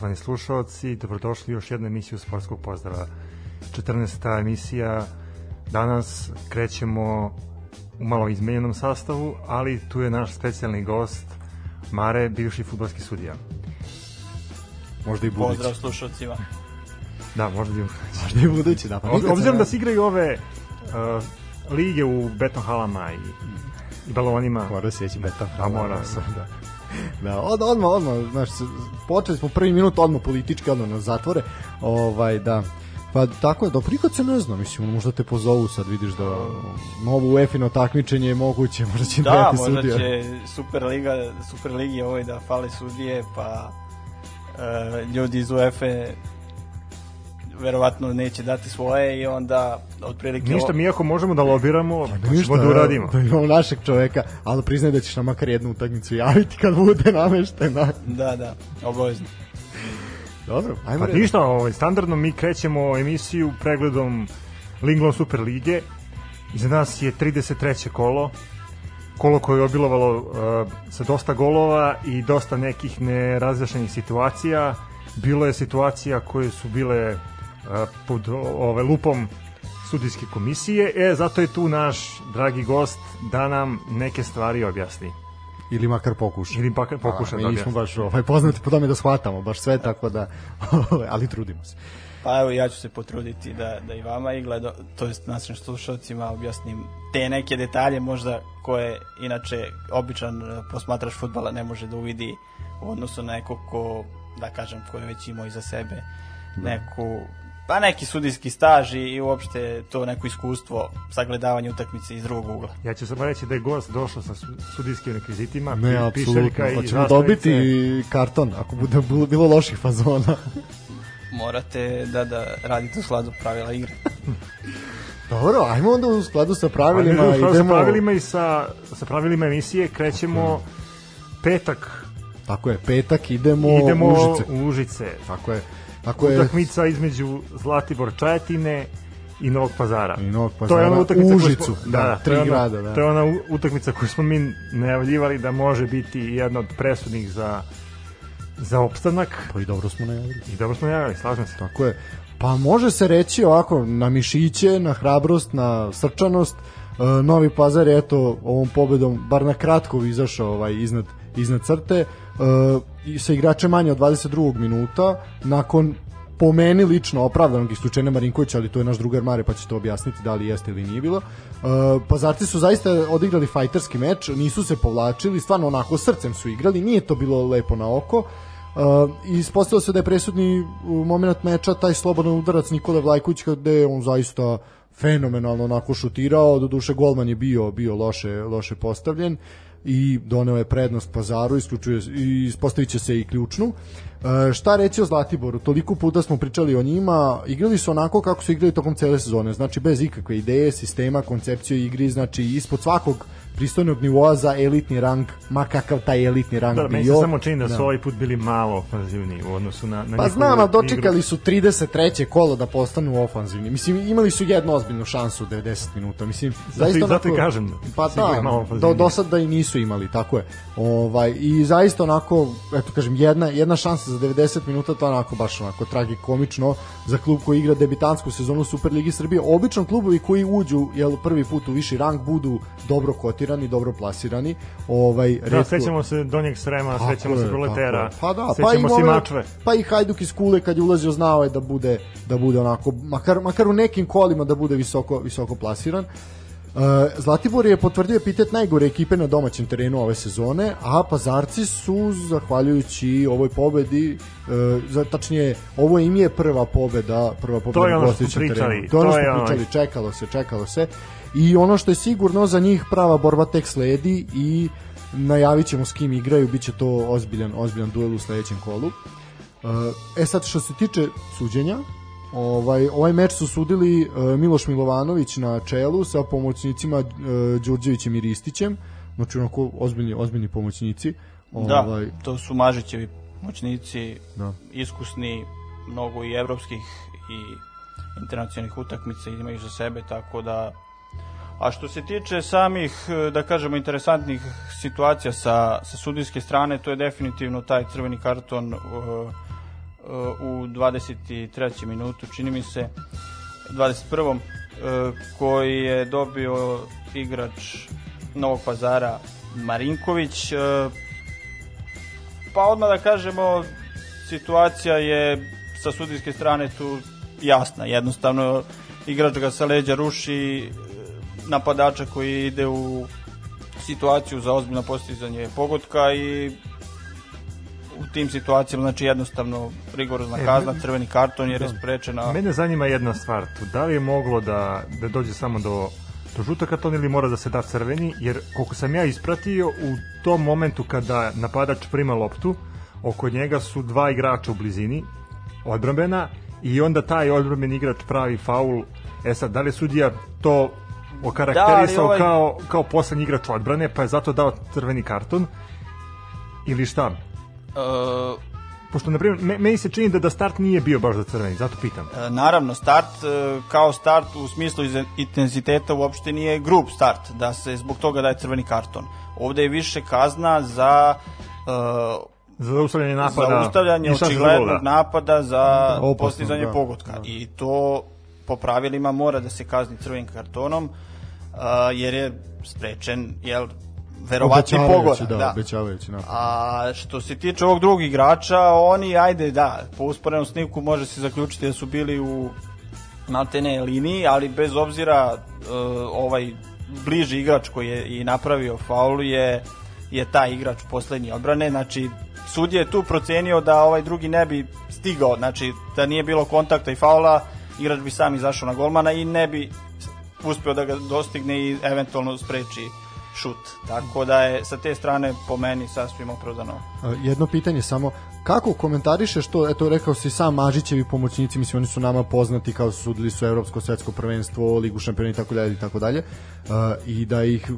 Poštovani slušalci, dobrodošli u još jednu emisiju Sportskog pozdrava. 14. emisija. Danas krećemo u malo izmenjenom sastavu, ali tu je naš specijalni gost Mare, bivši futbolski sudija. Možda i budući. Pozdrav slušalcima. Da, možda i Možda i budući, da. Pa Ob, obzirom da se igraju ove uh, lige u beton halama i, i balonima. Mora se jeći beton A mora se. Da. Da, od, odmah, odmah, znaš, počeli smo prvi minut odmah politički, odmah nas zatvore, ovaj, da, Pa tako je, da prikad se ne zna, mislim, možda te pozovu sad, vidiš da novo UEFA-ino takmičenje je moguće, možda će da, možda sudija. će Superliga, Superligi ovoj da fale sudije, pa uh, ljudi iz UEFA verovatno neće dati svoje i onda otprilike... Ništa, mi ako možemo da lobiramo, pa ništa, da uradimo. Da imamo našeg čoveka, ali priznaj da ćeš na makar jednu utakmicu javiti kad bude nameštena. Da, da, obavezno. Dobro, ajmo pa ništa, ovaj, standardno mi krećemo emisiju pregledom Linglon Super Lige. Iza nas je 33. kolo, kolo koje je obilovalo uh, sa dosta golova i dosta nekih nerazjašnjenih situacija. Bilo je situacija koje su bile pod ove lupom sudijske komisije. E, zato je tu naš dragi gost da nam neke stvari objasni. Ili makar pokuša. Ili makar pokuša da objasni. Mi nismo baš ovaj, poznati po tome da shvatamo baš sve, tako da, ovaj, ali trudimo se. Pa evo ja ću se potruditi da, da i vama i gledo, to jest našim slušalcima objasnim te neke detalje možda koje inače običan e, posmatrač futbala ne može da uvidi u odnosu na nekog ko, da kažem, ko je već imao iza sebe da. neku pa neki sudijski staž i, i uopšte to neko iskustvo sagledavanja utakmice iz drugog ugla. Ja ću samo reći da je gost došao sa su- sudijskim rekvizitima, Ne, apsolutno. Hoćemo dobiti karton ako bude bilo, bilo loših fazona. Morate da, da radite u skladu pravila igre. Dobro, ajmo onda u skladu sa pravilima. Pravilima, idemo... Sa pravilima i sa, sa pravilima emisije krećemo petak. Tako je, petak idemo, Idemo u Užice. u Užice. Tako je. Tako je. Utakmica između Zlatibor Čajetine i Novog Pazara. I Novog To je ona Pazara, utakmica Užicu, smo, da, da, tri to je ona, grada, da. To je ona utakmica koju smo mi najavljivali da može biti jedna od presudnih za za opstanak Pa i dobro smo najavili. i dobro smo najavili, slažem se. Tako je. Pa može se reći ovako, na mišiće, na hrabrost, na srčanost. E, Novi Pazar je eto ovom pobedom, bar na kratko izašao ovaj, iznad, iznad crte. E, i sa igračem manje od 22. minuta, nakon po meni lično opravdanog isključenja Marinkovića, ali to je naš drugar Mare, pa će to objasniti da li jeste ili nije bilo. E, Pazarci su zaista odigrali fajterski meč, nisu se povlačili, stvarno onako srcem su igrali, nije to bilo lepo na oko. Uh, ispostavilo se da je presudni uh, moment meča taj slobodan udarac Nikola Vlajković gde je on zaista fenomenalno onako šutirao, do duše golman je bio bio loše loše postavljen i doneo je prednost Pazaru, isključuje i ispostavit će se i ključnu. E, šta reći o Zlatiboru? Toliko puta smo pričali o njima, igrali su onako kako su igrali tokom cele sezone, znači bez ikakve ideje, sistema, koncepcije igri, znači ispod svakog pristojnog nivoa za elitni rang, ma kakav taj elitni rang Da, bio. meni se samo čini da su Da. ovaj put bili malo ofanzivni u odnosu na, na Pa znam, a igru. dočekali su 33. kolo da postanu ofanzivni. Mislim, imali su jednu ozbiljnu šansu u 90 minuta. Mislim, Zato i- zato i kažem, Pa da, do, do sad da i nisu imali, tako je. Ovaj, I zaista onako, eto kažem, jedna, jedna šansa za 90 minuta, to onako baš onako tragikomično za klub koji igra debitansku sezonu Superligi Srbije. Obično klubovi koji uđu jel, prvi put u viši rang budu dobro kotirani, dobro plasirani. Ovaj, Da, retko- sećamo se Donjeg Srema, Tako sećamo je, se Proletera. Pa da, pa sećamo i se Mačve. Pa i Hajduk iz Kule kad je ulazio znao je da bude da bude onako makar makar u nekim kolima da bude visoko visoko plasiran. Uh, Zlatibor je potvrdio epitet najgore ekipe na domaćem terenu ove sezone, a Pazarci su, zahvaljujući ovoj pobedi, uh, za, tačnije, ovo im je prva pobeda, prva pobeda To je na ono što smo gostujućem terenu. To je ono to što je ono- pričali, čekalo se, čekalo se. I ono što je sigurno za njih prava borba tek sledi i najavit ćemo s kim igraju, bit će to ozbiljan, ozbiljan duel u sledećem kolu. Uh, E sad što se tiče suđenja, ovaj ovaj meč su sudili uh, Miloš Milovanović na čelu sa pomoćnicima uh, Đurđevićem i Ristićem, znači onako ozbiljni ozbiljni pomoćnici. Da, Ovaj to su Mažićevi moćnici, Da. iskusni, mnogo i evropskih i internacionalnih utakmica imaju za sebe, tako da A što se tiče samih, e, da kažemo, interesantnih situacija sa, sa sudijske strane, to je definitivno taj crveni karton uh, uh, u 23. minutu, čini mi se, 21. uh, koji je dobio igrač Novog pazara Marinković. Pa odmah da kažemo, situacija je sa sudijske strane tu jasna. Jednostavno, igrač ga sa leđa ruši napadača koji ide u situaciju za ozbiljno postizanje pogotka i u tim situacijama znači jednostavno rigorozna E, kazna, meni- crveni karton jer je sprečena Mene zanima jedna stvar tu. Da li je moglo da, da dođe samo do, do žuta kartona ili mora da se da crveni? Jer koliko sam ja ispratio, u tom momentu kada napadač prima loptu, oko njega su dva igrača u blizini, odbrambena, i onda taj odbrambeni igrač pravi faul. E sad, da li sudija to okarakterisao ovaj- kao, kao poslednji igrač odbrane, pa je zato dao crveni karton? Ili šta? Uh, Pošto, na primjer, me, meni se čini da, da start nije bio baš za crveni, zato pitam. E, Naravno, start e, kao start u smislu intenziteta uopšte nije grub start, da se zbog toga daje crveni karton. Ovde je više kazna za e, Za zaustavljanje napada. zaustavljanje za gol, očiglednog da. napada za Opasno, postizanje da, pogotka. da. I to po pravilima mora da se kazni crvenim kartonom, e, jer je sprečen, jel, verovatni Obećavajući, pogodak. Da, obećavajući napad. A što se tiče ovog drugog igrača, oni, ajde, da, po usporenom snimku može se zaključiti da su bili u maltene liniji, ali bez obzira uh, ovaj bliži igrač koji je i napravio faul je, je taj igrač poslednji odbrane, znači sudija je tu procenio da ovaj drugi ne bi stigao, znači da nije bilo kontakta i faula, igrač bi sam izašao na golmana i ne bi uspeo da ga dostigne i eventualno spreči šut. Tako da je sa te strane po meni sasvim opravdano. Jedno pitanje samo, kako komentarišeš to, eto rekao si sam Mažićevi pomoćnici, mislim oni su nama poznati kao su sudili su Evropsko svetsko prvenstvo, Ligu šampiona i tako dalje i tako dalje. I da ih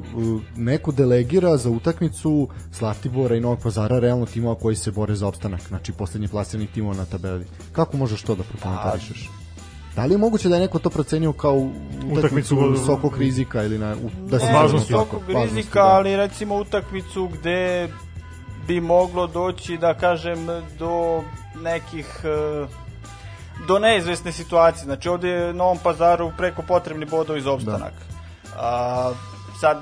neko delegira za utakmicu Zlatibora i Novog Pazara, realno timova koji se bore za opstanak, znači poslednji plasiranih timova na tabeli. Kako možeš to da prokomentarišeš? Da li je moguće da je neko to procenio kao utakmicu, utakmicu visokog rizika ili na, da se ne, visokog rizika, da. ali recimo utakmicu gde bi moglo doći, da kažem, do nekih e, do neizvesne situacije. Znači ovde je Novom pazaru preko potrebni bodovi za opstanak. Da. A, sad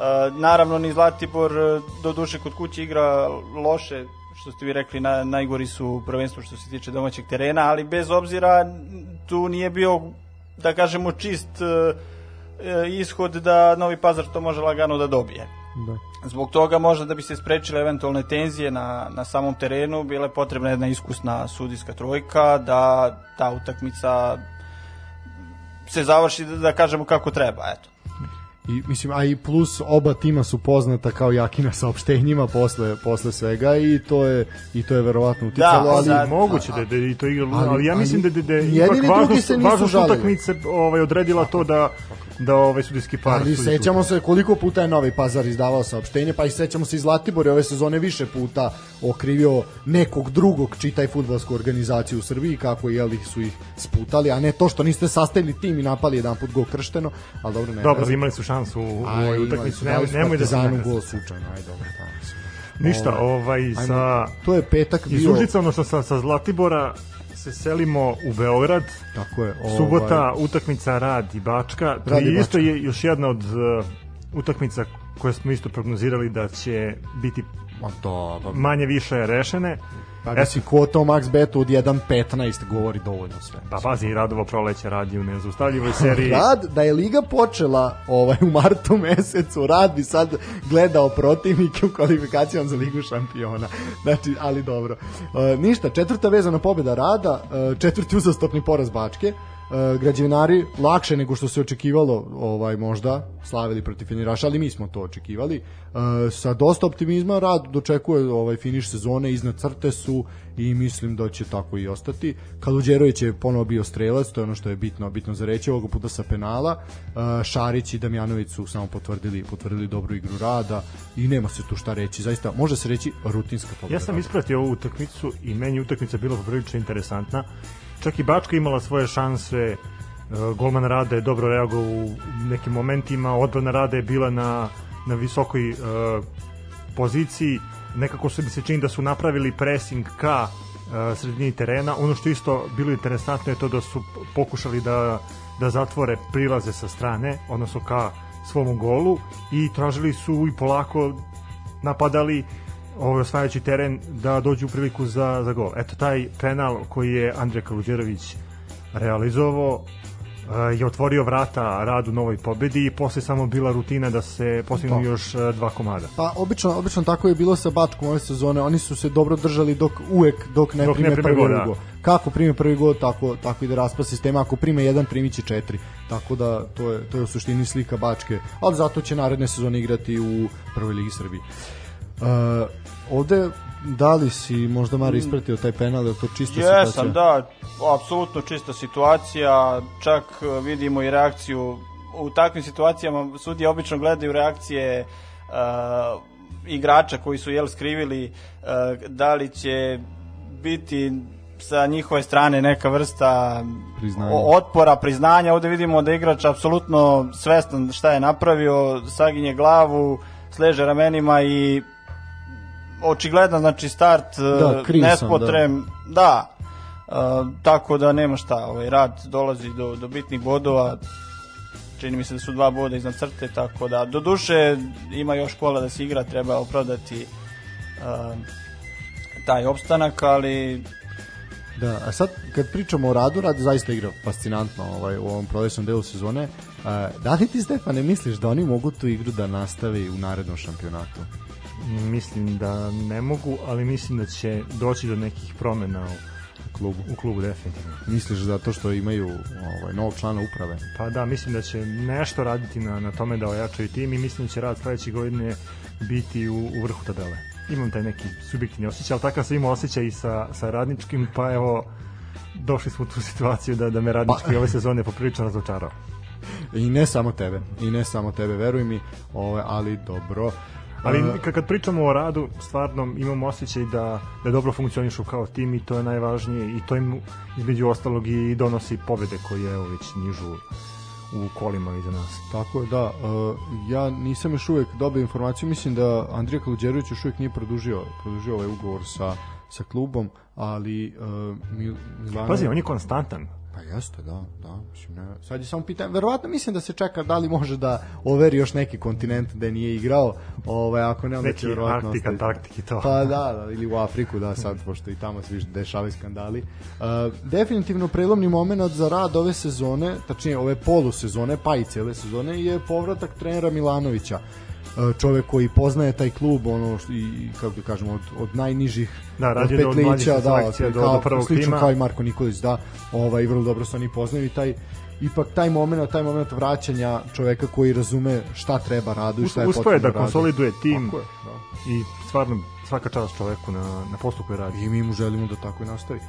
a, naravno ni Zlatibor e, do duše kod kuće igra loše što ste vi rekli, na, najgori su u prvenstvu što se tiče domaćeg terena, ali bez obzira tu nije bio, da kažemo, čist uh, ishod da Novi Pazar to može lagano da dobije. Da. Zbog toga možda da bi se sprečile eventualne tenzije na, na samom terenu, bila je potrebna jedna iskusna sudijska trojka, da ta utakmica se završi, da, da kažemo kako treba, eto. I, mislim, a i plus oba tima su poznata kao jaki na saopštenjima posle, posle svega i to je i to je verovatno uticalo, da, ali sad, moguće da, da i to igra, ali, ali ja mislim ali, da da, da ipak važnost, važnost utakmice ovaj odredila to da da ovaj sudijski par Ali sećamo se koliko puta je Novi Pazar izdavao saopštenje, pa i sećamo se i Zlatibor ove sezone više puta okrivio nekog drugog, čitaj fudbalsku organizaciju u Srbiji, kako jeli su ih sputali, a ne to što niste sastavili tim i napali jedan put gol kršteno, ali dobro ne. Dobro, imali su šansu u ovoj utakmici, nemoj, nemoj da se gol slučajno, aj dobro, tamo. Ništa, ovaj, ovaj sa... To je petak bio... Iz Užica, odnosno sa, sa Zlatibora, se selimo u Beograd. Tako je. Ovaj... Subota, utakmica Rad i Bačka. Rad je isto je još jedna od uh, utakmica koje smo isto prognozirali da će biti Ma pa... manje više rešene. Pa da si kvota u max betu od 1.15 govori dovoljno sve. Pa pazi, Radovo proleće radi u nezaustavljivoj seriji. Rad, da je Liga počela ovaj, u martu mesecu, Rad bi sad gledao protivnike u kvalifikacijama za Ligu šampiona. Znači, ali dobro. Uh, ništa, četvrta vezana pobjeda Rada, uh, četvrti uzastopni poraz Bačke. E, građevinari lakše nego što se očekivalo ovaj možda slavili protiv Finiraša, ali mi smo to očekivali. E, sa dosta optimizma rad dočekuje ovaj finiš sezone iznad crte su i mislim da će tako i ostati. Kaluđerović je ponovo bio strelac, to je ono što je bitno, bitno za reći, ovoga puta sa penala. E, Šarić i Damjanović su samo potvrdili, potvrdili dobru igru rada i nema se tu šta reći. Zaista može se reći rutinska pobeda. Ja sam ispratio ovu utakmicu i meni utakmica bila poprilično interesantna čak i Bačka imala svoje šanse e, golman Rade je dobro reagovao u nekim momentima, odbrana Rade je bila na, na visokoj uh, poziciji, nekako se bi se čini da su napravili pressing ka uh, sredini terena. Ono što isto bilo interesantno je to da su pokušali da, da zatvore prilaze sa strane, odnosno ka svom golu i tražili su i polako napadali ovaj osvajajući teren da dođu u priliku za, za gol. Eto, taj penal koji je Andrej Kaluđerović realizovao je otvorio vrata radu novoj pobedi i posle samo bila rutina da se postignu pa. još e, dva komada. Pa obično, obično tako je bilo sa Bačkom ove sezone, oni su se dobro držali dok uvek dok ne dok prime, ne prime prvi da. gol. Kako prime prvi gol, tako, tako ide raspad sistema, ako prime jedan, primiće četiri. Tako da to je, to je u suštini slika Bačke, ali zato će naredne sezone igrati u prvoj ligi Srbije. Uh, ovde da li si možda Mari mm. ispratio taj penal, je to čista Jesam, situacija? Jesam, da, apsolutno čista situacija, čak e, vidimo i reakciju u takvim situacijama sudije obično gledaju reakcije uh, igrača koji su jel skrivili uh, da li će biti sa njihove strane neka vrsta priznanja. otpora, priznanja. Ovde vidimo da igrač apsolutno svestan šta je napravio, saginje glavu, sleže ramenima i očigledan znači start da, e, nespotrem da, da uh, tako da nema šta ovaj rad dolazi do, do bitnih bodova čini mi se da su dva boda iznad crte tako da do duše ima još kola da se igra treba opravdati uh, taj opstanak ali Da, a sad kad pričamo o radu, rad zaista igra fascinantno ovaj, u ovom prolećnom delu sezone. A, da li ti, Stefane, misliš da oni mogu tu igru da nastavi u narednom šampionatu? Mislim da ne mogu, ali mislim da će doći do nekih promena klubu. u klubu definitivno. Misliš zato što imaju ovaj, novog člana uprave? Pa da, mislim da će nešto raditi na, na tome da ojačaju tim i mislim da će rad sledeće godine biti u, u vrhu tabele. Imam taj neki subjektivni osjećaj, ali takav sam imao osjećaj i sa, sa radničkim, pa evo, došli smo u tu situaciju da, da me radnički pa... ove sezone poprilično razočarao. I ne samo tebe, i ne samo tebe, veruj mi, ovaj, ali dobro. Ali kad pričamo o radu, stvarno imamo osjećaj da, da dobro funkcionišu kao tim i to je najvažnije i to im između ostalog i donosi pobede koje evo već nižu u kolima iza nas. Tako je, da. Uh, ja nisam još uvek dobio informaciju, mislim da Andrija Kaluđerović još uvek nije produžio, produžio ovaj ugovor sa, sa klubom, ali uh, Milano... Pazi, on je konstantan. Pa jeste, da, da. Mislim, ne, sad je samo pitanje, verovatno mislim da se čeka da li može da overi još neki kontinent da nije igrao, ovaj, ako ne, onda će verovatno Arktik, Antarktik i to. Pa da, da, ili u Afriku, da, sad, pošto i tamo se više dešavaju skandali. Uh, definitivno prelomni moment za rad ove sezone, tačnije ove polusezone, pa i cele sezone, je povratak trenera Milanovića čovek koji poznaje taj klub ono što, i kako da kažemo od, od najnižih da radi od petlića da od, do, do prvog tima kao i Marko Nikolić da ovaj vrlo dobro se oni poznaju i taj ipak taj momenat taj momenat vraćanja čoveka koji razume šta treba radu i šta je potrebno da konsoliduje tim je, da. i stvarno svaka čast čoveku na, na poslu koji radi i mi mu želimo da tako i nastavi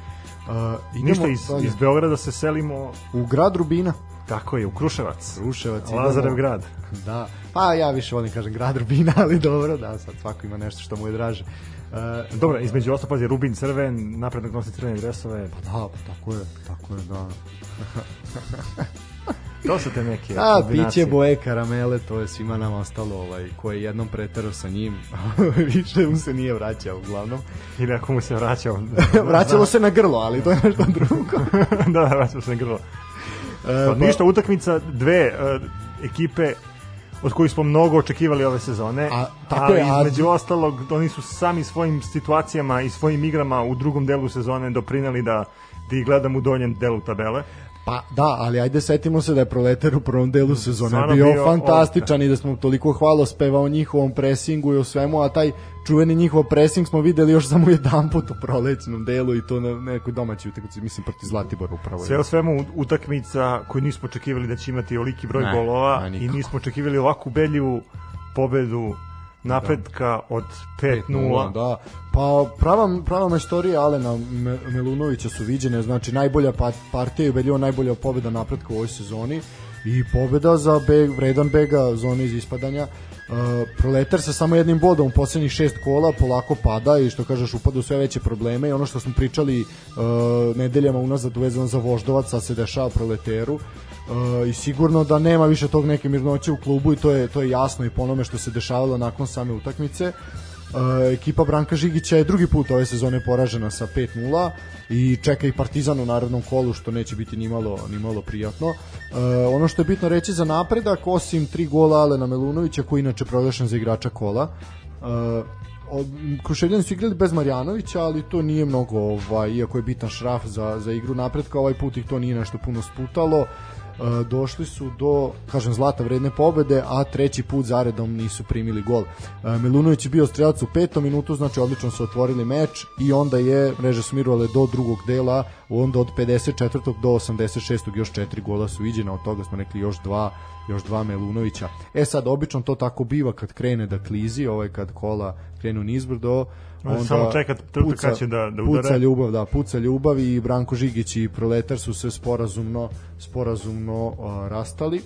Uh, idemo Ništa, iz, dalje. iz Beograda se selimo u grad Rubina. Tako je, u Kruševac. Kruševac. Lazarev grad. Da. Pa ja više volim kažem grad Rubina, ali dobro, da, sad svako ima nešto što mu je draže. Uh, dobro, između ostalo pazi Rubin crven, naprednog nosi crvene dresove. Pa da, pa tako je, tako je, da. to su te neke A, piće boje karamele, to je svima nama ostalo, ovaj, ko je jednom pretero sa njim, više mu se nije vraćao, uglavnom. Ili ako mu se vraćao. Vraćalo se na grlo, ali to je nešto drugo. da, vraćalo se na grlo. E, pa, ništa, utakmica dve uh, ekipe od kojih smo mnogo očekivali ove sezone, a, tako ali je, a... između ostalog oni su sami svojim situacijama i svojim igrama u drugom delu sezone doprinali da da ih gledam u donjem delu tabele. Pa da, ali ajde setimo se da je Proletar u prvom delu sezone bio, bio fantastičan ovdje. i da smo toliko hvalo spevao njihovom presingu i o svemu, a taj čuveni njihov presing smo videli još samo jedan put u prolećnom delu i to na nekoj domaćoj utakmici, mislim protiv Zlatibora upravo. Sve o svemu utakmica koju nismo očekivali da će imati oliki broj ne, golova ne, i nismo očekivali ovakvu belju pobedu napretka da. od 5-0. Da. Pa prava, prava majstorija Alena Melunovića su viđene, znači najbolja partija i ubedljivo najbolja pobeda napretka u ovoj sezoni i pobeda za beg, vredan bega zone iz ispadanja. Uh, proletar sa samo jednim bodom u poslednjih šest kola polako pada i što kažeš upada u sve veće probleme i ono što smo pričali uh, nedeljama unazad vezano za Voždovac sa se dešava proleteru uh, i sigurno da nema više tog neke mirnoće u klubu i to je, to je jasno i po onome što se dešavalo nakon same utakmice Uh, ekipa Branka Žigića je drugi put ove sezone poražena sa 5-0 i čeka i Partizan u narodnom kolu što neće biti ni malo, ni malo prijatno. Uh, ono što je bitno reći za napredak, osim tri gola Alena Melunovića koji inače proglašen za igrača kola, uh, Kruševljani su igrali bez Marjanovića, ali to nije mnogo, ovaj, iako je bitan šraf za, za igru napredka, ovaj put ih to nije nešto puno sputalo. E, došli su do, kažem, zlata vredne pobede, a treći put zaredom nisu primili gol. E, Milunović je bio strelac u petom minutu, znači odlično su otvorili meč i onda je mreže smirovale do drugog dela, onda od 54. do 86. još četiri gola su iđena, od toga smo rekli još dva još dva Melunovića. E sad, obično to tako biva kad krene da klizi, ovaj kad kola krenu nizbrdo, onda samo čekat puca, kad će da, da udare. Puca ljubav, da, puca ljubav i Branko Žigić i Proletar su se sporazumno, sporazumno uh, rastali.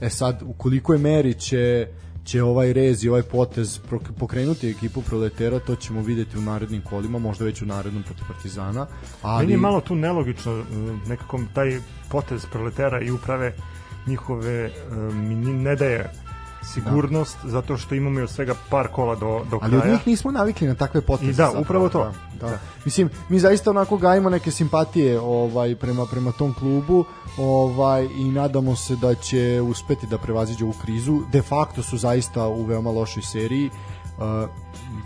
E sad, u kolikoj meri će će ovaj rez i ovaj potez pokrenuti ekipu proletera, to ćemo videti u narednim kolima, možda već u narednom protiv Partizana. Ali... Meni je malo tu nelogično, nekako taj potez proletera i uprave njihove mi ne daje sigurnost da. zato što imamo još svega par kola do, do kraja. Ali od njih nismo navikli na takve poteze. I da, zapravo, upravo to. Da, da. da. Mislim, mi zaista onako gajimo neke simpatije ovaj prema prema tom klubu, ovaj i nadamo se da će uspeti da prevaziđe ovu krizu. De facto su zaista u veoma lošoj seriji. Uh,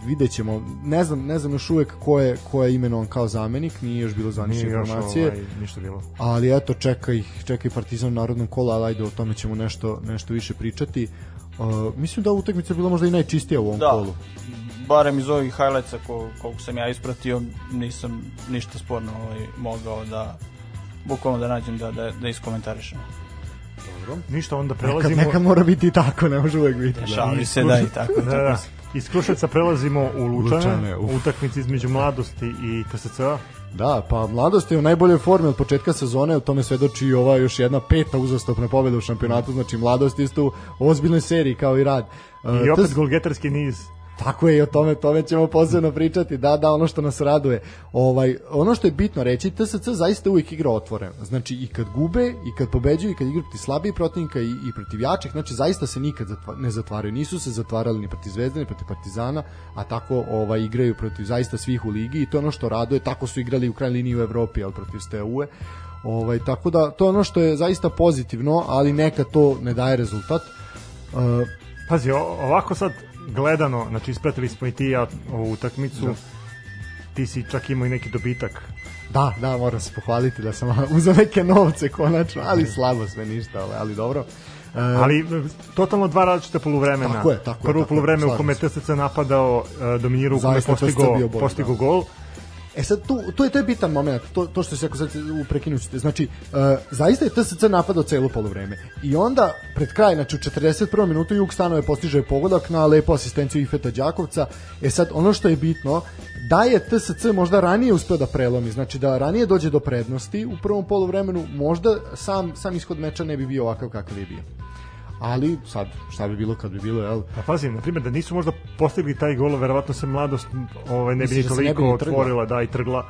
vidjet ćemo, ne znam, ne znam još uvek ko je, ko je imenovan kao zamenik, nije još bilo zvanične informacije. Ovaj, ništa bilo. Ali eto, čeka ih, čeka ih Partizan u narodnom kolu, ali ajde o tome ćemo nešto, nešto više pričati. Uh, mislim da utakmica bila možda i najčistija u ovom da. kolu. barem iz ovih highlightsa ko, koliko sam ja ispratio, nisam ništa sporno ovaj, mogao da bukvalno da nađem da, da, da iskomentarišem. Dobro. Ništa, onda Neka, prelazimo... neka mora biti i tako, ne može uvek biti. Šali se da i tako. Da, da. Iz Kruševca prelazimo u Lučane, Lučane, utakmici između mladosti i TSC-a. Da, pa mladost je u najboljoj formi od početka sezone, o tome svedoči i ova još jedna peta uzastopna pobjeda u šampionatu, znači mladost isto u ozbiljnoj seriji kao i rad. I Uh, opet golgetarski niz. Tako je i o tome, tome ćemo posebno pričati. Da, da, ono što nas raduje. Ovaj, ono što je bitno reći, TSC zaista uvijek igra otvoreno. Znači i kad gube, i kad pobeđuju, i kad igra protiv slabijih protivnika i, i protiv jačih, znači zaista se nikad ne zatvaraju. Nisu se zatvarali ni protiv Zvezde, ni protiv Partizana, a tako ovaj igraju protiv zaista svih u ligi i to ono što raduje. Tako su igrali u kraj liniji u Evropi, al protiv Steaue. Ovaj, tako da, to je ono što je zaista pozitivno, ali neka to ne daje rezultat. Uh, Pazi, ovako sad gledano, znači ispratili smo i ti ja ovu utakmicu, Da. ti si čak imao i neki dobitak. Da, da, moram se pohvaliti da sam uzeo neke novce konačno, ali slabo sve ništa, ovaj, ali dobro. E, Ali e, totalno dva različita poluvremena. Tako je, tako je, Prvo poluvreme u kome. TSC napadao, e, dominirao, u kome postigao, bio bolji, postigao da. E sad, tu, tu je, to je bitan moment, to, to što se ako sad u prekinućete. Znači, uh, zaista je TSC napadao celo polovreme. I onda, pred kraj, znači u 41. minutu, Juk Stanove postiže pogodak na lepu asistenciju Ifeta Đakovca. E sad, ono što je bitno, da je TSC možda ranije uspeo da prelomi, znači da ranije dođe do prednosti u prvom poluvremenu, možda sam, sam ishod meča ne bi bio ovakav kakav je bio. Ali, sad, šta bi bilo kad bi bilo, jel? Pa pazi, na primjer, da nisu možda postigli taj gol, verovatno se mladost ovaj, ne bi da bi toliko ni trgla? otvorila, da, i trgla.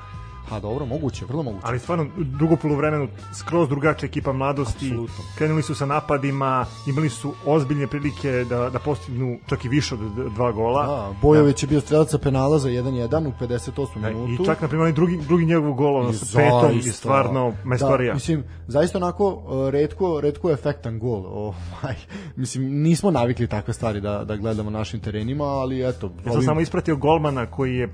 Pa dobro, moguće, vrlo moguće. Ali stvarno, drugo poluvremenu, skroz drugačija ekipa mladosti, Apsolutno. krenuli su sa napadima, imali su ozbiljne prilike da, da postignu čak i više od dva gola. Da, Bojović je bio strelac penala za 1-1 u 58. Da, minutu. I čak, na primjer, onaj drugi, drugi njegov gol, ono, sa petom, je stvarno majstorija. Da, mislim, zaista onako uh, redko, redko efektan gol. Ovaj, mislim, nismo navikli takve stvari da, da gledamo na našim terenima, ali eto, Ja sam samo ispratio golmana koji je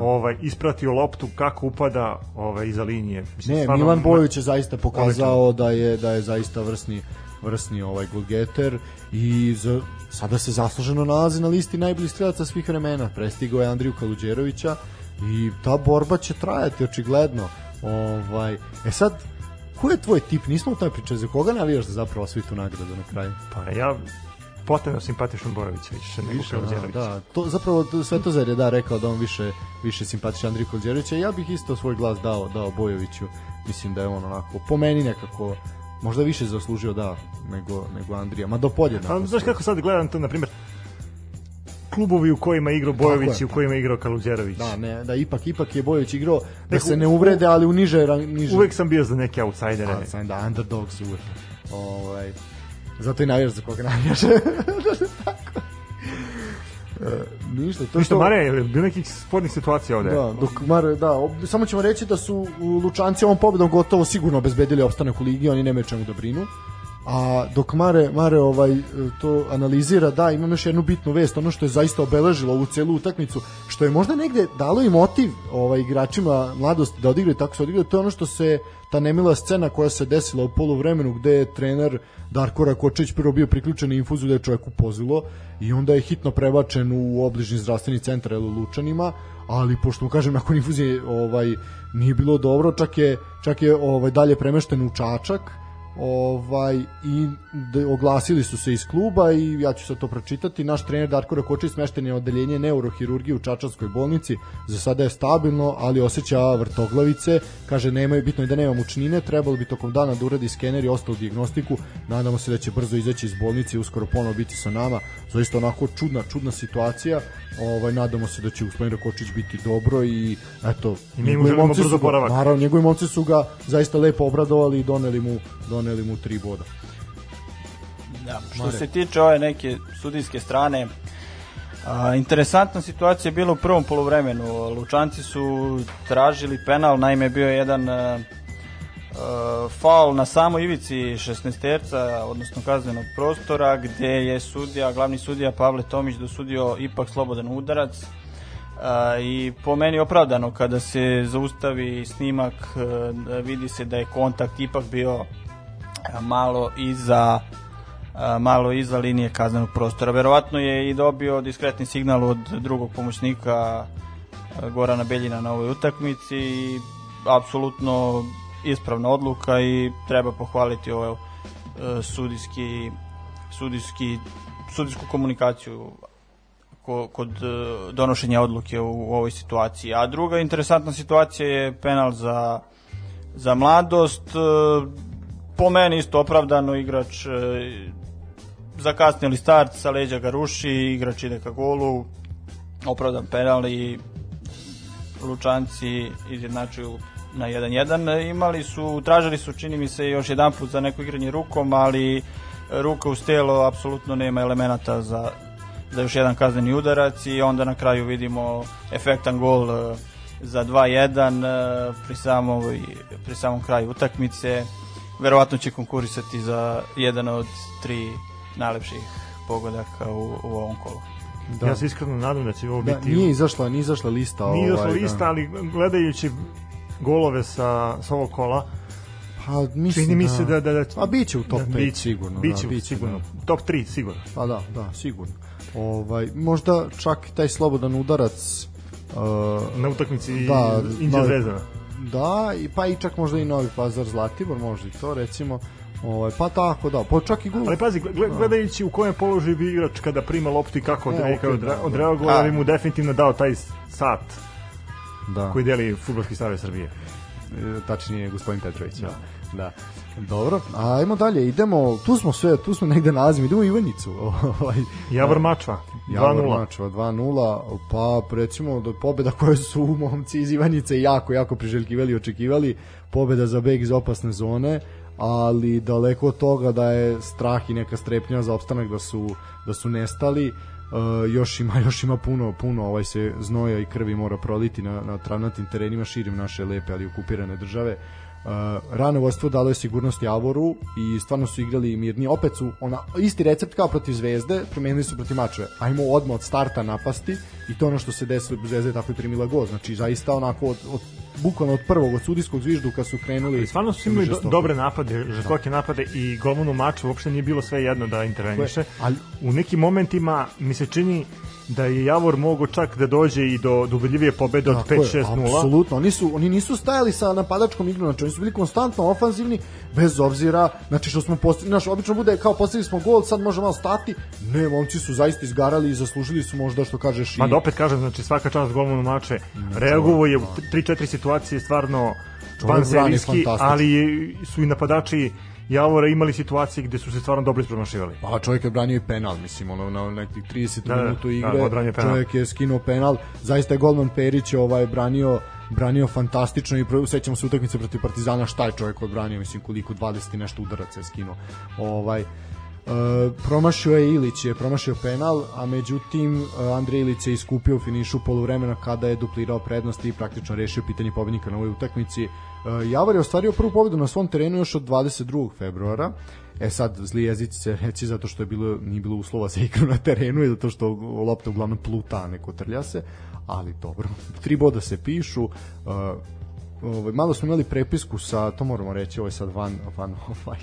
ovaj ispratio loptu kako upada ovaj iza linije. Mislim, Ne, stvarno, Milan Bojović je zaista pokazao da je da je zaista vrsni vrsni ovaj golgeter i za, sada se zasluženo nalazi na listi najboljih strelaca svih vremena. Prestigao je Andriju Kaluđerovića i ta borba će trajati očigledno. Ovaj, e sad, ko je tvoj tip? Nismo o tome pričali. Za koga navijaš da zapravo osvoji tu nagradu na kraju? Pa ja potpuno simpatišan Bojović više nego Više, da, da, to zapravo to- Svetozar je da rekao da on više više simpatičan Andriju Kolđerovića. Ja bih isto svoj glas dao dao Bojoviću. Mislim da je on onako po meni nekako možda više zaslužio da nego nego Andrija. Ma do podjednako. Pa, znaš kako sad gledam to, na primjer, klubovi u kojima je igrao Bojović i u kojima je igrao Kaluđerović. Da, ne, da ipak ipak je Bojović igrao da se ne uvrede, ali u niže niže. Uvek sam bio za neke outsidere. Sam da underdogs uvek. Ovaj zato i navijaš za koga navijaš. Tako. E, ništa, to što- Mare, je bilo nekih spornih situacija ovde? Da, dok Mare, da, ob- samo ćemo reći da su Lučanci ovom pobedom gotovo sigurno obezbedili opstanak u ligi, oni nemaju čemu da brinu. A dok Mare, Mare ovaj, to analizira, da, imam još jednu bitnu vest, ono što je zaista obeležilo ovu celu utakmicu, što je možda negde dalo i motiv ovaj, igračima mladosti da odigraju tako se odigraju, to je ono što se ta nemila scena koja se desila u poluvremenu gde je trener Darko Rakočić prvo bio priključen na infuzu da je čovjeku pozilo i onda je hitno prebačen u obližni zdravstveni centar u Lučanima, ali pošto mu kažem nakon infuzije ovaj nije bilo dobro, čak je čak je ovaj dalje premešten u Čačak ovaj i de, oglasili su se iz kluba i ja ću sad to pročitati. Naš trener Darko Rakočić smešten je u odeljenje neurohirurgije u Čačanskoj bolnici za sada je stabilno ali osjeća vrtoglavice. Kaže nemaju bitno je da nema mučnine trebalo bi tokom dana da uradi skener i ostalu dijagnostiku. Nadamo se da će brzo izaći iz bolnice i uskoro ponovo biti sa nama. Zaista onako čudna čudna situacija. Ovaj nadamo se da će gospodin Rakočić biti dobro i eto I mi mu želimo brzo oporavak. Naravno, njegovi momci su ga zaista lepo obradovali i doneli mu, doneli mu tri boda. Da, što Mare. se tiče ove neke sudijske strane, a, interesantna situacija je bila u prvom poluvremenu. Lučanci su tražili penal, naime bio je jedan a, a, faul na samoj ivici 16-terca, odnosno kaznenog prostora, gde je sudija, glavni sudija Pavle Tomić dosudio ipak slobodan udarac. A, i po meni opravdano kada se zaustavi snimak a, vidi se da je kontakt ipak bio malo iza malo iza linije kaznenog prostora. Verovatno je i dobio diskretni signal od drugog pomoćnika Gorana Beljina na ovoj utakmici i apsolutno ispravna odluka i treba pohvaliti ovaj uh, sudijski sudijski sudijsku komunikaciju ko, kod uh, donošenja odluke u, ovoj situaciji. A druga interesantna situacija je penal za za mladost uh, po meni isto opravdano igrač uh, zakasnili start sa leđa ga ruši, igrač ide ka golu opravdan penal i Lučanci izjednačuju na 1-1. Imali su, tražili su, čini mi se, još jedan put za neko igranje rukom, ali ruka uz telo apsolutno nema elemenata za, za još jedan kazneni udarac i onda na kraju vidimo efektan gol e, za 2-1 e, pri, samom, pri samom kraju utakmice. Verovatno će konkurisati za jedan od tri najlepših pogodaka u, u ovom kolu. Da. Ja se iskreno nadam da će ovo da, biti... Nije izašla, nije izašla lista. Nije izašla ovaj, lista, da. ali gledajući golove sa, sa ovog kola, Pa, mislim čini mi se da... da, da A biće u top da, 5 biće, sigurno. Biće, da, biće, sigurno. Da. Top 3 sigurno. Pa da, da, sigurno. Ovaj, možda čak i taj slobodan udarac uh, Na utakmici Da, Inđa da. Zvezdana. Da, i pa i čak možda i Novi Pazar Zlatibor, može i to recimo. Ovaj, pa tako, da, pa čak i gol. Ali pazi, gle- gledajući u kojem položaju bi igrač kada prima loptu i kako E, odre, okej, okay, da, da. odreagovao, A. ali mu definitivno dao taj sat Da. koji deli futbolski savez Srbije. E, tačnije gospodin Petrović. Da. Da. Dobro, a ajmo dalje, idemo, tu smo sve, tu smo negde nalazimo, idemo u Ivanjicu. Ovaj, Javor Mačva, Javor 2-0. Mačva 2-0, pa recimo da pobeda koje su momci iz Ivanjice jako, jako priželjkivali i očekivali, pobeda za beg iz opasne zone, ali daleko od toga da je strah i neka strepnja za opstanak da su, da su nestali, Uh, još ima još ima puno puno ovaj se znoja i krvi mora proliti na na travnatim terenima širim naše lepe ali okupirane države Uh, rano vodstvo dalo je sigurnost Javoru i stvarno su igrali mirnije. Opet su ona, isti recept kao protiv Zvezde, promenili su protiv Mačeve. Ajmo odmah od starta napasti i to ono što se desilo Zvezda je tako i primila gol. Znači zaista onako od, od bukvalno od prvog, od sudijskog zvižduka su krenuli. I stvarno su imali do, dobre napade, žestoke napade i golmanu maču uopšte nije bilo sve jedno da interveniše. Ali- U nekim momentima mi se čini da je Javor mogao čak da dođe i do, do ubedljivije pobede od Tako je, 5-6-0. Apsolutno, oni su oni nisu stajali sa napadačkom igrom, znači oni su bili konstantno ofanzivni bez obzira, znači što smo postigli, znači obično bude kao postigli smo gol, sad možemo malo stati. Ne, momci su zaista izgarali i zaslužili su možda što kažeš i Ma da opet kažem, znači svaka čast golmanu mače. Reagovao je u 3-4 situacije stvarno Čovjek van brani serijski, fantastično. ali su i napadači Javora imali situacije gde su se stvarno dobro ispromašivali. Pa čovjek je branio i penal, mislim, ono, na nekih 30 Da, da, minuta da, igre, odbranio je penal. čovjek je skinuo penal, zaista je golman Perić ovaj, branio branio fantastično i sećamo se utakmice protiv Partizana šta je čovjek odbranio, mislim koliko 20 i nešto udaraca je skinuo. Ovaj Uh, promašio je Ilić je promašio penal, a međutim uh, Andrej Ilić je iskupio u finišu poluvremena kada je duplirao prednost i praktično rešio pitanje pobednika na ovoj utakmici. Uh, Javor je ostvario prvu pobedu na svom terenu još od 22. februara. E sad, zli jezici se reći zato što je bilo, nije bilo uslova za igru na terenu i zato što lopta uglavnom pluta, a ne kotrlja se, ali dobro. Tri boda se pišu, ovaj, malo smo imali prepisku sa, to moramo reći, ovo je sad van, van ovaj,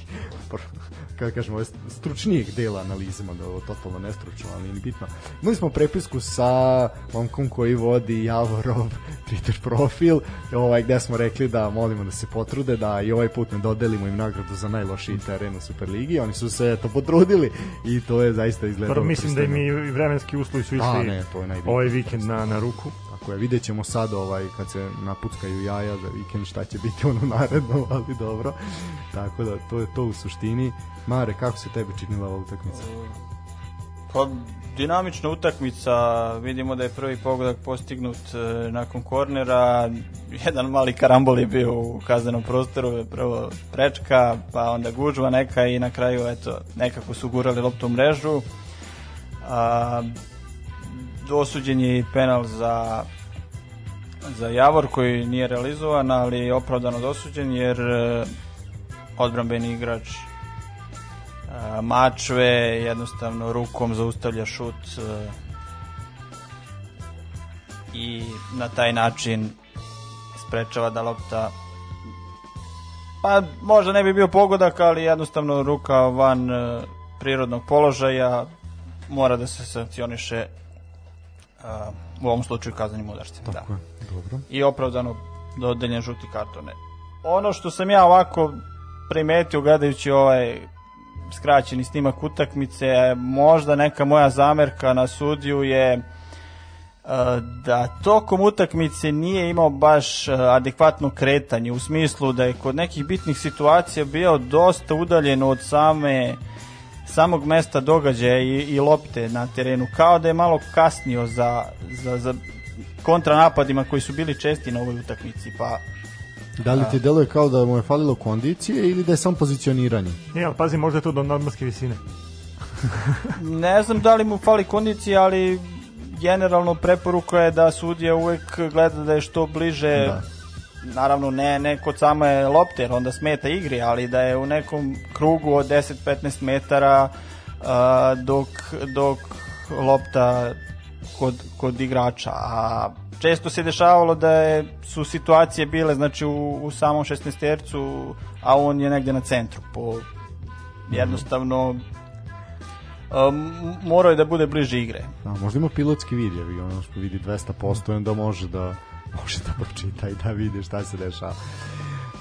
kako kažemo, ovaj stručnijeg dela analize, da je ovo totalno nestručno, ali nije ni bitno. Imali smo prepisku sa momkom koji vodi Javorov Twitter profil, ovaj, gde smo rekli da molimo da se potrude, da i ovaj put ne dodelimo im nagradu za najlošiji teren u Superligi, oni su se to potrudili i to je zaista izgledalo Prvo mislim da im i vremenski uslovi su išli Da, ne, to je ovaj vikend na, na ruku. Tako je, vidjet ćemo sad ovaj, kad se napuckaju jaja za vikend šta će biti ono naredno, ali dobro. Tako da, to je to u suštini. Mare, kako se tebi činila ova utakmica? Pa, dinamična utakmica, vidimo da je prvi pogodak postignut e, nakon kornera, jedan mali karambol je bio u kaznenom prostoru, prvo prečka, pa onda gužva neka i na kraju eto, nekako su gurali loptu u mrežu. A, dosuđen je i penal za za Javor koji nije realizovan, ali je opravdano dosuđen jer e, odbrambeni igrač a, Mačve jednostavno rukom zaustavlja šut e, i na taj način sprečava da lopta pa možda ne bi bio pogodak, ali jednostavno ruka van e, prirodnog položaja mora da se sankcioniše u ovom slučaju kaznenim udarcem. Da. Tako je, dobro. I opravdano dodeljen žuti kartone. Ono što sam ja ovako primetio gledajući ovaj skraćeni snimak utakmice, možda neka moja zamerka na sudiju je uh, da tokom utakmice nije imao baš uh, adekvatno kretanje u smislu da je kod nekih bitnih situacija bio dosta udaljen od same samog mesta događaja i, i lopte na terenu kao da je malo kasnio za, za, za kontranapadima koji su bili česti na ovoj utakmici pa Da li ti deluje kao da mu je falilo kondicije ili da je samo pozicioniranje? Ne, ali pazi, možda je to do nadmorske visine. ne znam da li mu fali kondicije, ali generalno preporuka je da sudija uvek gleda da je što bliže da. Naravno ne, ne kod same lopte jer onda smeta igri, ali da je u nekom krugu od 10-15 metara uh, dok, dok lopta kod, kod igrača a često se dešavalo da je, su situacije bile znači u, u samom 16 tercu a on je negde na centru po jednostavno um, morao je da bude bliže igre. Da, možda ima pilotski vid, je ono što vidi 200% i onda može da može da pročita i da vidi šta se dešava.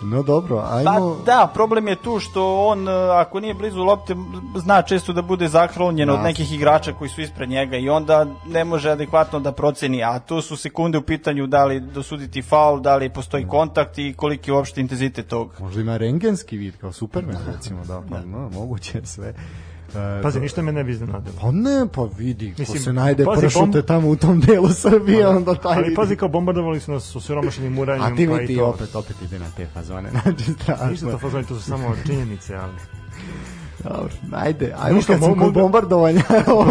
No dobro, ajmo... Pa, da, problem je tu što on, e, ako nije blizu lopte, zna često da bude zaklonjen da. od nekih igrača koji su ispred njega i onda ne može adekvatno da proceni, a tu su sekunde u pitanju da li dosuditi faul, da li postoji kontakt i koliki je uopšte intenzitet tog. Možda ima rengenski vid, kao Superman, recimo, da, pa, da. no, moguće sve. E, pazi, ništa me ne bi iznenadilo. Pa ne, pa vidi, Mislim, ko se najde pazi, pršute bomb... tamo u tom delu Srbije, pa, onda taj Ali pazi, kao bombardovali su nas u siromašenim uranjem. A ti pa ti opet, opet ide na te fazone. Znači, strašno. Ništa to fazone, to su samo činjenice, ali... Dobro, ajde, ajmo Ništa, kad smo kod bombardovanja.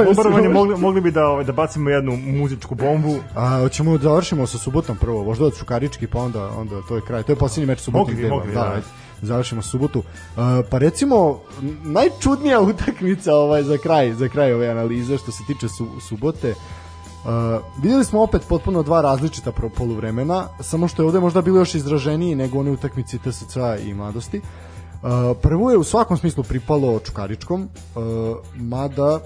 bombardovanje mogli, mogli bi da, ovaj, da bacimo jednu muzičku bombu. A, hoćemo da završimo sa subotom prvo, možda od Šukarički, pa onda, onda to je kraj. To je posljednji meč subotnog mogli, mogli, da, da. Ajde završimo subotu. Uh, pa recimo najčudnija utakmica ovaj za kraj, za kraj ove analize što se tiče su, subote. Uh, videli smo opet potpuno dva različita poluvremena, samo što je ovde možda bilo još izraženiji nego one utakmici TSC i Mladosti. Uh, prvo je u svakom smislu pripalo Čukaričkom, uh, mada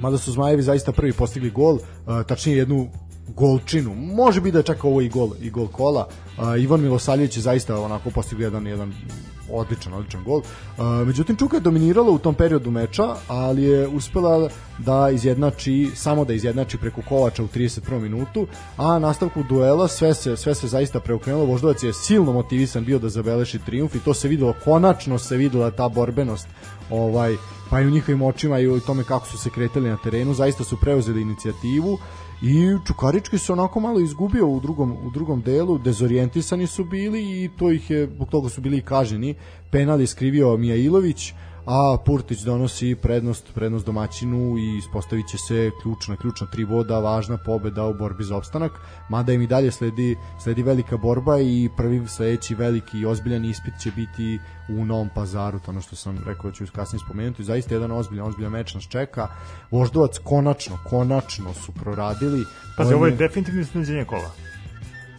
mada su Zmajevi zaista prvi postigli gol, uh, tačnije jednu golčinu. Može biti da čak ovo i gol i gol kola. Uh, Ivan Milosavljević je zaista onako postigao jedan jedan odličan, odličan gol. Uh, međutim, Čuka je dominirala u tom periodu meča, ali je uspela da izjednači, samo da izjednači preko Kovača u 31. minutu, a nastavku duela sve se, sve se zaista preokrenulo. Voždovac je silno motivisan bio da zabeleši triumf i to se videlo, konačno se videla ta borbenost ovaj, pa i u njihovim očima i u tome kako su se kretali na terenu, zaista su preuzeli inicijativu i Čukarički se onako malo izgubio u drugom, u drugom delu, dezorijentisani su bili i to ih je, zbog toga su bili i kaženi. Penal je skrivio Mijailović, a Purtić donosi prednost prednost domaćinu i ispostavit će se ključna ključna tri boda, važna pobeda u borbi za opstanak, mada im i dalje sledi, sledi velika borba i prvi sledeći veliki i ozbiljan ispit će biti u Novom Pazaru, to ono što sam rekao da ću kasnije spomenuti, zaista jedan ozbiljan, ozbiljan meč nas čeka. Voždovac konačno, konačno su proradili. Pazi, ovo je definitivno iznenađenje kola.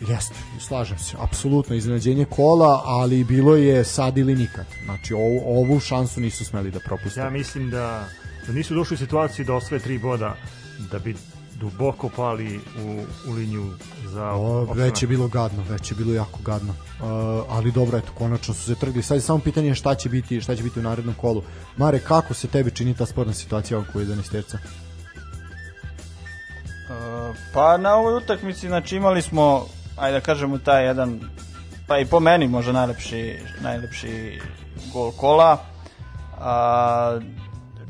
Jeste, slažem se, apsolutno iznenađenje kola, ali bilo je sad ili nikad. Znači, ovu, ovu šansu nisu smeli da propuste. Ja mislim da, da nisu došli u situaciju da osvoje tri boda, da bi duboko pali u, u liniju za o, već je bilo gadno, već je bilo jako gadno. Uh, ali dobro, eto, konačno su se trgli. Sad je samo pitanje šta će biti, šta će biti u narednom kolu. Mare, kako se tebi čini ta sporna situacija oko 11 terca? Uh, pa na ovoj utakmici znači imali smo ajde da kažemo taj jedan pa i po meni možda najlepši najlepši gol kola. A,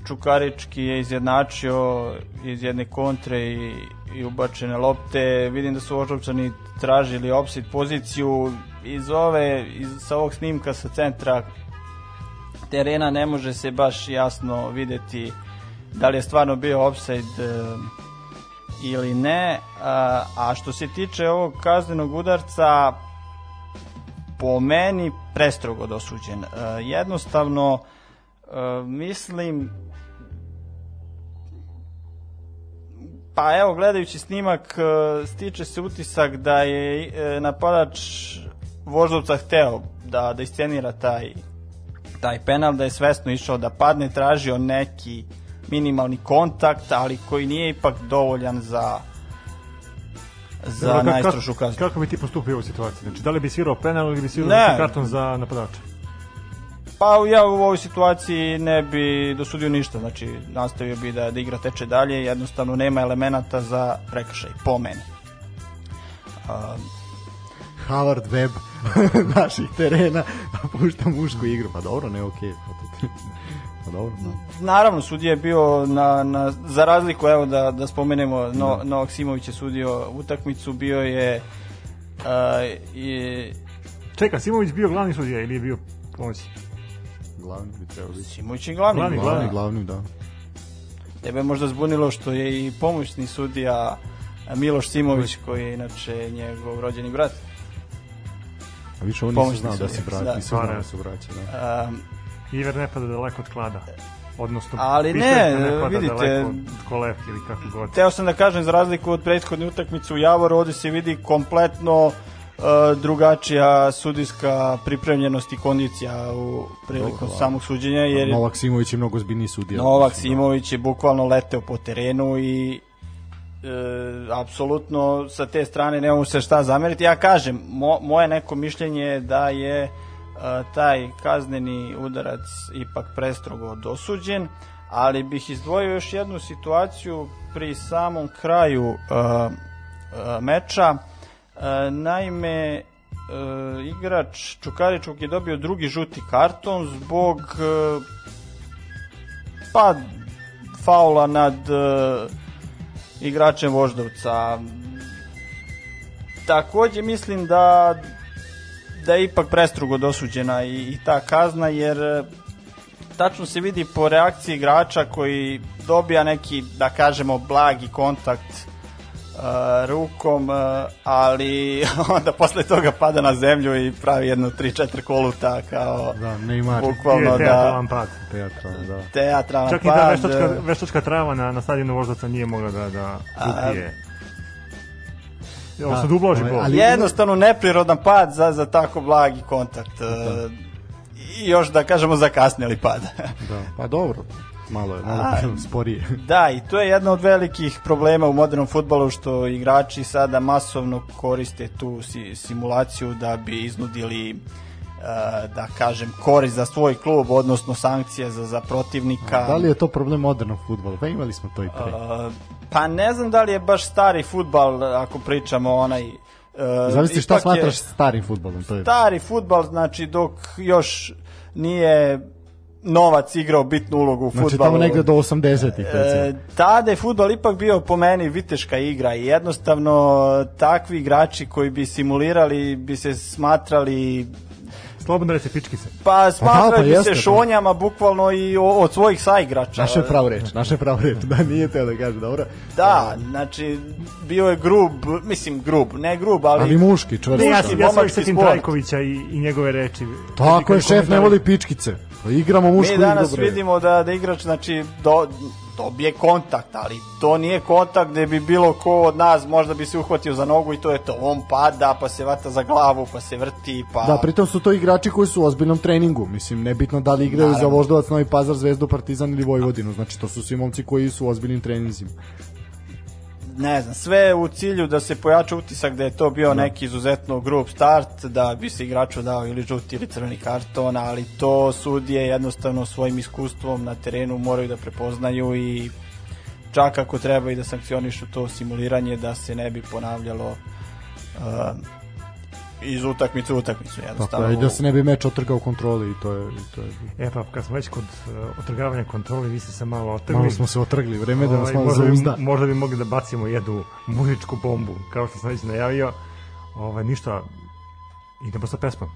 Čukarički je izjednačio iz jedne kontre i, i ubačene lopte. Vidim da su Ožovčani tražili opsit poziciju. Iz ove iz, sa ovog snimka sa centra terena ne može se baš jasno videti da li je stvarno bio offside ili ne. A, što se tiče ovog kaznenog udarca, po meni prestrogo dosuđen. A, jednostavno, a, mislim Pa evo, gledajući snimak, stiče se utisak da je napadač Voždovca hteo da, da iscenira taj, taj penal, da je svesno išao da padne, tražio neki minimalni kontakt, ali koji nije ipak dovoljan za za najstrožu kako- kaznu. Kako bi ti postupio u ovoj situaciji? Znači, da li bi svirao penal ili bi svirao Ne. karton za napadača? Pa ja u ovoj situaciji ne bi dosudio ništa, znači nastavio bi da, da igra teče dalje, jednostavno nema elemenata za prekršaj, po meni. A, Howard Webb naših terena pušta mušku igru. Pa dobro, ne okej. Pa dobro, no. naravno, sudija je bio na, na, za razliku, evo da, da spomenemo, no, Novak Simović je sudio utakmicu, bio je a, i, Čeka, Simović bio glavni sudija ili je bio pomoći? Glavni bi trebao biti. Simović je glavni. Glavni, Glavni, glavni. glavni, da. Tebe je možda zbunilo što je i pomoćni sudija Miloš Simović, koji je inače njegov rođeni brat. A više on Pomoćni nisam znao da se braća, da. nisam znao da se braća, da. Um, Iver ne pada daleko od klada. Odnosno, Ali pištolj ne, pada vidite- daleko od kolevke ili kako god. Teo sam da kažem za razliku od prethodne utakmice u Javoru, ovde se vidi kompletno uh, drugačija sudijska pripremljenost i kondicija u prilikom Dobro, samog suđenja, jer je Novak Simović je mnogo zbiljniji sudija. Novak da. Simović je bukvalno leteo po terenu i e, apsolutno sa te strane nemamo se šta zameriti. Ja kažem, mo, moje neko mišljenje je da je e, taj kazneni udarac ipak prestrogo dosuđen, ali bih izdvojio još jednu situaciju pri samom kraju meča. Naime, e, igrač Čukaričuk je dobio drugi žuti karton zbog e, pa faula nad e, igračem Voždovca. Takođe mislim da da je ipak prestrugo dosuđena i, i ta kazna jer e, tačno se vidi po reakciji igrača koji dobija neki da kažemo blagi kontakt e, rukom, e, ali onda posle toga pada na zemlju i pravi jedno 3-4 koluta kao Da, Neymar. bukvalno je da teatralan pad. Teatralno, da. teatralan Čak i ta pad. veštačka, veštačka trava na, na stadionu Voždovca nije mogla da, da upije. Ovo Da, sam da ublaži ovaj, bol. ali- jednostavno neprirodan pad za, za tako blagi kontakt. E, I još da kažemo zakasnili pad. Da. Pa dobro, malo je, malo A, je sporije. da, i to je jedna od velikih problema u modernom futbalu što igrači sada masovno koriste tu si, simulaciju da bi iznudili e, da kažem korist za svoj klub, odnosno sankcije za, za protivnika. Da li je to problem modernog futbola? Pa imali smo to i pre. Uh, pa ne znam da li je baš stari futbal ako pričamo onaj uh, Zavisi šta ipak je smatraš starim futbolom, to je. stari futbal znači dok još nije novac igrao bitnu ulogu u Znači fudbalu. tamo negde do 80-ih, E, tada je futbal ipak bio po meni viteška igra i jednostavno takvi igrači koji bi simulirali bi se smatrali Slobodno rece, pički se. pa smatrali pa bi jeste, se pa. šonjama bukvalno i od svojih saigrača. Naše pravo reč, naše pravo reč, da nije teo da kaže, dobro. Da, znači bio je grub, mislim grub, ne grub, ali, Ali muški, čvrsto. Ja, Mislim, ja momački setim. Trajkovića i, i njegove reči. Tako je, šef ne voli pičkice. Pa igramo mušku mi igru, danas bre. vidimo da, da igrač znači do, dobije kontakt, ali to nije kontakt gde bi bilo ko od nas možda bi se uhvatio za nogu i to je to. On pada, pa se vata za glavu, pa se vrti, pa... Da, pritom su to igrači koji su u ozbiljnom treningu. Mislim, nebitno da li igraju za Naravno. Voždovac, Novi Pazar, Zvezdu, Partizan ili Vojvodinu. Znači, to su svi momci koji su u ozbiljnim treninzima. Ne znam, sve u cilju da se pojača utisak da je to bio neki izuzetno grub start, da bi se igraču dao ili žuti ili crveni karton, ali to sudije jednostavno svojim iskustvom na terenu moraju da prepoznaju i čak ako treba i da sankcionišu to simuliranje da se ne bi ponavljalo uh, iz utakmice u utakmicu Tako jednostavno. je, i da se ne bi meč otrgao kontroli i to je... I to je E pa, kad smo već kod uh, otrgavanja kontrole, vi ste se malo otrgli. malo smo se otrgli, vreme da nas Ovaj, malo možda, bi, zauzda. možda bi mogli da bacimo jednu muzičku bombu, kao što sam već najavio. Ovaj, ništa, idemo sa pesmom.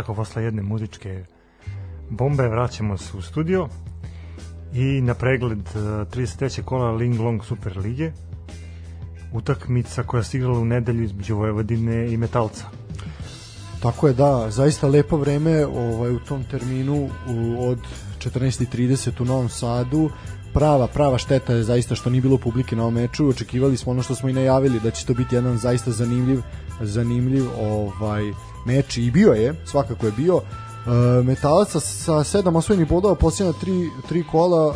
Tako, posle jedne muzičke bombe vraćamo se u studio i na pregled uh, 33. kola Ling Long Super Lige utakmica koja se igrala u nedelju između Vojvodine i Metalca. Tako je, da, zaista lepo vreme ovaj, u tom terminu u, od 14.30 u Novom Sadu prava, prava šteta je zaista što nije bilo publike na ovom meču očekivali smo ono što smo i najavili da će to biti jedan zaista zanimljiv zanimljiv ovaj meč i bio je, svakako je bio Uh, Metalaca sa sedam osvojenih bodova posljednja tri, tri kola uh,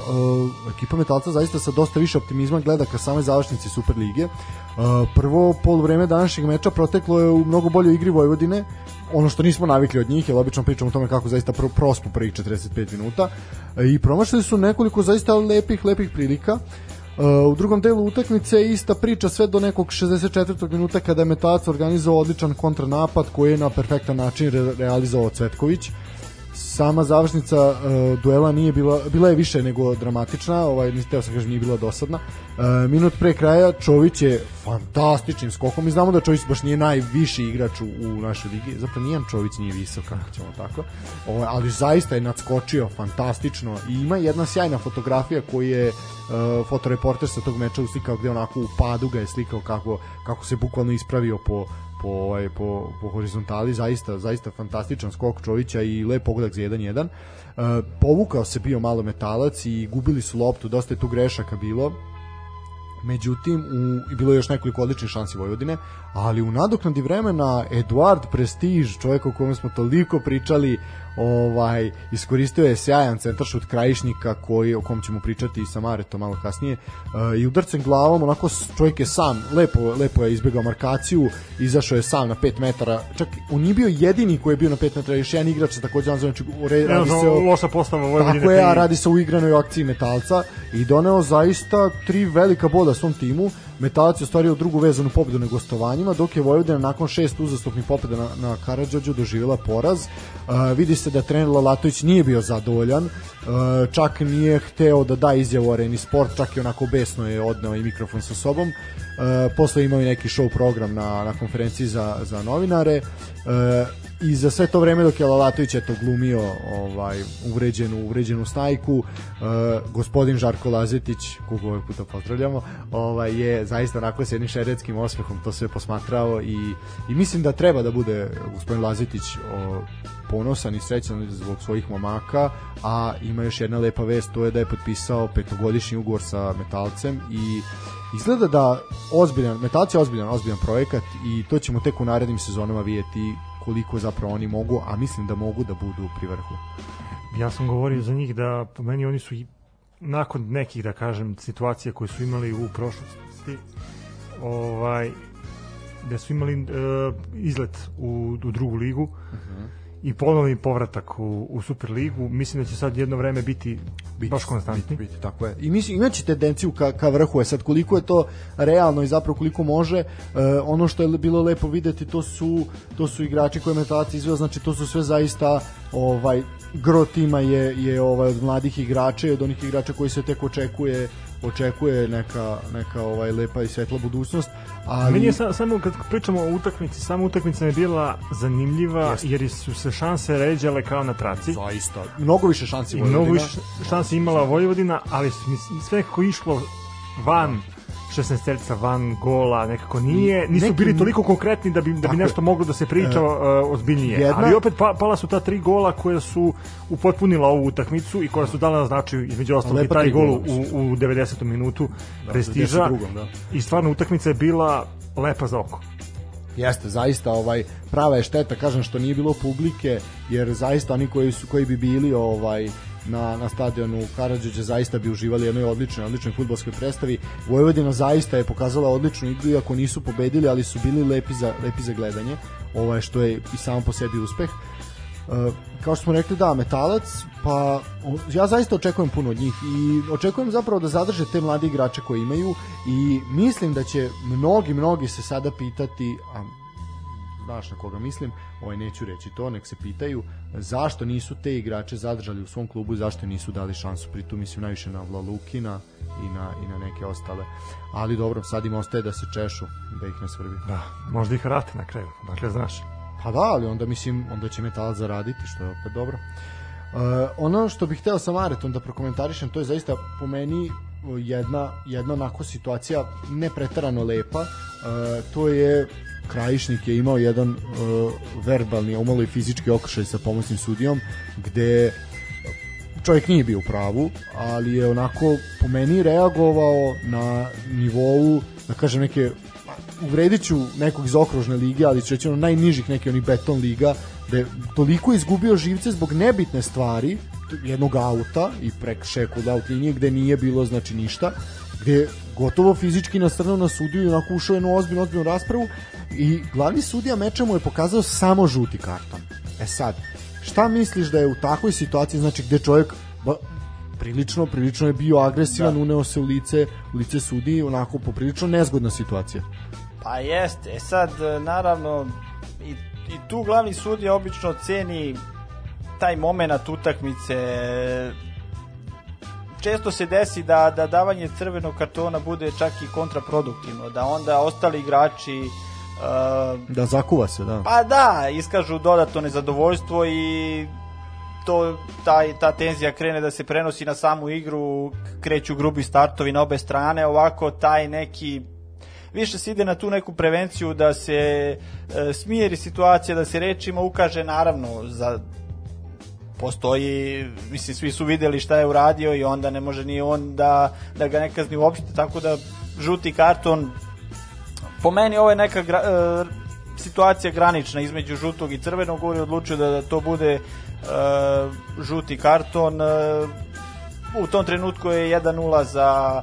ekipa Metalca zaista sa dosta više optimizma gleda ka samoj završnici Super lige uh, prvo polovreme današnjeg meča proteklo je u mnogo boljoj igri Vojvodine. Ono što nismo navikli od njih, jer obično pričamo o tome kako zaista pro, prospu prvih 45 minuta. I promašili su nekoliko zaista lepih, lepih prilika u drugom delu utakmice je ista priča sve do nekog 64. minuta kada je Metalac organizovao odličan kontranapad koji je na perfektan način re realizovao Cvetković. Sama završnica uh, duela nije bila bila je više nego dramatična, ovaj niste se kažem nije bila dosadna. Uh, minut pre kraja Čović je fantastičnim skokom. Mi znamo da Čović baš nije najviši igrač u, u našoj ligi. Zapravo nijedan Čović nije visok, kako ćemo tako. Ovaj ali zaista je nadskočio fantastično i ima jedna sjajna fotografija koju je uh, fotoreporter sa tog meča uslikao gde onako u padu ga je slikao kako, kako se bukvalno ispravio po, po, ovaj, po, po horizontali, zaista, zaista fantastičan skok Čovića i lep pogodak za 1-1. Uh, povukao se bio malo metalac i gubili su loptu, dosta je tu grešaka bilo, međutim u, bilo je još nekoliko odličnih šansi Vojvodine, ali u nadoknadi vremena Eduard Prestiž, čovjek o kome smo toliko pričali, ovaj iskoristio je sjajan centaršut krajišnika koji o kom ćemo pričati i sa Maretom malo kasnije uh, i udarcem glavom onako čovjek je sam lepo lepo je izbegao markaciju izašao je sam na 5 metara. Čak on nije bio jedini koji je bio na 5 metara još jedan igrač takođe znači radi se o loša postava Vojvodine tako je a radi se u igranoj akciji metalca i doneo zaista tri velika boda svom timu Metalac je ostvario drugu vezanu pobedu na gostovanjima, dok je Vojvodina nakon šest uzastopnih pobeda na, na Karadžođu doživjela poraz. Uh, vidi se da trener Lalatović nije bio zadovoljan, uh, čak nije hteo da da izjavu Areni Sport, čak i onako besno je odneo i mikrofon sa sobom. Uh, posle imao i neki show program na, na konferenciji za, za novinare. Uh, i za sve to vreme dok je Lalatović eto glumio ovaj uvređenu uvređenu stajku uh, gospodin Žarko Lazetić koga ovaj puta pozdravljamo ovaj je zaista onako s jednim šeretskim osmehom to sve posmatrao i, i mislim da treba da bude gospodin Lazetić o, ponosan i srećan zbog svojih momaka a ima još jedna lepa vest to je da je potpisao petogodišnji ugovor sa Metalcem i izgleda da ozbiljan, Metalci je ozbiljan, ozbiljan projekat i to ćemo tek u narednim sezonama vidjeti koliko zapravo oni mogu, a mislim da mogu da budu pri vrhu. Ja sam govorio za njih da po meni oni su i nakon nekih da kažem situacija koje su imali u prošlosti ovaj da su imali uh, izlet u, u drugu ligu uh -huh i ponovni povratak u, u Superligu, mislim da će sad jedno vreme biti, biti baš konstantni. Biti, biti, tako je. I mislim, imaće tendenciju ka, ka vrhu, je sad koliko je to realno i zapravo koliko može, uh, ono što je bilo lepo videti, to su, to su igrači koje metalac izveo, znači to su sve zaista ovaj gro tima je, je ovaj, od mladih igrača i od onih igrača koji se tek očekuje očekuje neka, neka ovaj lepa i svetla budućnost. Ali... Meni je sa, samo kad pričamo o utakmici, samo utakmica je bila zanimljiva Jeste. jer su se šanse ređale kao na traci. Zaista. Mnogo više šansi Vojvodina. Mnogo više šansi imala Vojvodina, ali sve kako išlo van 16 terca van gola, nekako nije, nisu Neki, bili toliko konkretni da bi, da bi nešto moglo da se priča uh, ozbiljnije. Jedna, Ali opet pa, pala su ta tri gola koja su upotpunila ovu utakmicu i koja su dala na značaju između ostalog i taj gol u, u 90. minutu da, prestiža. Drugom, da. I stvarno utakmica je bila lepa za oko. Jeste, zaista ovaj prava je šteta kažem što nije bilo publike jer zaista oni koji su koji bi bili ovaj na, na stadionu Karadžića zaista bi uživali jednoj odličnoj, odličnoj futbolskoj predstavi. Vojvodina zaista je pokazala odličnu igru, iako nisu pobedili, ali su bili lepi za, lepi za gledanje, ovaj, što je i samo po sebi uspeh. Uh, kao što smo rekli da, metalac pa ja zaista očekujem puno od njih i očekujem zapravo da zadrže te mlade igrače koje imaju i mislim da će mnogi, mnogi se sada pitati a znaš na koga mislim, ovaj neću reći to, nek se pitaju zašto nisu te igrače zadržali u svom klubu i zašto nisu dali šansu, pritom mislim najviše na Vlalukina i na, i na neke ostale. Ali dobro, sad im ostaje da se češu, da ih ne svrbi. Da, možda ih vrate na kraju, dakle znaš. Pa da, ali onda mislim, onda će metalac zaraditi, što je opet dobro. Uh, ono što bih hteo sa Maretom da prokomentarišem, to je zaista po meni jedna, jedna onako situacija ne pretarano lepa. Uh, to je Krajišnik je imao jedan uh, verbalni, umalo i fizički okršaj sa pomoćnim sudijom, gde čovjek nije bio u pravu, ali je onako po meni reagovao na nivou, da kažem neke uvredit ću nekog iz okružne lige, ali ću reći ono najnižih neki oni beton liga, da je toliko izgubio živce zbog nebitne stvari, jednog auta i prek šeku od aut linije gde nije bilo znači ništa, gde gotovo fizički nasrnuo na sudiju i onako ušao jednu ozbiljnu, ozbiljnu raspravu i glavni sudija meča mu je pokazao samo žuti karton. E sad, šta misliš da je u takvoj situaciji, znači gde čovjek ba, prilično, prilično je bio agresivan, da. uneo se u lice, u lice sudiji, onako poprilično nezgodna situacija. Pa jeste, e sad, naravno, i, i tu glavni sudija obično ceni taj moment utakmice često se desi da, da davanje crvenog kartona bude čak i kontraproduktivno, da onda ostali igrači uh, da zakuva se, da. Pa da, iskažu dodatno nezadovoljstvo i to taj ta tenzija krene da se prenosi na samu igru, kreću grubi startovi na obe strane, ovako taj neki više se ide na tu neku prevenciju da se e, smijeri situacija, da se rečima ukaže naravno za postoji, mislim, svi su videli šta je uradio i onda ne može ni on da, da ga ne kazni uopšte, tako da žuti karton po meni ovo je neka gra, e, situacija granična između žutog i crvenog, govori odlučio da, da to bude e, žuti karton e, u tom trenutku je 1-0 za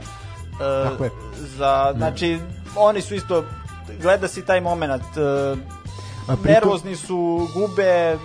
e, za, znači oni su isto gleda si taj moment e, nervozni su, gube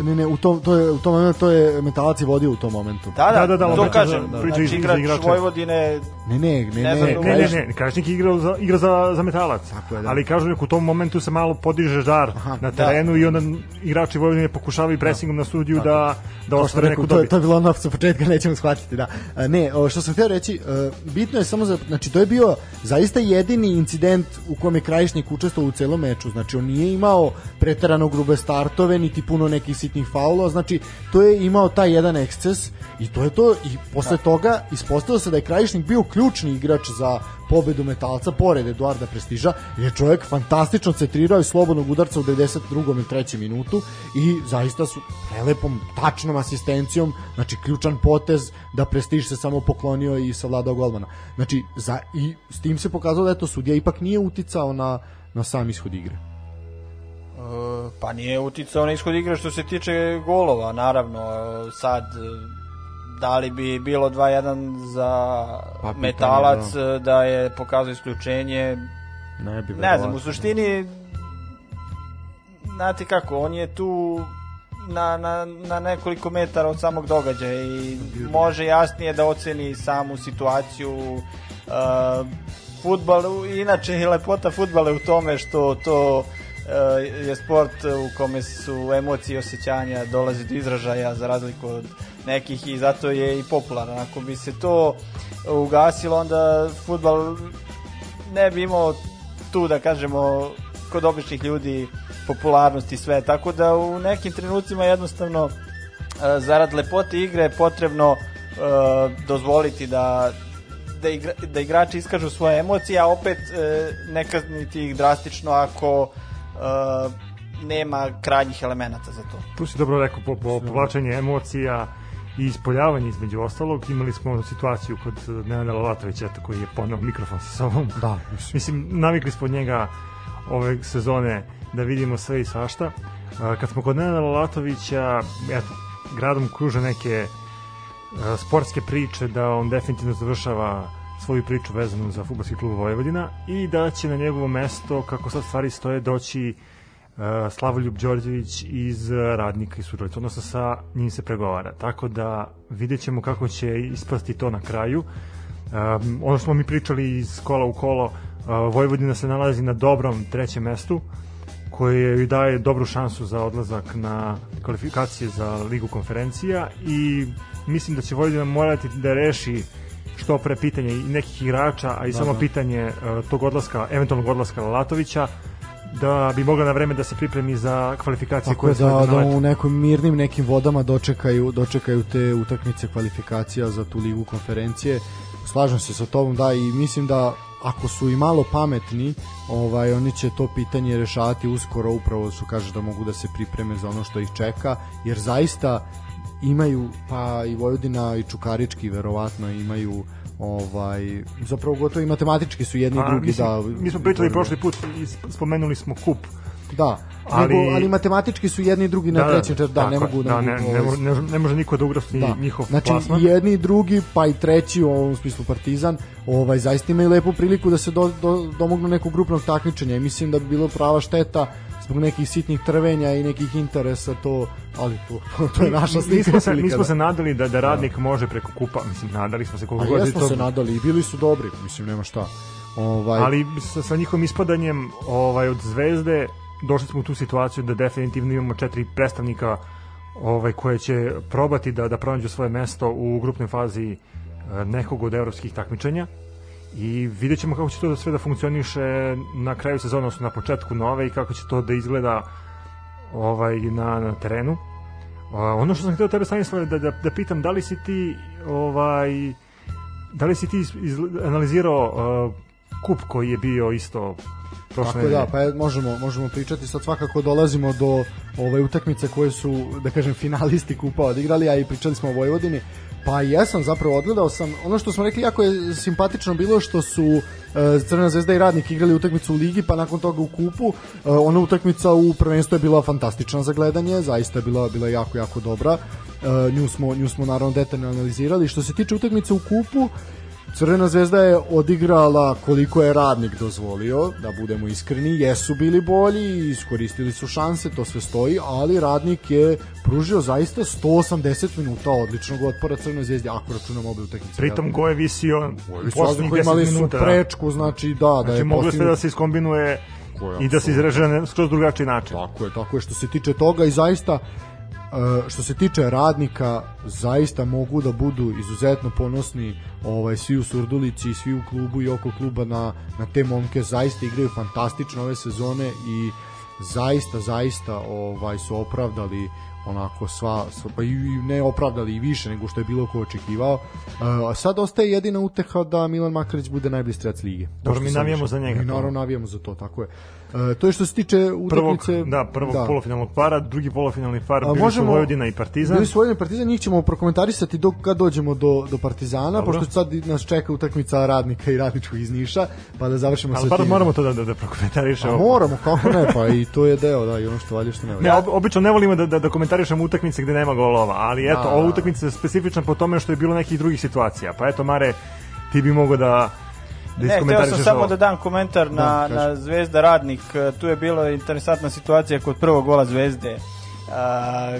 Ne, ne, u tom, to je, u tom momentu to je metalac je vodio u tom momentu. Da, da, da, da to kažem. Da, da. Znači, igrač Vojvodine... Ne, ne, ne, ne, ne, ne, ne, ne, Krašnik igra za, igra za, za metalac. Tako je, da. Ali kažem, u tom momentu se malo podiže žar Aha, na terenu da. i onda igrači Vojvodine pokušavaju presingom na sudiju da, da ostvare neku dobit. To, to je bilo ono sa početka, nećemo shvatiti, da. Ne, što sam htio reći, bitno je samo za, znači, to je bio zaista jedini incident u kome Krajišnik učestvovao u celom meču. Znači, on nije imao preterano grube startove, niti puno nekih sitnih faulova, znači to je imao taj jedan eksces i to je to i posle da. toga ispostavilo se da je Krajišnik bio ključni igrač za pobedu metalca pored Eduarda Prestiža je čovjek fantastično centrirao i slobodnog udarca u 92. i 3. minutu i zaista su prelepom, tačnom asistencijom, znači ključan potez da Prestiž se samo poklonio i savladao golmana. Znači, za, i s tim se pokazalo da eto, sudija ipak nije uticao na, na sam ishod igre. E, pa nije uticao na ishod igre što se tiče golova, naravno. Sad, da li bi bilo 2-1 za pa, metalac da. da je pokazao isključenje, ne, bi ne znam, u suštini znate kako, on je tu na, na, na nekoliko metara od samog događaja i može jasnije da oceni samu situaciju uh, futbal, inače je lepota futbala u tome što to Eh, je sport u kome su emocije i osjećanja dolazi do izražaja za razliku od nekih i zato je i popularan. Ako bi se to ugasilo, onda futbal ne bi imao tu, da kažemo, kod običnih ljudi popularnost i sve. Tako da u nekim trenucima jednostavno eh, zarad lepote igre je potrebno uh, dozvoliti da da, igra, da igrači iskažu svoje emocije, a opet uh, ne kazniti ih drastično ako uh, nema krajnjih elemenata za to. Tu si dobro rekao, po, po povlačenje emocija i ispoljavanje između ostalog. Imali smo situaciju kod Nenada Lalatovića koji je ponao mikrofon sa sobom. Da, mislim. mislim, navikli smo od njega ove sezone da vidimo sve i svašta. Uh, kad smo kod Nenada Lalatovića, eto, gradom kruže neke uh, sportske priče da on definitivno završava svoju priču vezanu za futbolski klub Vojvodina i da će na njegovo mesto, kako sad stvari stoje, doći uh, Slavoljub Đorđević iz Radnika i Suralica, odnosno sa njim se pregovara. Tako da vidjet ćemo kako će ispasti to na kraju. Um, ono što smo mi pričali iz kola u kolo, uh, Vojvodina se nalazi na dobrom trećem mestu, koje joj daje dobru šansu za odlazak na kvalifikacije za ligu konferencija i mislim da će Vojvodina morati da reši što pre pitanje i nekih igrača, a i da, samo da. pitanje uh, tog odlaska, eventualnog odlaska Lalatovića, da bi mogla na vreme da se pripremi za kvalifikacije Tako koje da, da u nekim mirnim nekim vodama dočekaju, dočekaju te utakmice kvalifikacija za tu ligu konferencije. Slažem se sa tobom, da, i mislim da ako su i malo pametni, ovaj oni će to pitanje rešavati uskoro upravo su kaže da mogu da se pripreme za ono što ih čeka, jer zaista imaju pa i Vojvodina i Čukarički verovatno imaju ovaj zapravo gotovo i matematički su jedni i drugi mislim, da mi smo pričali prošli put i sp- spomenuli smo kup. da ali, nego, ali matematički su jedni i drugi na trećem četvrtom da, ne tako je. mogu da, ne, ne, ovaj, ne, ne može niko da ugrosti da. njihov znači, plasman. jedni i drugi, pa i treći u ovom smislu Partizan, ovaj, zaista imaju lepu priliku da se do, do, domognu nekog grupnog takmičenja i mislim da bi bilo prava šteta zbog nekih sitnih trvenja i nekih interesa to, ali to, to je naša mi, slika. mi smo se, mi prilika smo da- se nadali da da radnik može preko kupa, mislim nadali smo se koliko god jesmo to se nadali i bili su dobri, mislim, nema šta. Ovaj, ali sa, sa njihovim ispadanjem ovaj od Zvezde došli smo u tu situaciju da definitivno imamo četiri predstavnika ovaj koje će probati da da pronađu svoje mesto u grupnoj fazi e, nekog od evropskih takmičenja i vidjet ćemo kako će to da sve da funkcioniše na kraju sezone, odnosno na početku nove i kako će to da izgleda ovaj na, na terenu. A, ono što sam htio tebe Stanislav da, da, da pitam da li si ti ovaj da li si ti iz, iz, analizirao uh, kup koji je bio isto prošle Tako da, pa je, možemo, možemo pričati, sad svakako dolazimo do ove utakmice koje su, da kažem, finalisti kupa odigrali, a i pričali smo o Vojvodini, pa jesam zapravo odgledao sam, ono što smo rekli jako je simpatično bilo što su e, Crvena zvezda i Radnik igrali utakmicu u ligi, pa nakon toga u kupu, e, ona utakmica u prvenstvu je bila fantastična za gledanje, zaista je bila, bila jako, jako dobra, e, nju, smo, nju smo naravno detaljno analizirali, što se tiče utakmice u kupu, Crvena zvezda je odigrala koliko je radnik dozvolio, da budemo iskreni, jesu bili bolji, iskoristili su šanse, to sve stoji, ali radnik je pružio zaista 180 minuta odličnog otpora Crvenoj zvezdi, ako računamo obe utakmice. Pritom go je visio su poslednjih razliku, imali 10 su minuta. prečku, znači da, da Znači je moglo postignut- da se iskombinuje i da se na skroz drugačiji način. Tako je, tako je što se tiče toga i zaista što se tiče radnika zaista mogu da budu izuzetno ponosni ovaj svi u Surdulici i svi u klubu i oko kluba na, na te momke zaista igraju fantastično ove sezone i zaista zaista ovaj su opravdali onako sva, pa i ne opravdali i više nego što je bilo ko očekivao. E, a sad ostaje jedina uteha da Milan Makarić bude najbolji strelac lige. Dobro, mi navijamo išao. za njega, Mi naravno navijamo za to, tako je. E, to je što se tiče Prvog, utakmice. da, prvog da. polufinalnog para, drugi polufinalni par bili možemo- su Vojvodina i Partizan. Bili su Vojvodina i Partizan, njih ćemo prokomentarisati dok kad dođemo do, do Partizana, Dobro. pošto sad nas čeka utakmica radnika i radničkog iz Niša, pa da završimo Ali sa tim. moramo to da, da, da prokomentarišemo. A moramo, kako ne, pa i to je deo, da, i ono što valje što ne valje. Ne, ob, obično ne volimo da, da, da komentarišemo utakmice gde nema golova, ali eto, Da, ova da. utakmica je specifična po tome što je bilo nekih drugih situacija. Pa eto, Mare, ti bi mogo da, da Ne, sam samo da dam komentar na, Da, na Zvezda Radnik. Tu je bila interesantna situacija kod prvog gola Zvezde. A,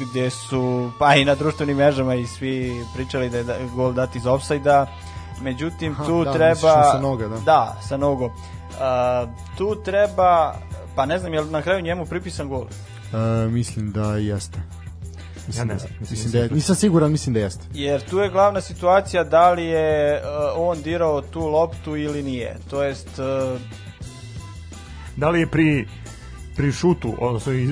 gde su, pa i na društvenim mrežama i svi pričali da je da, gol dati iz ofsajda. Međutim, Aha, tu da, treba... na sa noga, da. Da, sa nogom. A, tu treba, pa ne znam, je li na kraju njemu pripisan gol? E, mislim da jeste. Mislim, Ja ne da- znam, mislim, da je, nisam siguran, mislim da jeste. Jer tu je glavna situacija da li je uh, on dirao tu loptu ili nije. To jest, uh, Da li je pri pri šutu, odnosno iz,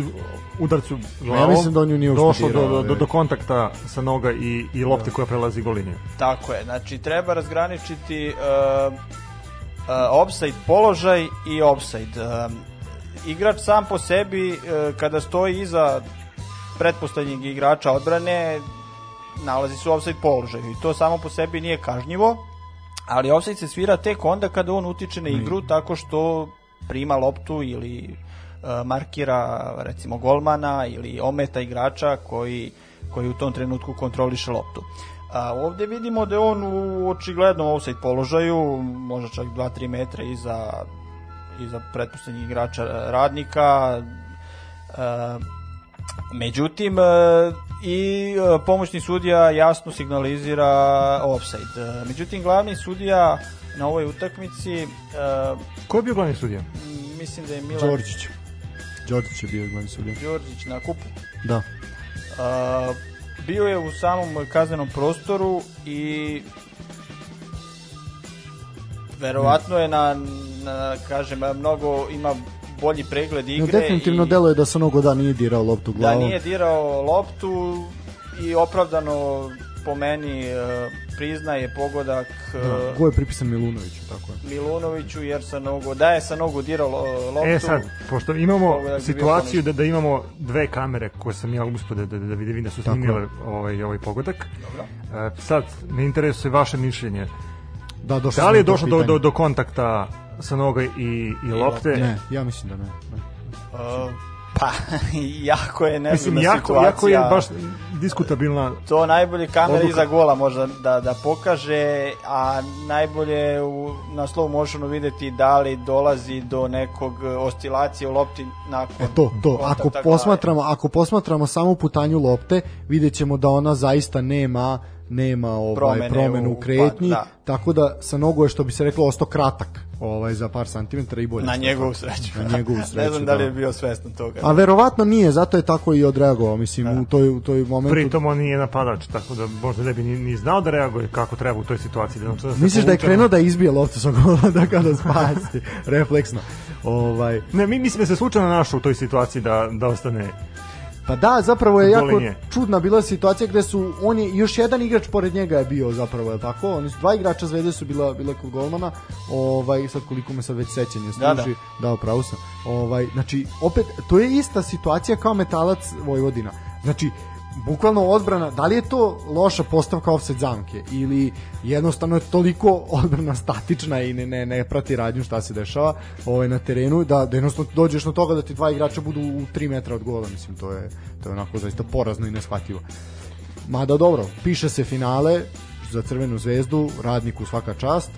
udarcu glavom, mislim da on ju nije došlo do, do, do, do kontakta sa noga i, i lopte koja prelazi goliniju. Tako je, znači treba razgraničiti uh, uh, offside položaj i offside. Um, igrač sam po sebi uh, kada stoji iza pretpostavljeg igrača odbrane nalazi se u offside položaju i to samo po sebi nije kažnjivo, ali offside se svira tek onda kada on utiče na igru tako što prima loptu ili uh, markira recimo golmana ili ometa igrača koji koji u tom trenutku kontroliše loptu. A, ovde vidimo da je on u očiglednom offside položaju, možda čak 2-3 metra iza, iza pretpostavljeg igrača radnika. A, međutim, e, i e, pomoćni sudija jasno signalizira offside. E, Međutim, glavni sudija na ovoj utakmici, Ko je bio glavni sudija? mislim da je Milan Đorđić. Đorđić je bio glavni sudija. Đorđić na kupu. Da. Bio je u samom kaznenom prostoru i verovatno je na, na kažem mnogo ima bolji pregled No, igre. definitivno i, deluje da Sanogo da nije dirao loptu Da glavom. nije dirao loptu i opravdano po meni e, priznaje pogodak e, Da, go je pripisan Milunoviću, tako je. Milunoviću jer sa nogu, da je sa nogu dirao lo- loptu. E sad, pošto imamo situaciju da, da imamo dve kamere koje sam ja uspio da, da, da vidim da su snimile ovaj, ovaj pogodak. Dobro. E, sad, me interesuje vaše mišljenje. Da, Da li je došlo do, do, do kontakta sa noga i, i lopte? Ne, ja mislim da ne. ne. E, pa, jako je nezgodna Mislim, jako, situacija. jako je baš diskutabilna To najbolje kamera Odluka. iza gola može da, da pokaže, a najbolje u, na slow motionu videti da li dolazi do nekog oscilacije u lopti nakon E to, to, ako glave. posmatramo, ako posmatramo samo putanju lopte, vidjet ćemo da ona zaista nema nema ovaj promenu u u kretnji, da. tako da sa nogu je što bi se reklo ostao kratak, ovaj za par santimetara i bolje. Na njegovu sreću. Na njegovu ne sreću. znam da li je bio svestan toga. A verovatno nije, zato je tako i odreagovao, mislim, u toj, u toj momentu. Pritom on nije napadač, tako da možda ne bi ni, ni znao da reaguje kako treba u toj situaciji. Da, da se Misliš da je krenuo da izbije loptu sa gola da kada spasti, refleksno. Ovaj, Ne, mi mislim da se slučajno našao u toj situaciji da, da ostane Pa da, zapravo je jako linije. čudna bila situacija gde su on je još jedan igrač pored njega je bio zapravo, je tako? Oni su dva igrača Zvezde su bila bila kod golmana. Ovaj sad koliko me sad već sećanje Da, služi. Da, da, upravo sam. Ovaj znači opet to je ista situacija kao Metalac Vojvodina. Znači bukvalno odbrana, da li je to loša postavka offset zamke ili jednostavno je toliko odbrana statična i ne, ne, ne prati radnju šta se dešava ovaj, na terenu da, da jednostavno dođeš na toga da ti dva igrača budu u 3 metra od gola, mislim to je, to je onako zaista porazno i neshvatljivo. Mada dobro, piše se finale za Crvenu zvezdu, radniku svaka čast,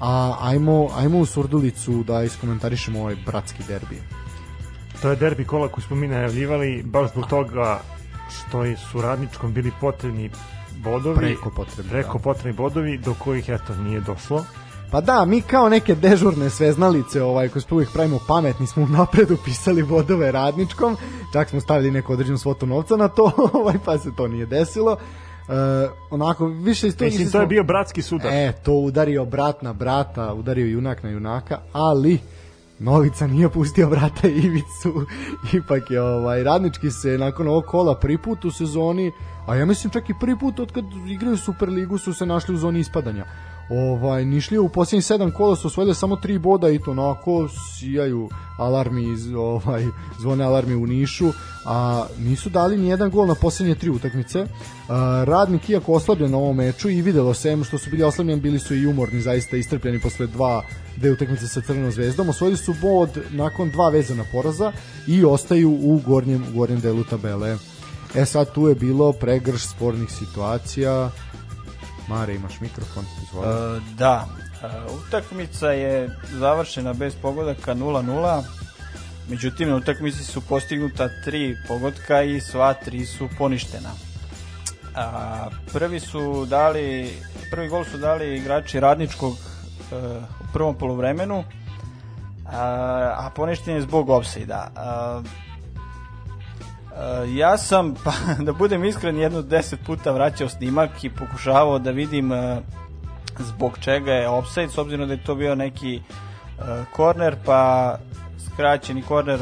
a ajmo, ajmo u Surdulicu da iskomentarišemo ovaj bratski derbi. To je derbi kola koji smo mi najavljivali baš zbog toga što je su radničkom bili potrebni bodovi, Preko potrebni, preko da. potrebni bodovi do kojih eto nije došlo. Pa da, mi kao neke dežurne sveznalice, ovaj, koji smo uvijek pravimo pametni, smo napred upisali bodove radničkom, čak smo stavili neku određenu svotu novca na to, ovaj, pa se to nije desilo. E, onako, više iz to... Mislim, to je bio bratski sudar. E, to udario brat na brata, udario junak na junaka, ali Novica nije pustio brata Ivicu. Ipak je ovaj radnički se nakon ovog kola prvi put u sezoni, a ja mislim čak i prvi put od kad igraju Superligu su se našli u zoni ispadanja. Ovaj Nišlije u posljednjih sedam kola su osvojili samo tri boda i to onako sijaju alarmi iz ovaj zvone alarmi u Nišu, a nisu dali ni jedan gol na posljednje tri utakmice. A, radnik iako oslabljen na ovom meču i videlo se em što su bili oslabljeni, bili su i umorni, zaista istrpljeni posle dva dve utakmice sa Crvenom zvezdom. Osvojili su bod nakon dva vezana poraza i ostaju u gornjem, u gornjem delu tabele. E sad tu je bilo pregrš spornih situacija. Mare, imaš mikrofon, izvoli. E, da, e, utakmica je završena bez pogodaka 0-0. Međutim, na utakmici su postignuta tri pogotka i sva tri su poništena. A, prvi su dali prvi gol su dali igrači radničkog e, u prvom poluvremenu a, a poništen je zbog ofsajda. A, a, ja sam, pa, da budem iskren, jedno deset puta vraćao snimak i pokušavao da vidim a, zbog čega je offside, s obzirom da je to bio neki a, korner, pa skraćeni korner,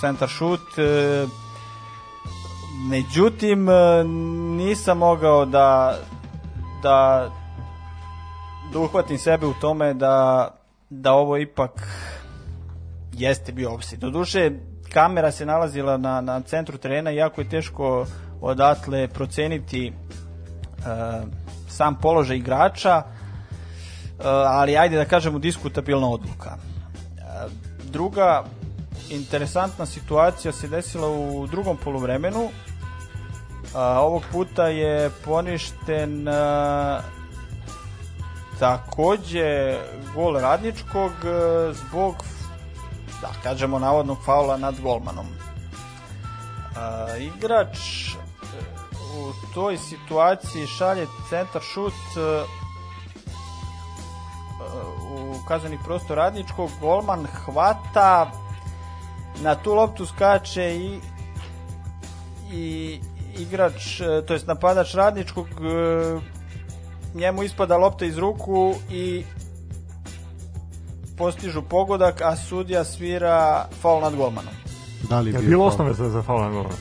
centar šut, međutim nisam mogao da da da uhvatim sebe u tome da da ovo ipak jeste bio offside. Doduše, kamera se nalazila na, na centru terena i jako je teško odatle proceniti e, sam položaj igrača, e, ali ajde da kažemo diskutabilna odluka. E, druga interesantna situacija se desila u drugom poluvremenu. A, ovog puta je poništen a, takođe gol radničkog zbog da kažemo navodnog faula nad golmanom. A, igrač e, u toj situaciji šalje centar šut e, u kazani prostor radničkog, golman hvata na tu loptu skače i i igrač, e, to jest napadač radničkog e, njemu ispada lopta iz ruku i postižu pogodak, a sudija svira faul nad golmanom. Da li Je bio bilo osnove za, za faul na golmanu?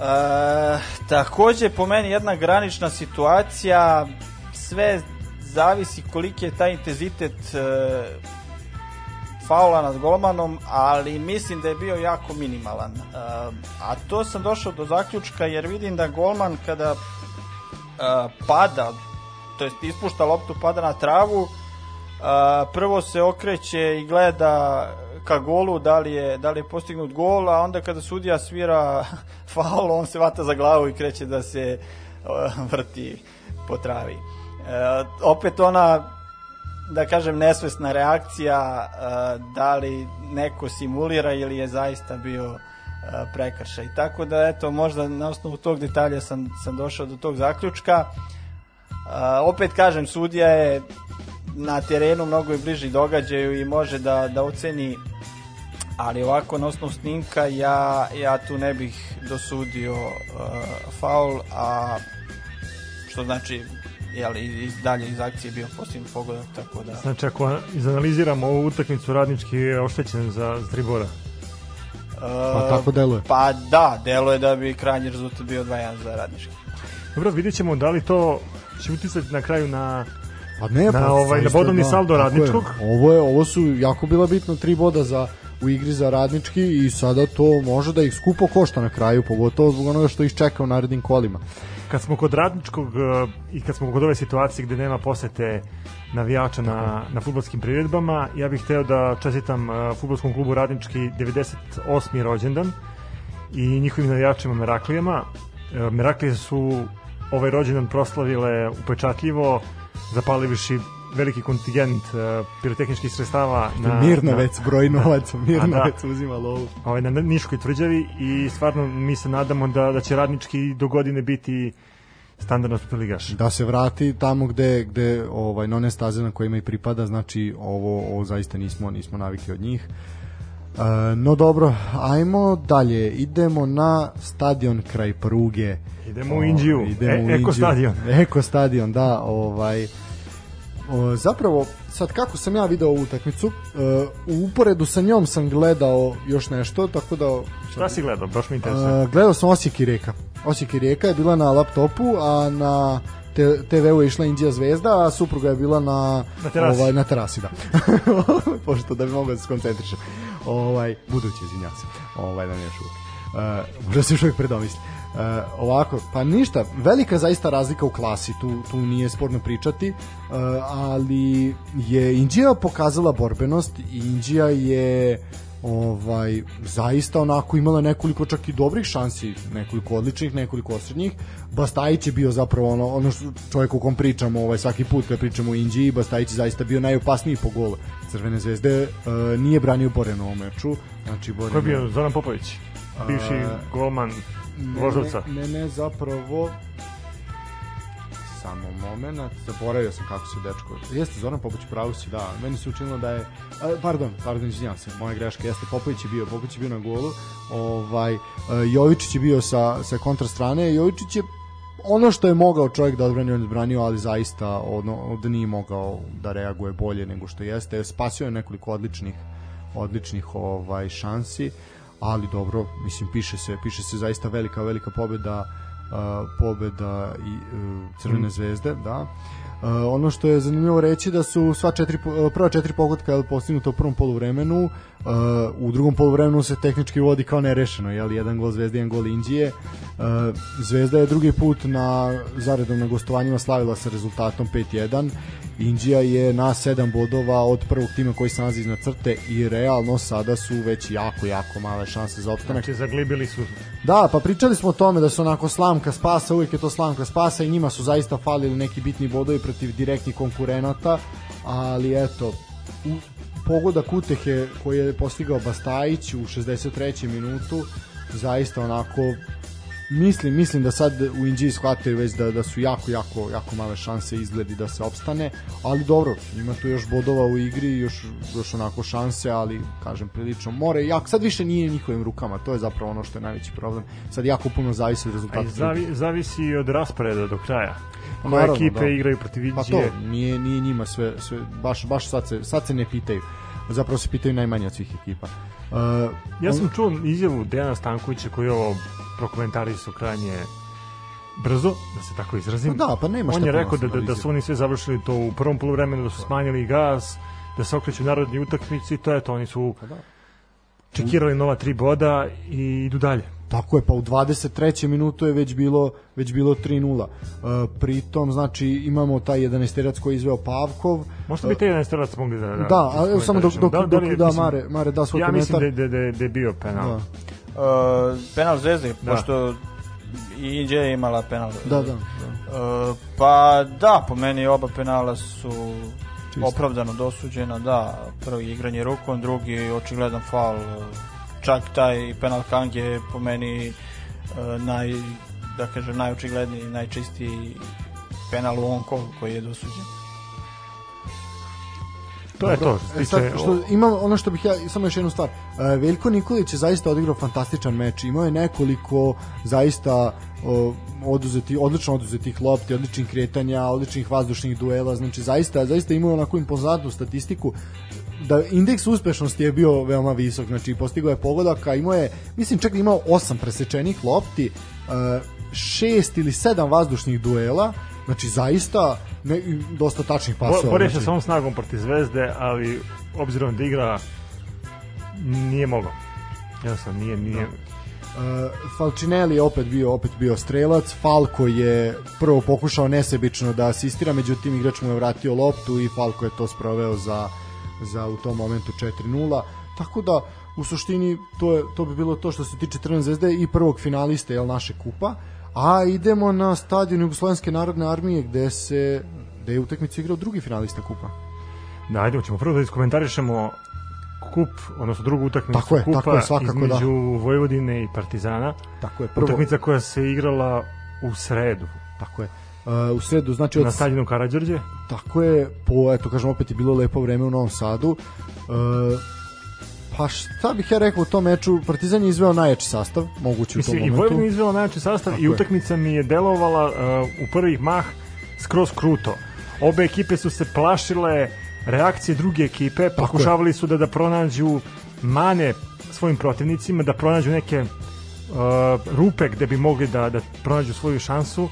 E, takođe, po meni jedna granična situacija, sve zavisi koliki je taj intenzitet e, faula nad golmanom, ali mislim da je bio jako minimalan. E, a to sam došao do zaključka jer vidim da golman kada e, pada, to jest ispušta loptu, pada na travu, a, prvo se okreće i gleda ka golu da li je, da li je postignut gol, a onda kada sudija svira faul, on se vata za glavu i kreće da se a, vrti po travi. E, opet ona da kažem nesvesna reakcija a, da li neko simulira ili je zaista bio a, prekršaj. Tako da eto možda na osnovu tog detalja sam, sam došao do tog zaključka. A, opet kažem, sudija je na terenu mnogo je bliži događaju i može da, da oceni ali ovako na osnovu snimka ja, ja tu ne bih dosudio uh, faul, a što znači jel, iz, dalje iz akcije bio postignut pogodak, tako da... Znači, ako izanaliziramo ovu utakmicu, radnički je oštećen za, za tri boda. Pa tako deluje. Pa da, deluje da bi krajnji rezultat bio 2-1 za radnički. Dobro, vidjet ćemo da li to će uticati na kraju na Pa ne, Na pa, ovaj, na zaista, bodovni saldo tako je. Radničkog. Ovo je ovo su jako bila bitno tri boda za u igri za radnički i sada to može da ih skupo košta na kraju, pogotovo zbog onoga što ih čeka u narednim kolima. kad smo kod radničkog e, i kad smo kod ove situacije gde nema posete navijača na, na futbolskim priredbama, ja bih hteo da čestitam uh, futbolskom klubu Radnički 98. rođendan i njihovim navijačima Meraklijama. Uh, Meraklije su ovaj rođendan proslavile upečatljivo, zapalivši veliki kontingent uh, pirotehničkih sredstava na, Mirnovec broj novac, A Mirnovec da. uzima lovu. ovaj, na Niškoj tvrđavi i stvarno mi se nadamo da, da će radnički do godine biti standardno superligaš. Da se vrati tamo gde gde ovaj na one staze na kojima i pripada, znači ovo ovo zaista nismo nismo navikli od njih. E, no dobro, ajmo dalje. Idemo na stadion kraj Pruge. Idemo u Indiju. idemo E- u Eko Indiju. stadion. Eko stadion, da, ovaj zapravo, sad kako sam ja video ovu utakmicu, e, u uporedu sa njom sam gledao još nešto, tako da... Šta si gledao? Baš me interesuje. Uh, gledao sam Osijek i Rijeka. Osijek i Rijeka je bila na laptopu, a na TV-u je išla Indija zvezda, a supruga je bila na, Na terasi. Ovaj, na terasi, da. Pošto da bi mogao da se koncentrišem. Ovaj, budući, izvinjam se. Ovaj, da ne uvijek. Uh, možda se još uvijek predomisli. Uh, ovako, pa ništa, velika zaista razlika u klasi, tu, tu nije sporno pričati, uh, ali je Indija pokazala borbenost Indija je ovaj zaista onako imala nekoliko čak i dobrih šansi, nekoliko odličnih, nekoliko osrednjih. Bastajić je bio zapravo ono ono što čovjek o kom pričamo ovaj svaki put kad pričamo o Indiji, Bastajić je zaista bio najopasniji po golu Crvene zvezde. E, nije branio Boren u ovom meču. Znači Boren Ko je bio Zoran Popović? Bivši golman Voždovca. Ne, ne, ne, zapravo samo moment, zaboravio sam kako se dečko. Jeste Zoran Popović pravo si, da. Meni se učinilo da je pardon, pardon, izvinjavam se, moja greška jeste Popović je bio, Popović je bio na golu. Ovaj e, Jovičić je bio sa sa kontra strane. Jovičić je ono što je mogao čovjek da odbrani, on odbranio, ali zaista ono, da nije mogao da reaguje bolje nego što jeste. Spasio je nekoliko odličnih odličnih ovaj šansi, ali dobro, mislim piše se, piše se zaista velika velika pobeda pobeda i uh, Crvene Mm. zvezde, da. Uh, ono što je zanimljivo reći da su sva četiri uh, prva četiri pogotka postignuta u prvom poluvremenu, uh, u drugom poluvremenu se tehnički vodi kao nerešeno, je jedan gol Zvezde, jedan gol Indije. Uh, Zvezda je drugi put na zaredom na gostovanjima slavila sa rezultatom 5-1. Indija je na 7 bodova od prvog tima koji se nalazi iznad crte i realno sada su već jako, jako male šanse za opstanak. Znači, zaglibili su Da, pa pričali smo o tome da su onako slamka spasa, uvijek je to slamka spasa i njima su zaista falili neki bitni bodovi protiv direktnih konkurenata, ali eto, u, pogodak utehe koji je postigao Bastajić u 63. minutu, zaista onako mislim, mislim da sad u Inđiji shvataju već da, da su jako, jako, jako male šanse izgledi da se opstane, ali dobro, ima tu još bodova u igri, još, još onako šanse, ali kažem prilično more, jako, sad više nije njihovim rukama, to je zapravo ono što je najveći problem, sad jako puno zavisi od rezultata. Zavi, zavisi i od rasporeda do kraja. Koje Naravno, ekipe da. igraju protiv Pa Inđije. to, nije, nije njima sve, sve baš, baš sad, se, sad se ne pitaju, zapravo se pitaju najmanje od svih ekipa. Uh, Ja sam čuo izjavu Dejana Stankovića koji je ovo prokomentarisao krajnje brzo, da se tako izrazim. Pa da, pa nema šta On je rekao da, da, da su oni sve završili to u prvom poluvremenu, da su smanjili gas, da se okreću narodni utakmici to je to, oni su Pa da. čekirali nova tri boda i idu dalje. Tako je, pa u 23. minutu je već bilo već bilo 3:0. E, pritom znači imamo taj 11 koji je izveo Pavkov. Možda bi te jedan strelac mogli da... Da, Da, a evo samo dok dok Da, dok, da li da mislim, Mare Mare da svoj Ja mislim komentar. da, je- da, da, da je bio penal. Da. Uh, penal Zvezde, Da. pošto i Inđija je imala penal. Da, da. da. Uh, pa da, po meni oba penala su Čisto. opravdano dosuđena, da, prvi igranje rukom, drugi očigledan faul, čak taj penal Kange je po meni uh, naj, da kažem, najočigledniji, najčistiji penal u ovom kolu koji je dosuđen. To je to. Dobro. Što se E, sad, što, imam ono što bih ja, samo još jednu stvar. E, Veljko Nikolić je zaista odigrao fantastičan meč. Imao je nekoliko zaista o, oduzeti, odlično oduzetih lopti, odličnih kretanja, odličnih vazdušnih duela. Znači, zaista, zaista imao onako impozantnu statistiku da indeks uspešnosti je bio veoma visok, znači postigao je pogodak, a imao je, mislim čak da imao osam presečenih lopti, e, šest ili sedam vazdušnih duela, znači zaista ne, dosta tačnih pasova. Bo- Borio se znači, sa ovom snagom protiv Zvezde, ali obzirom da igra nije mogao. Jednostavno nije, nije, Uh, Falcinelli je opet bio opet bio strelac, Falko je prvo pokušao nesebično da asistira, međutim igrač mu je vratio loptu i Falko je to sproveo za, za u tom momentu 4-0. Tako da u suštini to je to bi bilo to što se tiče Crvene zvezde i prvog finaliste jel naše kupa. A idemo na stadion Jugoslovenske narodne armije gde se gde je utakmicu igrao drugi finalista kupa. Da, ajde, ćemo prvo da iskomentarišemo kup, odnosno drugu utakmicu Tako je, kupa tako je, svakako da. između Vojvodine i Partizana. Tako je, prvo, Utakmica koja se igrala u sredu tako je. Uh, u sredu znači od na stadionu Karadžorđe. Tako je, po, eto kažem, opet je bilo lepo vreme u Novom Sadu. E, pa šta bih ja rekao u tom meču, Partizan je izveo najjači sastav, moguće u tom Mislim, i momentu. Vojvodina je izvela najjači sastav Tako i je. utakmica mi je delovala uh, u prvih mah skroz kruto. Obe ekipe su se plašile reakcije druge ekipe, pokušavali su da da pronađu mane svojim protivnicima, da pronađu neke uh, rupe gde bi mogli da, da pronađu svoju šansu.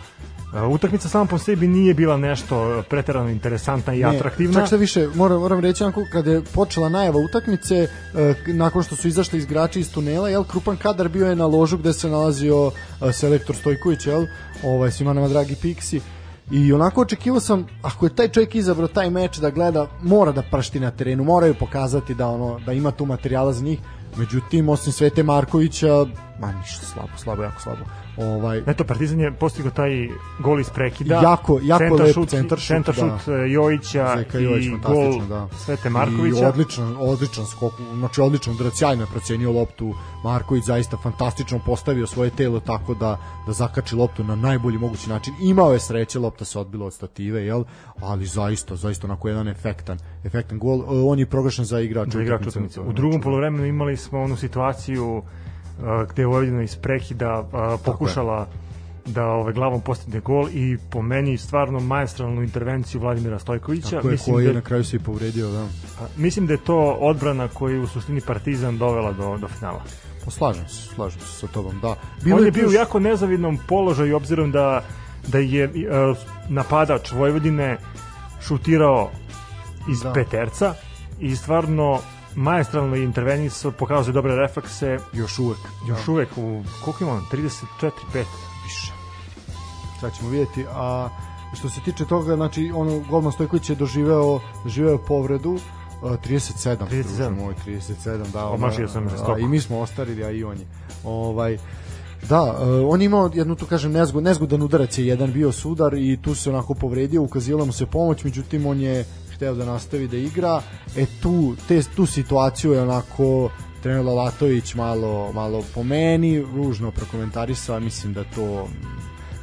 Utakmica sama po sebi nije bila nešto preterano interesantna i atraktivna. Čak šta više, moram, moram reći onako, kada je počela najava utakmice, e, nakon što su izašli igrači iz tunela, jel, Krupan Kadar bio je na ložu gde se nalazio e, selektor Stojković, jel, ovaj, svima nama dragi Piksi, I onako očekivao sam, ako je taj čovjek izabrao taj meč da gleda, mora da prašti na terenu, moraju pokazati da ono da ima tu materijala za njih. Međutim, osim Svete Markovića, ma ništa slabo, slabo, jako slabo. Ovaj, Eto, Partizan je postigao taj gol iz prekida. Jako- jako centar lep šut, centar šut, centar da. šut e, Jojića Zeka i Jović, gol da. Svete I Markovića. odličan, odličan skok, znači odličan udarac, sjajno je procenio loptu Marković, zaista fantastično postavio svoje telo tako da, da zakači loptu na najbolji mogući način. Imao je sreće, lopta se odbila od stative, jel? ali zaista, zaista onako jedan efektan, efektan gol. E, On je proglašen za igrač za igrač utakmice. U drugom poluvremenu imali smo onu situaciju gde je Vojvodina iz prekida pokušala da ove glavom postigne gol i po meni stvarno maestralnu intervenciju Vladimira Stojkovića. Tako je, mislim, koji je da, na kraju se i povredio, da. a, mislim da je to odbrana koju u suštini Partizan dovela do, do finala. Pa slažem se, slažem se sa tobom, da. On je tu bio u jako nezavidnom položaju obzirom da da je uh, napadač Vojvodine šutirao iz Da. peterca i stvarno maestralno intervenisao, pokazao dobre reflekse, još uvek. još uvek u, koliko ima on, 34, 5 više. Sad ćemo vidjeti, a što se tiče toga, znači ono Golman Stojković je doživeo doživeo povredu uh, 37, 37. druže moj, 37, da. Omašio sam žestoko. I mi smo ostarili, a i on je. Ovaj Da, uh, on imao jednu tu kažem nezgod, nezgodan udarac je jedan bio sudar i tu se onako povredio, ukazivala mu se pomoć, međutim on je hteo da nastavi da igra. E tu te tu situaciju je onako trener Lalatović malo, malo po meni ružno prokomentarisao, mislim da to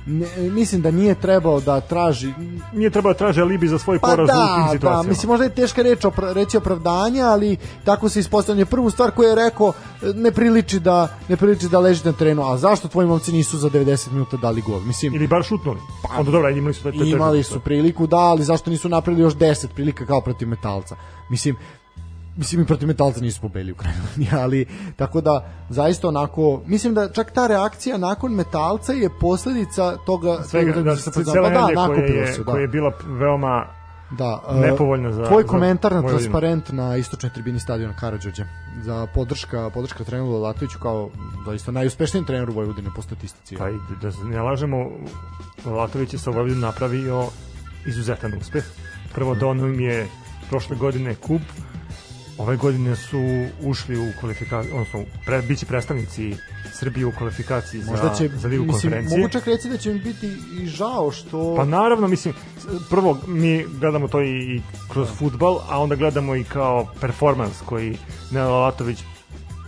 ne, mislim da nije trebao da traži nije trebao da traži alibi za svoj pa poraz u tim da, da, situacijama. mislim možda je teška reč opra, reći opravdanje, ali tako se ispostavlja prvu stvar koju je rekao ne priliči da ne priliči da ležite na terenu, a zašto tvoji momci nisu za 90 minuta dali gol? Mislim Ili bar šutnuli. Pa, Onda dobro, imali su te, te, imali su priliku da, ali zašto nisu napravili još 10 prilika kao protiv Metalca? Mislim, mislim i protiv Metalca nisu pobeli u linije, ali tako da zaista onako, mislim da čak ta reakcija nakon Metalca je posledica toga svega, da, se da, pa cijela da, energija koja nakupilo je, se, da. koja je bila veoma Da, e, nepovoljna za- Tvoj za komentar na transparent na istočnoj tribini stadiona Karadžorđe za podrška, podrška treneru Lalatoviću kao doista najuspešnijem treneru Vojvodine po statistici. Pa i da se ne lažemo, Latović je sa Vojvodinom napravio izuzetan uspeh. Prvo donao im je prošle godine kup, ove godine su ušli u kvalifikaciju, odnosno pre, bit će predstavnici Srbije u kvalifikaciji za, Možda će, za ligu mislim, konferencije. mogu čak reći da će mi biti i žao što... Pa naravno, mislim, prvo mi gledamo to i, i kroz futbal, a onda gledamo i kao performans koji Nela Latović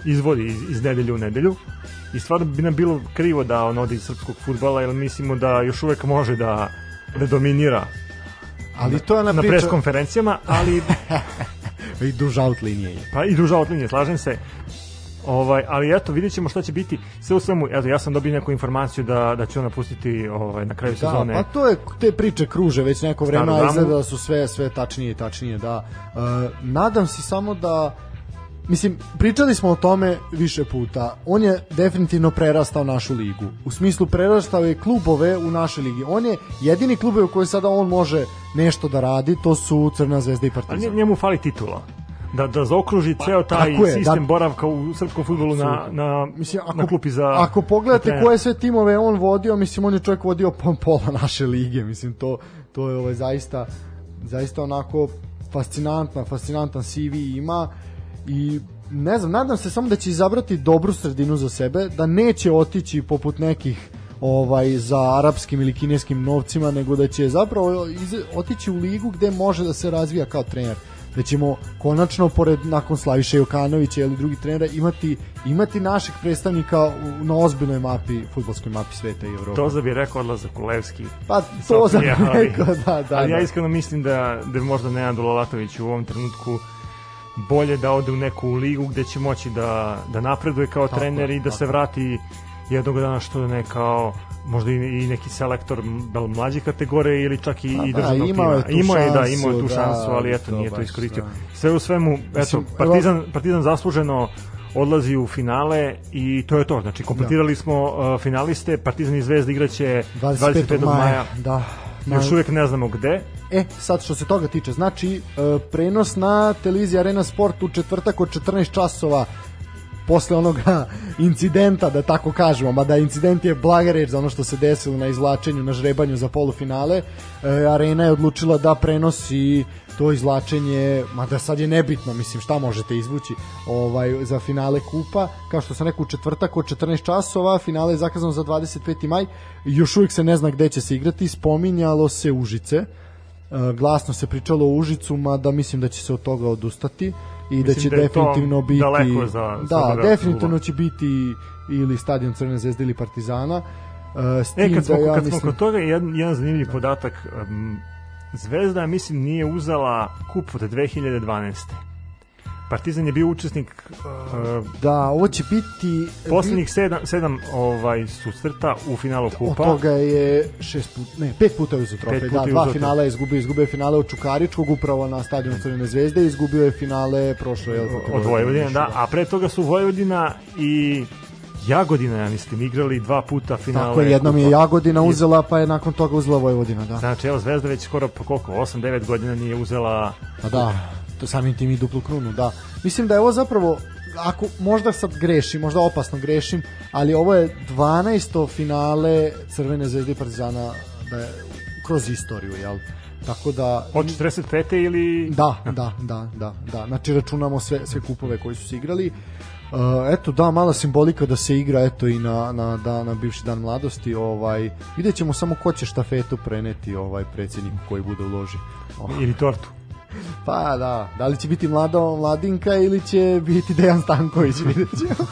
izvodi iz, iz nedelju u nedelju. I stvarno bi nam bilo krivo da on ode iz srpskog futbala, jer mislimo da još uvek može da, da dominira ali to je na priča... pres konferencijama, ali I duž out linije je. pa i duža od linije, slažem se. Ovaj, ali eto, vidjet ćemo šta će biti. Sve u svemu, eto, ja sam dobio neku informaciju da, da će on napustiti ovaj, na kraju Da, sezone. pa to je te priče kruže već neko vreme, a izgleda da su sve sve tačnije i tačnije, da. E, nadam se samo da Mislim, pričali smo o tome više puta. On je definitivno prerastao našu ligu. U smislu prerastao je klubove u našoj ligi. On je jedini klubove u kojoj sada on može nešto da radi, to su Crna zvezda i A Partizan. nje- njemu fali titula. Da, da zaokruži ceo taj Pa, je, sistem da- boravka u srpskom futbolu na, na, Mislim, ako, na klupi za... ako pogledate koje sve timove on vodio, mislim on je čovjek vodio po pola naše lige, mislim to to je ovaj zaista zaista onako fascinantna, fascinantan CV ima i ne znam, nadam se samo da će izabrati dobru sredinu za sebe, da neće otići poput nekih ovaj za arapskim ili kineskim novcima, nego da će zapravo iz, otići u ligu gde može da se razvija kao trener da ćemo konačno pored nakon Slaviša Jokanovića ili drugih trenera imati imati naših predstavnika u, na ozbiljnoj mapi fudbalskoj mapi sveta i Evrope. To za bi rekao odlazak u Levski. pa to za Sofija, ali- neko, da, da. ali ja da. iskreno mislim da, da možda Nenad Dulalatović u ovom trenutku bolje da ode u neku ligu gde će moći da, da napreduje kao Tako trener i da tako se vrati jednog dana što ne kao možda i, neki selektor da li mlađe kategorije ili čak i, Pa i da, državnog imao je tima. imao je, da, imao je tu da, šansu, ali ali eto, to nije to iskoristio. da. Sve u svemu, eto, Mislim, Partizan, Partizan zasluženo odlazi u finale i to je to. Znači, kompletirali smo uh, finaliste, Partizan i Zvezda igraće 25. 25. maja, maja. da. Još uvek ne znamo gde. E, sad što se toga tiče, znači e, prenos na televiziji Arena Sport u četvrtak od 14 časova posle onoga incidenta, da tako kažemo, mada incident je blaga reč za ono što se desilo na izvlačenju, na žrebanju za polufinale, e, Arena je odlučila da prenosi to izvlačenje, mada sad je nebitno, mislim šta možete izvući ovaj za finale kupa, kao što sam rekao u četvrtak od 14 časova, finale je zakazano za 25. maj, još uvijek se ne zna gde će se igrati, spominjalo se Užice, E, glasno se pričalo o Užicu, mada mislim da će se od toga odustati i da Mislim će da je to definitivno biti daleko za da, definitivno će biti ili stadion Crvene zvezde ili Partizana. E, s E, tim kad smo, da ja kad smo mislim, kod toga, jedan, jedan zanimljiv podatak. Um, Zvezda, mislim, nije uzela kup od 2012. Partizan je bio učesnik uh, da, ovo će biti poslednjih sedam, sedam ovaj, susreta u finalu od kupa. toga je šest put, ne, pet puta je uzeo trofej, da, dva uzeo finala je izgubio, izgubio je finale od Čukaričkog upravo na stadionu Crvene zvezde, izgubio je finale prošle od Vojvodine, još, da, a pre toga su Vojvodina i Jagodina, ja mislim, igrali dva puta finale. Tako je, jednom je. Jagodina uzela, pa je nakon toga uzela Vojvodina, da. Znači, evo, Zvezda već skoro po koliko, 8-9 godina nije uzela Pa da, to samim tim i duplu krunu, da. Mislim da je ovo zapravo ako možda sad grešim, možda opasno grešim, ali ovo je 12. finale Crvene zvezde i Partizana da je kroz istoriju, jel? Tako da od 45. ili... Da, da, da, da, da. Znači računamo sve sve kupove koji su se igrali. Uh, eto da mala simbolika da se igra eto i na na da na bivši dan mladosti ovaj videćemo samo ko će štafetu preneti ovaj predsjedniku koji bude uloži. Oh. ili tortu. Pa da, da li će biti mlado Mladinka ili će biti Dejan Stanković, vidjet ćemo.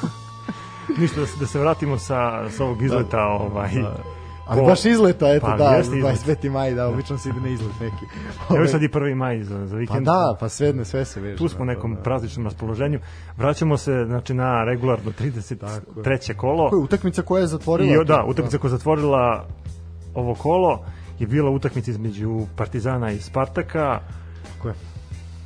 Ništa, da se, da se vratimo sa, sa ovog izleta, ovaj, Da. Ali baš izleta, eto, Pa, da, jeste izlet. 25. maj, da, obično se ide na izlet neki. Evo sad i 1. maj za, za Pa vikend. da, pa sve, sve se veže. tu smo u da, nekom da. prazničnom raspoloženju. Vraćamo se znači na regularno 33. kolo. Tako je, utakmica koja je zatvorila. I, da, utakmica koja je zatvorila ovo kolo je bila utakmica između Partizana i Spartaka. Tako je.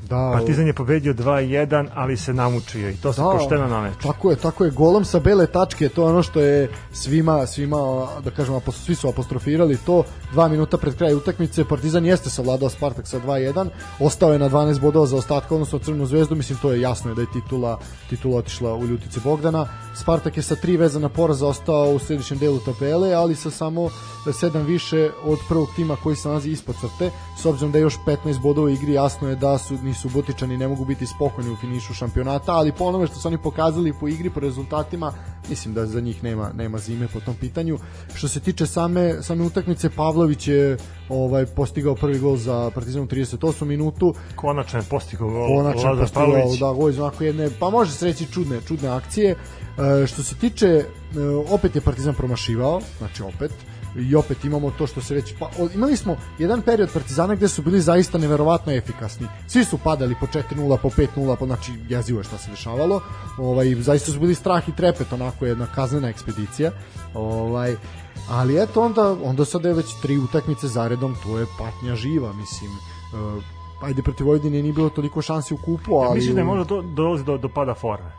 Da, Partizan je pobedio 2-1, ali se namučio i to se Da. pošteno nameče. Tako je, tako je, golom sa bele tačke, to je ono što je svima, svima, da kažem, svi su apostrofirali to, dva minuta pred kraj utakmice, Partizan jeste savladao Spartak sa 2-1, ostao je na 12 bodova za ostatka, odnosno Crvenu zvezdu, mislim to je jasno je da je titula, titula otišla u ljutice Bogdana, Spartak je sa tri vezana poraza ostao u središnjem delu tabele, ali sa samo sedam više od prvog tima koji se nalazi ispod crte, s obzirom da je još 15 bodova u igri, jasno je da su ni Subotičani ne mogu biti spokojni u finišu šampionata, ali po onome što su oni pokazali po igri, po rezultatima, mislim da za njih nema nema zime po tom pitanju. Što se tiče same same utakmice, Pavlović je ovaj postigao prvi gol za Partizan u 38 minutu. Konačno je postigao gol Konačno Lazar postigao da gol iz onako jedne, pa može se reći čudne, čudne akcije. E, što se tiče, e, opet je Partizan promašivao, znači opet, i opet imamo to što se već pa, o- imali smo jedan period Partizana gde su bili zaista neverovatno efikasni. Svi su padali po 4:0, po 5:0, po znači jezivo je šta se dešavalo. Ovaj zaista su bili strah i trepet onako jedna kaznena ekspedicija. Ovaj ali eto onda onda sad je već tri utakmice zaredom, to je patnja živa, mislim. E, ajde protiv Vojvodine nije bilo toliko šansi u kupu, ali Mislim da je možda do, dolazi do, do pada forme.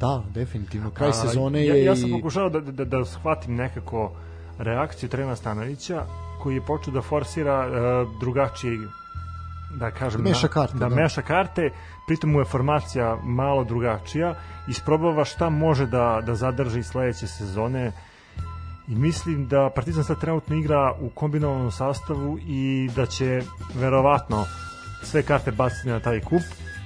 Da, definitivno. Kraj A, sezone ja, je ja sam i... pokušao da, da, da shvatim nekako reakciju trenera Stanovića koji je počeo da forsira uh, drugačiji da kažem Meša na- karte, da, da. meša karte pritom mu je formacija malo drugačija isprobava šta može da, da zadrži sledeće sezone i mislim da Partizan sad trenutno igra u kombinovanom sastavu i da će verovatno sve karte baciti na taj kup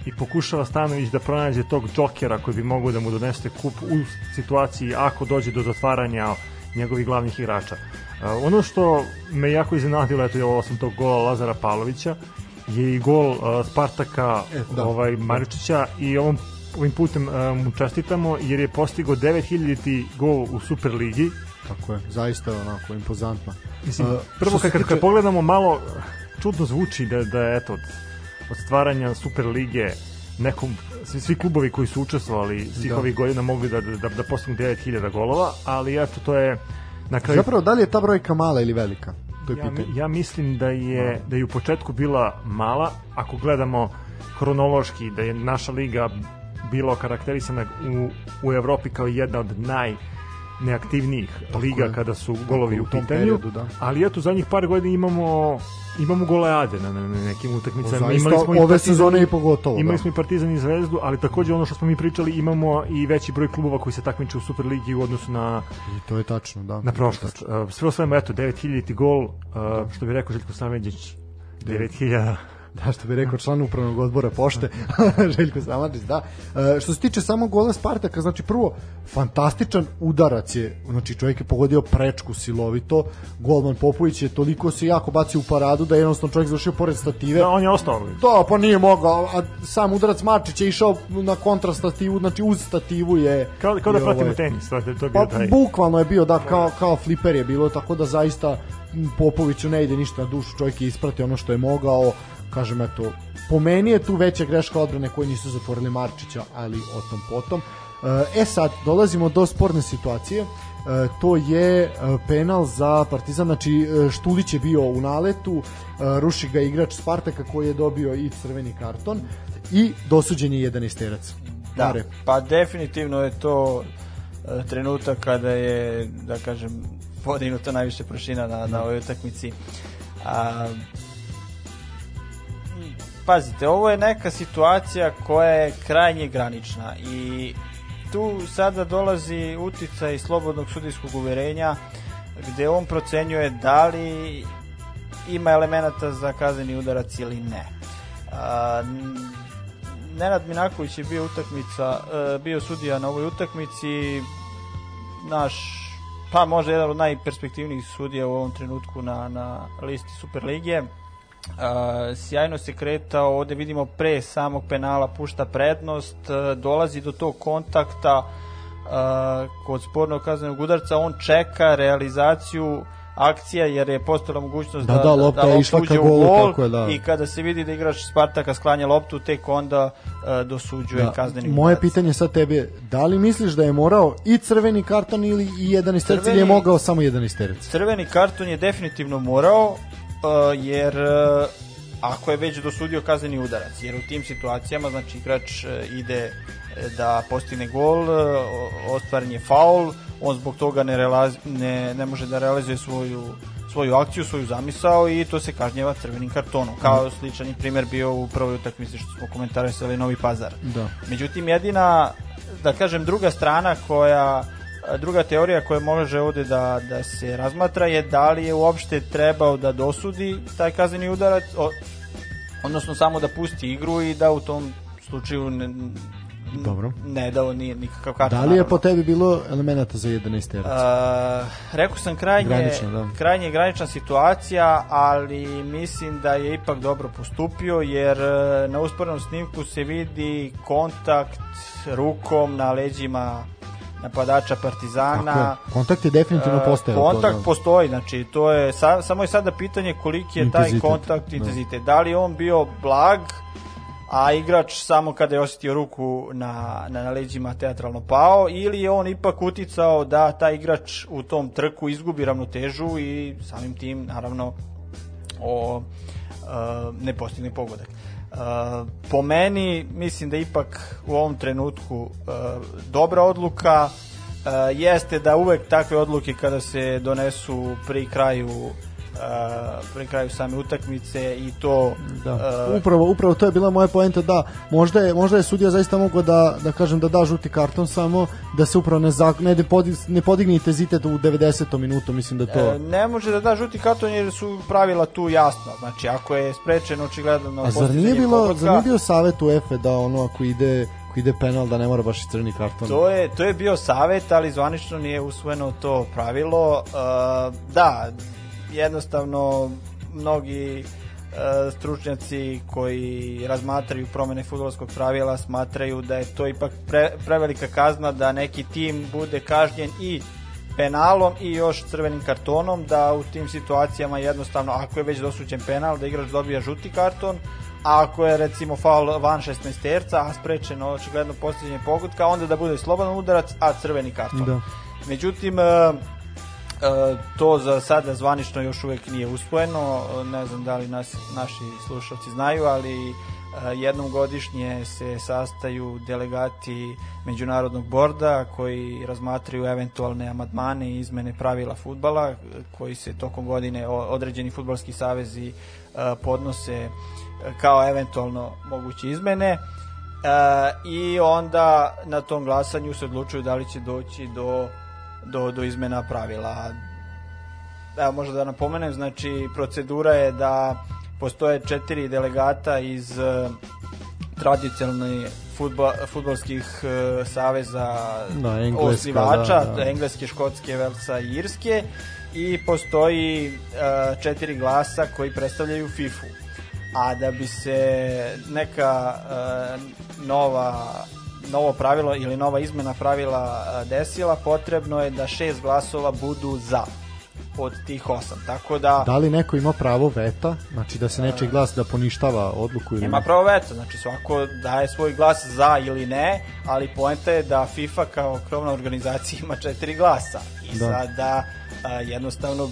i pokušava Stanović da pronađe tog džokera koji bi mogao da mu donese kup u situaciji ako dođe do zatvaranja njegovih glavnih igrača. Uh, ono što me jako iznenadilo, eto je ovo sam tog gola Lazara Pavlovića, je i gol uh, Spartaka E, da. ovaj Maričića i ovom ovim putem uh, mu čestitamo jer je postigao 9000 gol u Superligi. Tako je, zaista onako impozantno. Mislim, Uh, prvo kad, kad, tiče- kad pogledamo malo čudno zvuči da da je eto od, od stvaranja Superlige nekom svi, svi klubovi koji su učestvovali svih Da. ovih godina mogli da da da postignu 9000 golova, ali eto to je na kraju Zapravo, da li je ta brojka mala ili velika? To je ja, pitanje. ja mislim da je da je u početku bila mala, ako gledamo hronološki da je naša liga bila karakterisana u, u Evropi kao jedna od naj neaktivnijih liga je. kada su golovi u u pitanju, periodu, da. ali eto zadnjih par godina imamo imamo goleade na, na, nekim utakmicama. Zaista, Imali smo ove Partizan- sezone i pogotovo. Imali da. smo i Partizan i Zvezdu, ali takođe ono što smo mi pričali, imamo i veći broj klubova koji se takmiče u Superligi u odnosu na I to je tačno, da. na prošlost. Uh, sve o svemu, eto, 9000 gol, uh, što bi rekao Željko Sameđić, 9000 Da, što bi rekao član upravnog odbora pošte, Željko Samadžić, da. E, što se tiče samog gola Spartaka, znači prvo, fantastičan udarac je, znači čovjek je pogodio prečku silovito, golman Popović je toliko se jako bacio u paradu da je jednostavno čovjek završio pored stative. Da, on je ostao. Da, pa nije mogao, a sam udarac Marčić je išao na kontrastativu, znači uz stativu je... Kao, kao da je, pratimo ovaj, tenis, to, je- to je Pa bio taj. bukvalno je bio da kao kao fliper je bilo tako da zaista Popoviću ne ide ništa na dušu, čovjek je ispratio ono što je mogao. Kažem eto, po meni je tu veća greška odbrane koji nisu zatvorili Marčića, ali o tom potom. E sad, dolazimo do sporne situacije. E, to je e, penal za Partizan, znači e, Štulić je bio u naletu, e, ruši ga igrač Spartaka koji je dobio i crveni karton i dosuđen je 11 terac. Da, Mare. pa definitivno je to e, trenutak kada je, da kažem, podignuta najviše prašina na, na ovoj utakmici. A, pazite, ovo je neka situacija koja je krajnje granična i tu sada dolazi uticaj slobodnog sudijskog uverenja gde on procenjuje da li ima elemenata za kazneni udarac ili ne. A, Nenad Minaković je bio utakmica, e, bio sudija na ovoj utakmici, naš, pa možda jedan od najperspektivnijih sudija u ovom trenutku na, na listi Superligije. Uh, sjajno se kretao, ovde vidimo pre samog penala pušta prednost, uh, dolazi do tog kontakta uh, kod spornog kaznenog udarca, on čeka realizaciju akcija jer je postala mogućnost Da, da, da, lopta da je išla ka golu, gol tako je, da. i kada se vidi da igrač Spartaka sklanja loptu, tek onda uh, dosuđuje Da. kazneni Moje udarac. pitanje sad tebi je, da li misliš da je morao i crveni karton ili i jedan isterec ili je mogao samo jedan isterec? Crveni karton je definitivno morao, jer uh, ako je već dosudio kazneni udarac, jer u tim situacijama, znači igrač uh, ide da postigne gol, uh, ostvaren je faul, on zbog toga ne, relaz, ne, ne može da realizuje svoju svoju akciju, svoju zamisao i to se kažnjeva crvenim kartonom. Kao sličan je primjer bio u prvoj utakmici što smo komentarisali Novi Pazar. Da. Međutim, jedina, da kažem, druga strana koja druga teorija koja može ovde da, da se razmatra je da li je uopšte trebao da dosudi taj kazneni udarac, o, odnosno samo da pusti igru i da u tom slučaju ne, Dobro. ne dao nije nikakav karton. Da li je naravno. po tebi bilo elemenata za jedan isterec? Uh, rekao sam krajnje, Granično, da. krajnje granična situacija, ali mislim da je ipak dobro postupio, jer uh, na usporenom snimku se vidi kontakt rukom na leđima napadača Partizana. Kontakt je definitivno Uh, postojao. Kontakt to, da. postoji, znači to je sa, samo je sada pitanje koliki je taj Intenzitet, kontakt da. intenzitet. Da li je on bio blag, a igrač samo kada je osjetio ruku na, na, na leđima teatralno pao ili je on ipak uticao da taj igrač u tom trku izgubi ravnotežu i samim tim naravno o, uh, ne postigne pogodak. Uh, po meni mislim da ipak u ovom trenutku uh, dobra odluka. Uh, jeste da uvek takve odluke kada se donesu pri kraju pri kraju same utakmice i to Da. uh, upravo, upravo to je bila moja poenta da možda je, možda je sudija zaista mogao da, da kažem da da žuti karton samo da se upravo ne, zak, ne, de- podi- ne podigne intenzitet u 90. minutu mislim da to E, ne može da da žuti karton jer su pravila tu jasna. Znači, ako je sprečen očigledno A zar nije bilo pogotka, zar nije bio savet UEFA da ono ako ide ako ide penal da ne mora baš i crni karton To je, to je bio savet, ali zvanično nije usvojeno to pravilo. Uh, da, jednostavno mnogi uh, stručnjaci koji razmatraju promene futbolskog pravila smatraju da je to ipak pre, prevelika kazna da neki tim bude kažnjen i penalom i još crvenim kartonom da u tim situacijama jednostavno ako je već dosuđen penal da igrač dobija žuti karton a ako je recimo faul van 16 terca a sprečeno očigledno postiđenje pogotka onda da bude slobodan udarac a crveni karton Da. međutim e, e, to za sada zvanično još uvek nije usvojeno. E, ne znam da li nas, naši slušalci znaju ali e, jednom godišnje se sastaju delegati međunarodnog borda koji razmatraju eventualne amadmane i izmene pravila futbala e, koji se tokom godine određeni futbalski savezi e, podnose e, kao eventualno moguće izmene. E, i onda na tom glasanju se odlučuju da li će doći do, do, do izmena pravila. Evo možda da napomenem, znači procedura je da postoje četiri delegata iz e, tradicionalnih futbol, futbolskih e, saveza Da, Engleska, osnivača, da, da. engleske, škotske, velsa i irske i postoji e, četiri glasa koji predstavljaju FIFA-u. A da bi se neka e, nova novo pravilo ili nova izmena pravila desila, potrebno je da šest glasova budu za od tih osam. Tako da, Da li neko ima pravo veta, znači da se nečiji glas da poništava odluku ili Ima pravo veto, znači svako daje svoj glas za ili ne, ali poenta je da FIFA kao krovna organizacija ima četiri glasa. I Da. da. sada a, jednostavno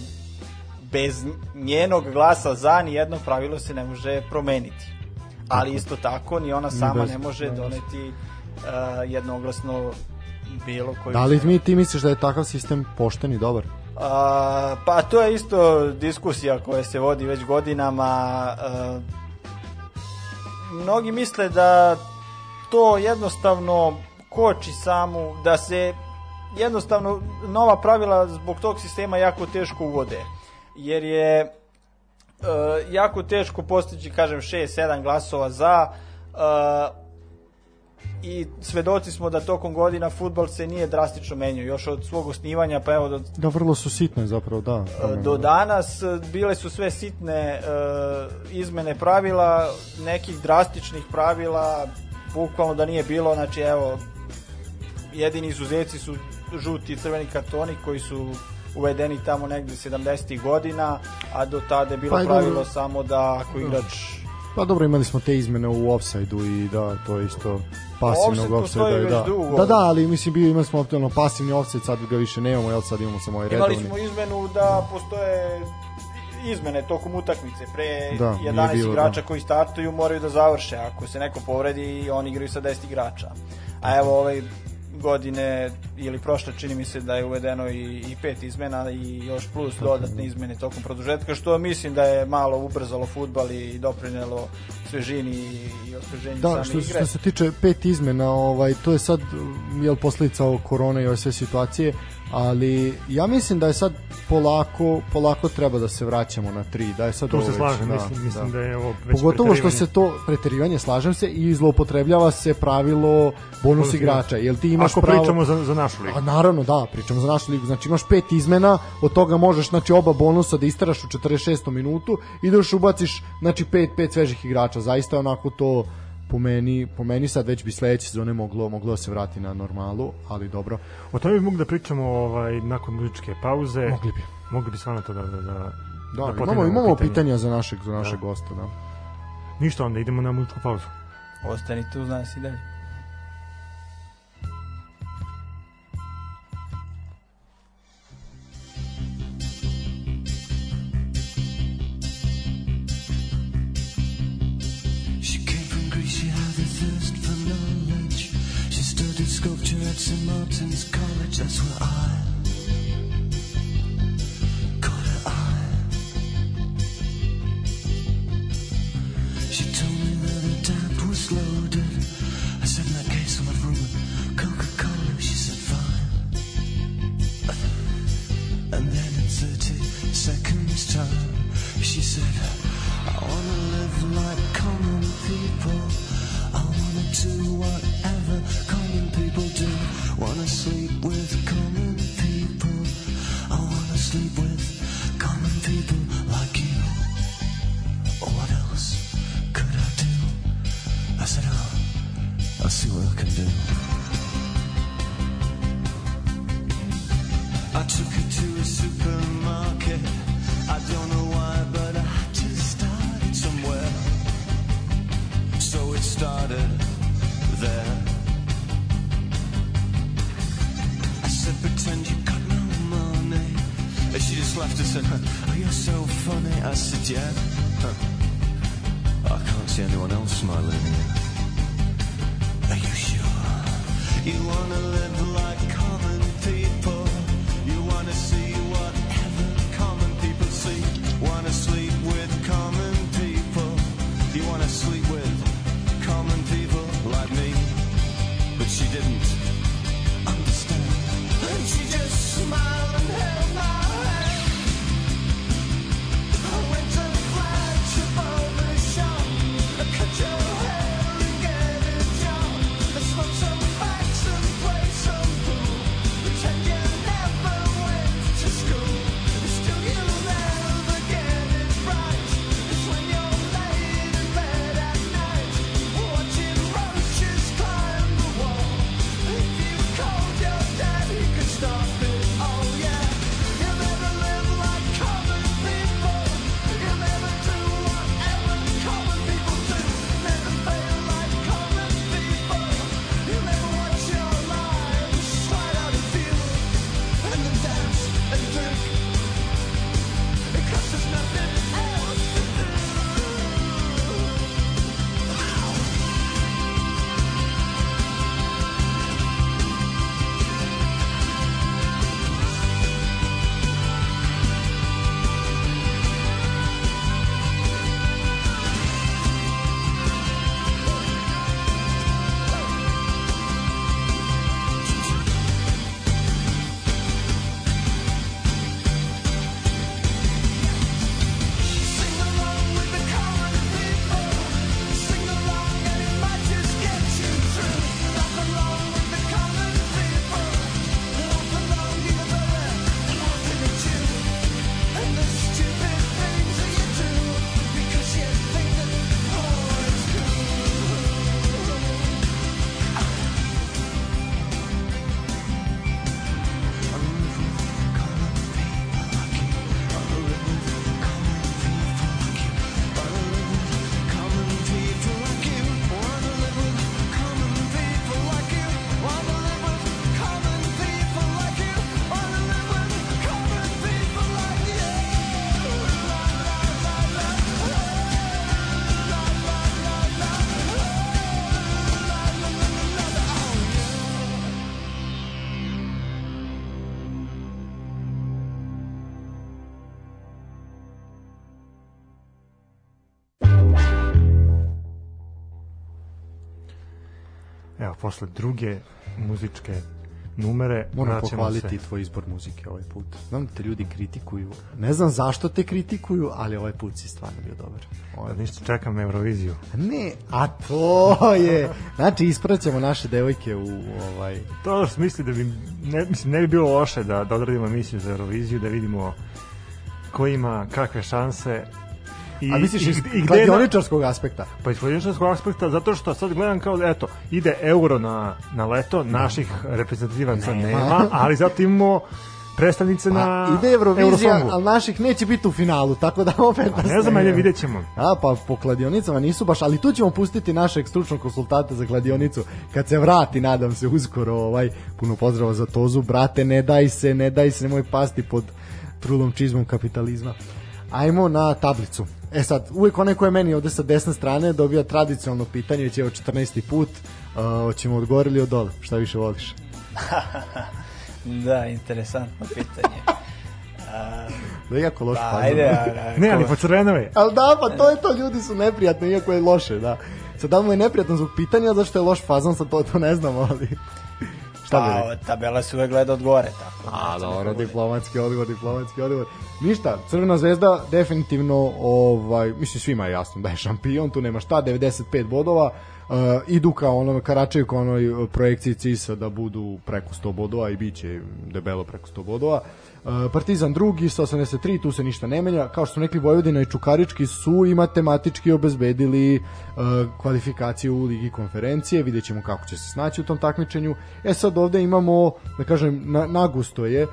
bez njenog glasa za ni jedno pravilo se ne može promeniti. Ali isto tako ni ona sama bez- ne može doneti a, jednoglasno bilo koji Da li mi ti misliš da je takav sistem pošten i dobar? A, pa to je isto diskusija koja se vodi već godinama. A, mnogi misle da to jednostavno koči samu, da se jednostavno nova pravila zbog tog sistema jako teško uvode. Jer je e, jako teško postići, kažem, 6-7 glasova za, e, i svedoci smo da tokom godina futbol se nije drastično menjao još od svog osnivanja pa evo do, Da, vrlo su sitne zapravo, da. do danas e, bile su sve sitne e, izmene pravila nekih drastičnih pravila bukvalno da nije bilo znači evo jedini izuzeci su žuti i crveni kartoni koji su uvedeni tamo negde 70. godina, a do tada je bilo Pa pravilo dobro. samo da ako igrač Pa dobro, imali smo te izmene u offside-u i da, to je isto pasivnog već Da. dugo. da, da, ali mislim bio imali smo optimalno pasivni offside, sad ga više nemamo, jel sad imamo samo ovaj imali redovni. smo izmenu da postoje izmene tokom utakmice pre Da, nije 11 bilo, igrača da. koji startuju moraju da završe ako se neko povredi oni igraju sa 10 igrača a evo ovaj godine ili prošle čini mi se da je uvedeno i, i pet izmena i još plus dodatne izmene tokom produžetka što mislim da je malo ubrzalo futbal i doprinelo svežini i, osveženju Da, same što, igre. što se tiče pet izmena, ovaj, to je sad jel posledica korone i ove sve situacije, ali ja mislim da je sad polako, polako treba da se vraćamo na tri, da je sad Tu ovo se slažem, da, mislim, mislim da. da je ovo već Pogotovo što se to preterivanje, slažem se, i zloupotrebljava se pravilo bonus Bonus igrača. Jel ti imaš Ako pravo... pričamo za, za našu ligu. A naravno, da, pričamo za našu ligu. Znači imaš pet izmena, od toga možeš znači oba bonusa da isteraš u 46. minutu i da još ubaciš znači pet pet svežih igrača. Zaista onako to po meni, po meni sad već bi sledeće sezone moglo moglo da se vrati na normalu, ali dobro. O tome bi mogli da pričamo ovaj, nakon muzičke pauze. Mogli bi. Mogli bi stvarno to da, da, da, Da, da imamo imamo pitanje. pitanja za našeg za našeg gosta, da. Ništa, onda idemo na muzičku pauzu. ostanite uz nas i dalje sculpture at St. Martin's College, that's where I caught her eye. She told me that her dad was loaded. I said, in that case, have rum and Coca-Cola. She said, fine. And then in 30 seconds time, she said, I wanna live like common people. I wanna do whatever common people do. Wanna sleep with common people. I wanna sleep with common people like you. What else could I do? I said, oh, I'll see what I can do. I took it to just laughed and said, Oh, you're so funny. I said, Yeah. Huh. I can't see anyone else smiling. Are you sure? You wanna live like common people. You wanna see whatever common people see. Wanna sleep with common people. You wanna sleep with common people like me. But she didn't understand. And she just smiled and held my posle druge muzičke numere Moram pohvaliti se. tvoj izbor muzike ovaj put. Znam da te ljudi kritikuju. Ne znam zašto te kritikuju, ali ovaj put si stvarno bio dobar. Ovaj, Da ništa čekam na Euroviziju. Ne, a to je. Znači ispraćamo naše devojke u ovaj To misli da bi ne, mislim, ne bi bilo loše da, da odradimo emisiju za Euroviziju, da vidimo ko ima kakve šanse I, A misliš iz gde na- kladioničarskog aspekta? Pa iz kladioničarskog aspekta, zato što sad gledam kao, eto, ide euro na, na leto, naših reprezentativaca Nema. nema, ali zato imamo predstavnice na Pa, ide Eurovizija, Eurosongu. ali naših neće biti u finalu, tako da opet... A ne znam, ajde vidjet ćemo. A, pa po kladionicama nisu baš, ali tu ćemo pustiti našeg stručnog konsultanta za kladionicu kad se vrati, nadam se, uskoro ovaj, puno pozdrava za Tozu, brate, ne daj se, ne daj se, nemoj pasti pod trulom čizmom kapitalizma. Ajmo na tablicu. E sad, uvek onaj ko je meni ovde sa desne strane dobija tradicionalno pitanje, već je ovo 14. put, uh, hoćemo odgovorili od dole, šta više voliš? Da, interesantno pitanje. A, Da je jako loš pa, ajde, a, Ne, ali po crvenove. Ali da, pa to je to, ljudi su neprijatni, iako je loše, da. Sad da mu je neprijatno zbog pitanja, zašto je loš fazon, sad to, to ne znam, ali... Šta bi rekao? Pa, tabela se uvek gleda od gore, tako. A, Znači, dobro, diplomatski odgovor, diplomatski odgovor. Ništa, Crvena zvezda definitivno, ovaj, mislim svima je jasno da je šampion, tu nema šta, 95 bodova, uh, idu kao ono, karačaju kao onoj projekciji CISA da budu preko 100 bodova i bit će debelo preko 100 bodova. Uh, Partizan drugi sa 83, tu se ništa ne menja. Kao što smo rekli, Vojvodina i Čukarički su i matematički obezbedili uh, kvalifikaciju u Ligi konferencije. Vidjet ćemo kako će se snaći u tom takmičenju. E sad ovde imamo, da kažem, na, nagusto je uh,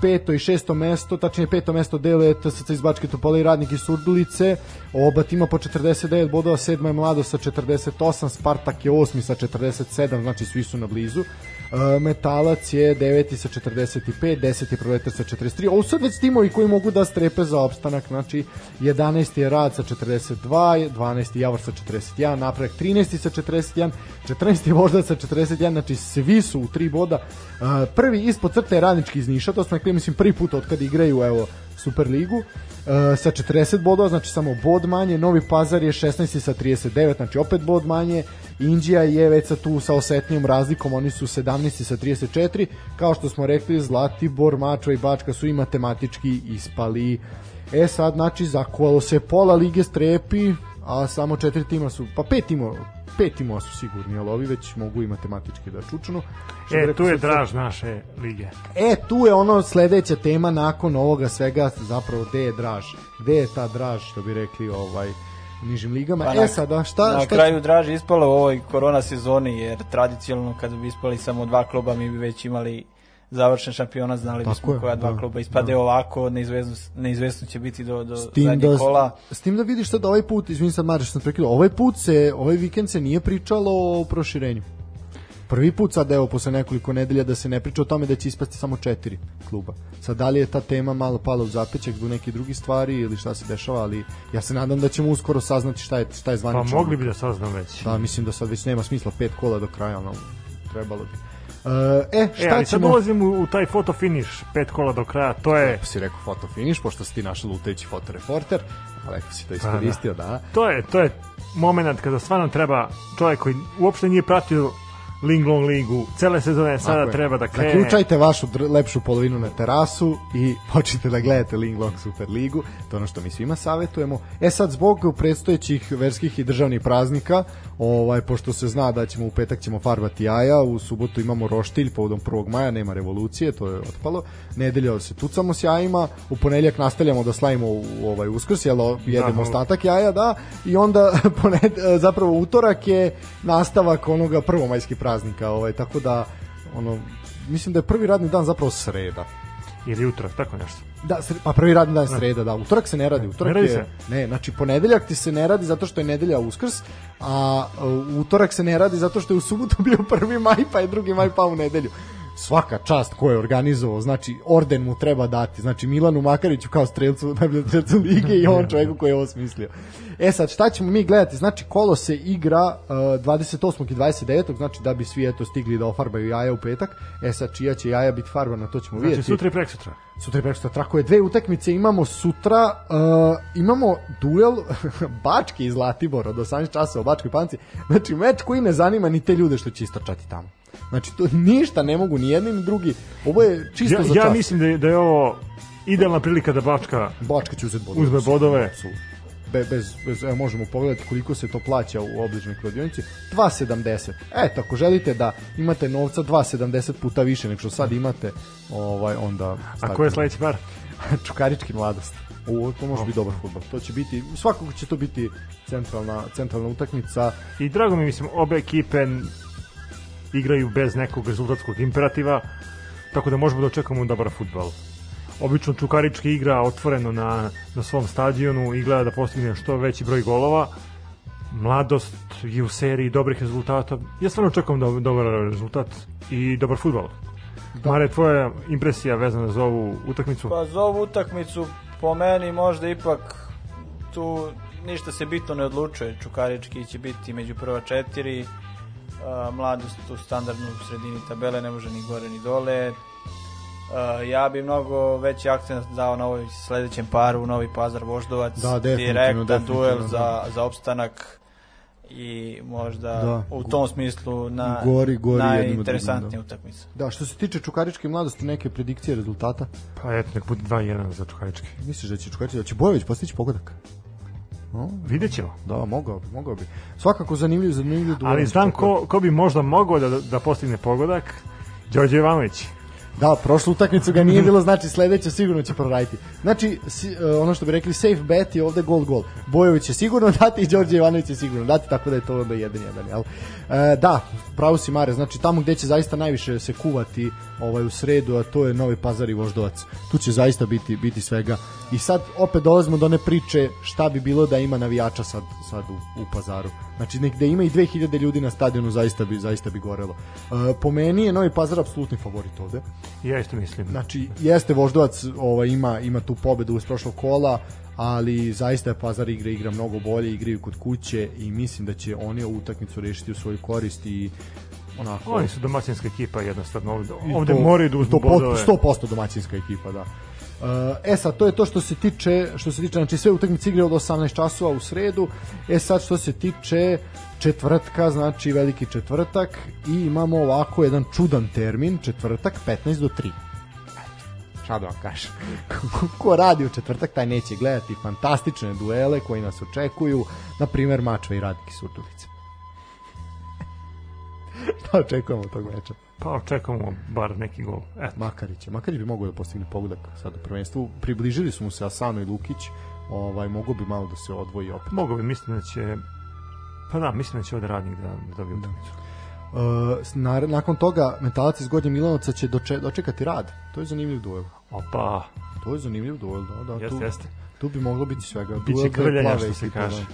peto i šesto mesto, tačnije peto mesto dele TSC iz Bačke Topole i Radnik iz Surdulice. Oba tima po 49 bodova, sedma je Mlado sa 48, Spartak je osmi sa 47, znači svi su na blizu. Uh, Metalac je deveti sa 45, 10. Proletar sa 43. Ovo sad već timovi koji mogu da strepe za opstanak, znači 11. je Rad sa 42, 12. Javor sa 41, Napravak 13. sa 41, 14. je Voždac sa 41, znači svi su u 3 boda. Uh, prvi ispod crte je Radnički iz Niša, to smo rekli, mislim, prvi put od kad igraju, evo, Superligu uh, sa 40 bodova, znači samo bod manje, Novi Pazar je 16 sa 39, znači opet bod manje, Indija je već sa tu sa osetnijom razlikom, oni su 17 sa 34, kao što smo rekli, Zlatibor, Mačva i Bačka su i matematički ispali. E sad, znači, zakuvalo se pola lige strepi, a samo četiri tima su, pa pet timova, pet timova su sigurni, ali ovi već mogu i matematički da čučnu. Što E, rekao tu je sad- draž naše lige. E, tu je ono sledeća tema nakon ovoga svega, zapravo gde je draž? Gde je ta draž, što bi rekli ovaj nižim ligama? Pa e na- sada, šta, na šta kraju draži ispalo u ovoj korona sezoni, jer tradicionalno kada bi ispali samo dva kluba, mi bi već imali završen šampiona, znali Tako bismo je, koja dva da, kluba ispade da. ovako, neizvesno, neizvesno će biti do, do zadnjeg da, kola. s tim da vidiš sad ovaj put, izvini sad Mariš, sam prekidao, ovaj put se, ovaj vikend se nije pričalo o proširenju. Prvi put sad, evo, posle nekoliko nedelja da se ne priča o tome da će ispasti samo četiri kluba. Sad, da li je ta tema malo pala u zapećak zbog nekih drugih stvari ili šta se dešava, ali ja se nadam da ćemo uskoro saznati šta je, šta je Pa zvanično. mogli bi da saznam već. Da, mislim da sad već nema smisla pet kola do kraja, ono, trebalo bi. E, E, šta ali sad ćemo... dolazimo u, u taj foto finish, pet kola do kraja, to je, Si rekao foto finish, pošto si ti naš lutajući fotoreporter, lepo si to Pa, da. iskoristio, da. to je, to je moment kada stvarno treba čovjek koji uopšte nije pratio Linglong ligu, cele sezone sada Tako treba da krene. Zaključajte vašu lepšu polovinu na terasu i počnite da gledate Linglong Super ligu, to je ono što mi svima savetujemo. E sad, zbog predstojećih verskih i državnih praznika, ovaj, pošto se zna da ćemo u petak ćemo farbati jaja, u subotu imamo roštilj povodom 1. maja, nema revolucije, to je otpalo. Nedelja se tucamo s jajima, u ponedeljak nastavljamo da slavimo u, ovaj uskrs, jel o- jedemo Da. ostatak jaja, da, i onda poned, zapravo utorak je nastavak onoga prvomajskih praznika, ovaj, tako da ono, mislim da je prvi radni dan zapravo sreda. Ili utorak, tako nešto. Da, pa prvi radni dan je sreda, da. Utorak se ne radi, utorak Ne radi je ne, znači ponedeljak ti se ne radi zato što je nedelja Uskrs, a utorak se ne radi zato što je u subotu bio 1. maj, pa je 2. maj pa u nedelju. Svaka čast ko je organizovao, znači orden mu treba dati, znači Milanu Makariću kao strelcu najboljem strelcu lige i on čovjeku koji je ovo smislio. E sad, šta ćemo mi gledati? Znači, kolo se igra uh, 28. i 29. Znači, da bi svi eto stigli da ofarbaju jaja u petak. E sad, čija će jaja biti farbana, to ćemo Znači, vidjeti. sutra i prek sutra. Sutra je prekosutra. Tako je, dve utakmice imamo sutra. Uh, imamo duel Bački i Zlatibor od 18 časa u Bačkoj panci. Znači, meč koji ne zanima ni te ljude što će istrčati tamo. Znači, to ništa ne mogu ni jedni ni drugi. Ovo je čisto Ja, za ja čas. mislim da je, da je ovo idealna prilika da Bačka Bačka će uzeti bodove. uzme bodove. Be, bez, bez, evo možemo pogledati koliko se to plaća u obližnoj kladionici 2,70 eto ako želite da imate novca 2,70 puta više nego što sad imate ovaj onda A ko je sledeći par? Čukarički mladost. O, to može biti dobar fudbal. To će biti, svakako će to biti centralna, centralna utakmica. I drago mi, mislim, obe ekipe igraju bez nekog rezultatskog imperativa, tako da možemo da očekamo dobar futbal. Obično Čukarički igra otvoreno na, na svom stadionu i gleda da postigne što veći broj golova. Mladost je u seriji dobrih rezultata. Ja stvarno očekujem do, dobar rezultat i dobar futbal. Da. Mare, tvoja impresija vezana za ovu utakmicu? Pa za ovu utakmicu po meni možda ipak tu ništa se bitno ne odlučuje. Čukarički će biti među prva četiri, mladost u standardnu sredini tabele ne može ni gore ni dole. A, ja bi mnogo veći akcent dao na ovoj sledećem paru, Novi Pazar Voždovac, Da, direktan duel da. za, za opstanak i možda Da. u tom smislu na Gori- gori najinteresantnija da. utakmica. Da, što se tiče Čukaričke mladosti, neke predikcije rezultata. Pa eto, nek bude 2-1 za Čukarički. Misliš da će Čukarički, da će Bojović postići pogodak? No, Vidjet ćemo. da, mogao bi, mogao bi. Svakako zanimljiv, zanimljiv duel. Ali znam ko, ko bi možda mogao da, da postigne pogodak. Đorđe Jovanović. Da, prošlu utakmicu ga nije bilo, znači sledeće sigurno će proraditi. Znači, si, uh, ono što bi rekli, safe bet je ovde gol gol. Bojović će sigurno dati i Đorđe Ivanović će sigurno dati, tako da je to onda jedan jedan, jel? E, da, pravo si Mare, znači tamo gde će zaista najviše se kuvati ovaj u sredu, a to je Novi Pazar i Voždovac. Tu će zaista biti biti svega. I sad opet dolazimo do one priče šta bi bilo da ima navijača sad sad u, u Pazaru. Znači nek da ima i 2000 ljudi na stadionu zaista bi zaista bi gorelo. E, po meni je Novi Pazar apsolutni favorit ovde. Ja isto mislim. Znači, jeste Voždovac ovaj, ima, ima tu pobedu uz prošlog kola, ali zaista je Pazar igra igra mnogo bolje, igraju kod kuće i mislim da će oni ovu utakmicu rešiti u svoju korist i onako... Oni su domaćinska ekipa jednostavno ovde, ovde to- moraju da uzmu to bodove. 100% domaćinska ekipa, da. Uh, e sad, to je to što se tiče, što se tiče, znači sve utakmice igre od 18 časova u sredu. E sad što se tiče četvrtka, znači veliki četvrtak i imamo ovako jedan čudan termin, četvrtak 15 do 3 šta da vam kažem. Ko radi u četvrtak, taj neće gledati fantastične duele koji nas očekuju, na primer Mačva i Radnik iz Surdulice. šta očekujemo od tog meča? Pa očekamo bar neki gol. Eto. Makarić. Makarić bi mogao da postigne pogodak sad u prvenstvu. Približili su mu se Asano i Lukić. Ovaj mogu bi malo da se odvoji opet. Mogu bi, mislim da će... Pa da, mislim da će ovde radnik da, da dobije utakmicu. Uh, na, nakon toga metalac iz Gornje Milanovca će doče, dočekati rad. To je zanimljiv duel. Opa, To je zanimljiv duel, da, da. jeste, tu, jeste. tu bi moglo biti svega. Biće Duel plave što se kaže.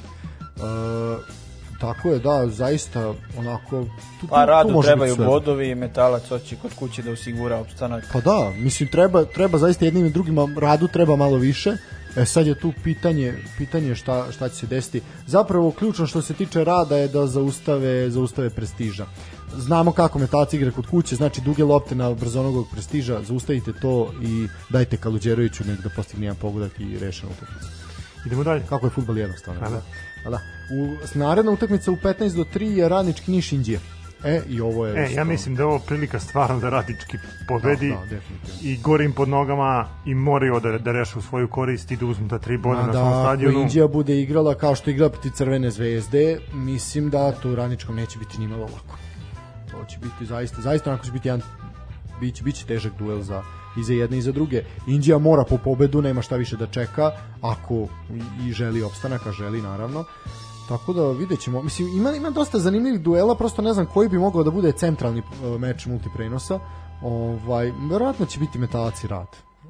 da. Uh, tako je, da, zaista onako... Tu, Pa tu radu može trebaju bodovi i metalac hoće kod kuće da osigura opstanak. Pa da, mislim treba treba zaista jednim i drugim radu treba malo više. E sad je tu pitanje pitanje šta šta će se desiti. Zapravo ključno što se tiče rada je da zaustave zaustave prestiža. Znamo kako metalac igra kod kuće, znači duge lopte na brzonogog prestiža, zaustavite to i dajte Kaluđeroviću nek da postigne jedan pogodak i rešenu utakmicu. Idemo dalje. Kako je fudbal jednostavno. Da. Da. Da. U naredna utakmica u 15 do 3 je Radnički Niš Indija. E, i ovo je... E, ja mislim da je ovo prilika stvarno da radnički pobedi Da, da, definitivno. i gore im pod nogama i moraju da, da rešu svoju korist i da uzmu ta tri boda na da, svom stadionu. Indija bude igrala kao što igra protiv Crvene zvezde, mislim da to Radničkom neće biti ni malo lako. To će biti zaista, zaista onako će biti jedan biće, biće težak duel za i za jedne i za druge. Indija mora po pobedu, nema šta više da čeka, ako i- želi opstanak, a želi naravno. Tako da vidjet ćemo. Mislim, ima, ima dosta zanimljivih duela, prosto ne znam koji bi mogao da bude centralni e, meč multiprenosa. Ovaj, verovatno će biti metalac i rad,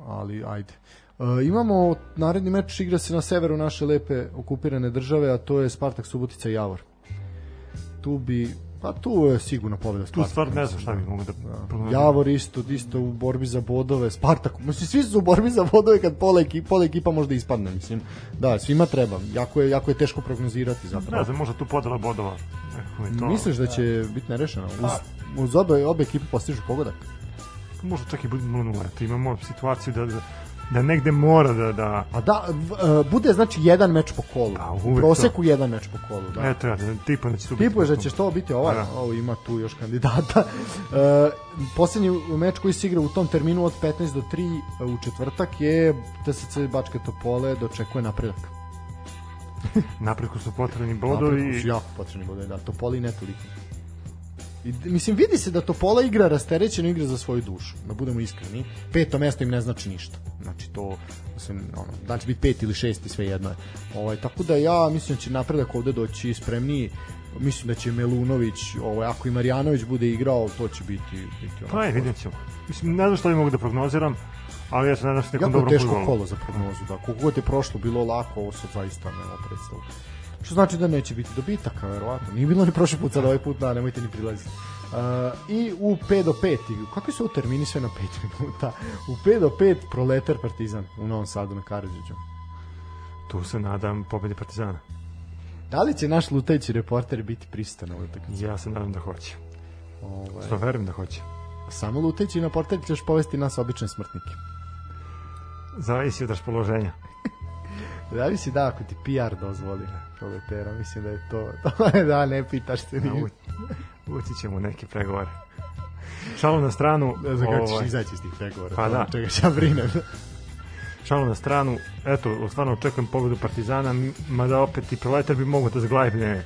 ali ajde. E, imamo naredni meč igra se na severu naše lepe okupirane države, a to je Spartak Subotica i Javor. Tu bi Pa tu je sigurno pobeda Tu Spartaka. stvar ne znam šta bi mogu da... Da. Javor isto, isto u borbi za bodove, Spartak, mislim, svi su u borbi za bodove kad pola ekipa, pola ekipa možda ispadne, mislim. Da, svima treba. Jako je, jako je teško prognozirati Ne zapravo. znam, možda tu podela bodova. Mi to... Misliš da će biti nerešeno? Uz, uz obe, obe ekipe postižu pogodak? Možda čak i bude 0-0. Eto, imamo situaciju da, da, da negde mora da... da A da, e, bude znači jedan meč po kolu. U uvek proseku jedan meč po kolu, da. Eto ja, da, tipa da će tu. Tipuješ da će što biti ovaj, Da. ovo ima tu još kandidata. E, poslednji meč koji se igra u tom terminu od 15 do 3 u četvrtak je TSC Bačke Topole dočekuje napredak. Napretku su potrebni Napretku bodovi. su jako potrebni bodovi, da, Topoli ne toliko. I, mislim, vidi se da Topola igra rasterećeno igra za svoju dušu, da budemo iskreni. Peto mesto im ne znači ništa. Znači to, mislim, ono, da će biti pet ili šesti, sve jedno je. Ovaj, tako da ja mislim da će napredak ovde doći spremniji. Mislim da će Melunović, ovaj, ako i Marjanović bude igrao, to će biti... biti ono, Pa je, vidjet ćemo. Mislim, ne znam što bi mogu da prognoziram, ali ja se nadam se nekom Jako dobrom teško kolo za prognozu, da. Koliko god je prošlo bilo lako, ovo sad zaista nema predstavu. Što znači da neće biti dobitaka, verovatno. Nije bilo ni prošli put, sad ovaj put, da, nemojte ni prilaziti. Uh, I u 5 do 5, kakvi su termini sve na 5 minuta? U 5 do 5 Proletar Partizan u Novom Sadu na Karadžiću. Tu se nadam pobedi Partizana. Da li će naš lutajući reporter biti pristan ovoj utakmici? Ja se nadam da hoće. Ovaj, Što verujem da hoće. samo lutajući reporter ćeš povesti nas obične smrtnike. Zavisi od raspoloženja. Da li si da ako ti PR dozvoli proletera, mislim da je to, da ne pitaš se A, nije. u- Ući ćemo neke pregovore. Šalu na stranu, Ne znam kako ćeš ovaj, izaći iz tih pregovora. Pa da. Čega ja brinem. šalu na stranu, eto, stvarno očekujem pobedu Partizana, mada opet i Proletar bi mogao da zglajbne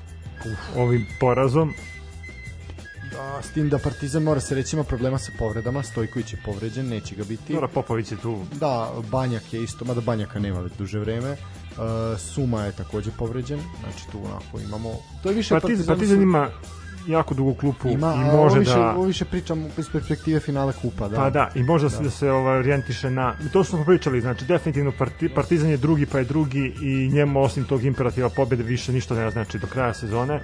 ovim porazom. Da, s tim da Partizan mora se reći ima problema sa povredama, Stojković je povređen, neće ga biti. Dora Popović je tu. Da, Banjak je isto, mada Banjaka nema već duže vreme. Uh, Suma je takođe povređen, znači tu onako imamo... To je više Partizan, Partizan, Partizan su- ima jako dugu klupu ima, i može ovo više, da... Ovo više pričam iz perspektive finala kupa, da. Pa da, i može da se, da se ovaj, orijentiše na... To smo pričali, znači definitivno parti, Partizan je drugi pa je drugi i njemu osim tog imperativa pobjede više ništa ne znači do kraja sezone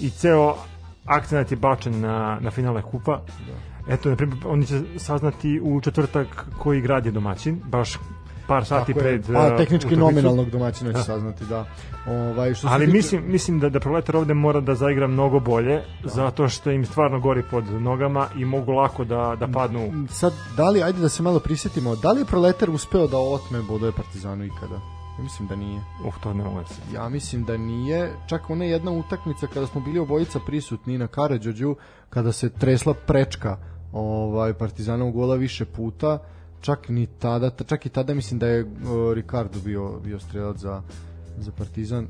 i ceo akcenat je bačen na, na finale kupa. Eto, na primjer, oni će saznati u četvrtak koji grad je domaćin, baš par sati Tako je. pred Pa, uh, tehnički nominalnog domaćina će Da. saznati, da. Ovaj, što Ali tiče- mislim, mislim da, da Proletar ovde mora da zaigra mnogo bolje, zato što im stvarno gori pod nogama i mogu lako da, da padnu Sad, da li, ajde da se malo prisjetimo, da li je Proletar uspeo da otme bodove Partizanu ikada? Ja mislim da nije. Uf, to ne mogu da. Ja mislim da nije. Čak ona jedna utakmica kada smo bili obojica prisutni na Karadžođu, kada se tresla prečka ovaj Partizanov gola više puta, čak ni tada, ta- čak i tada mislim da je uh, Ricardo bio bio strelac za za Partizan.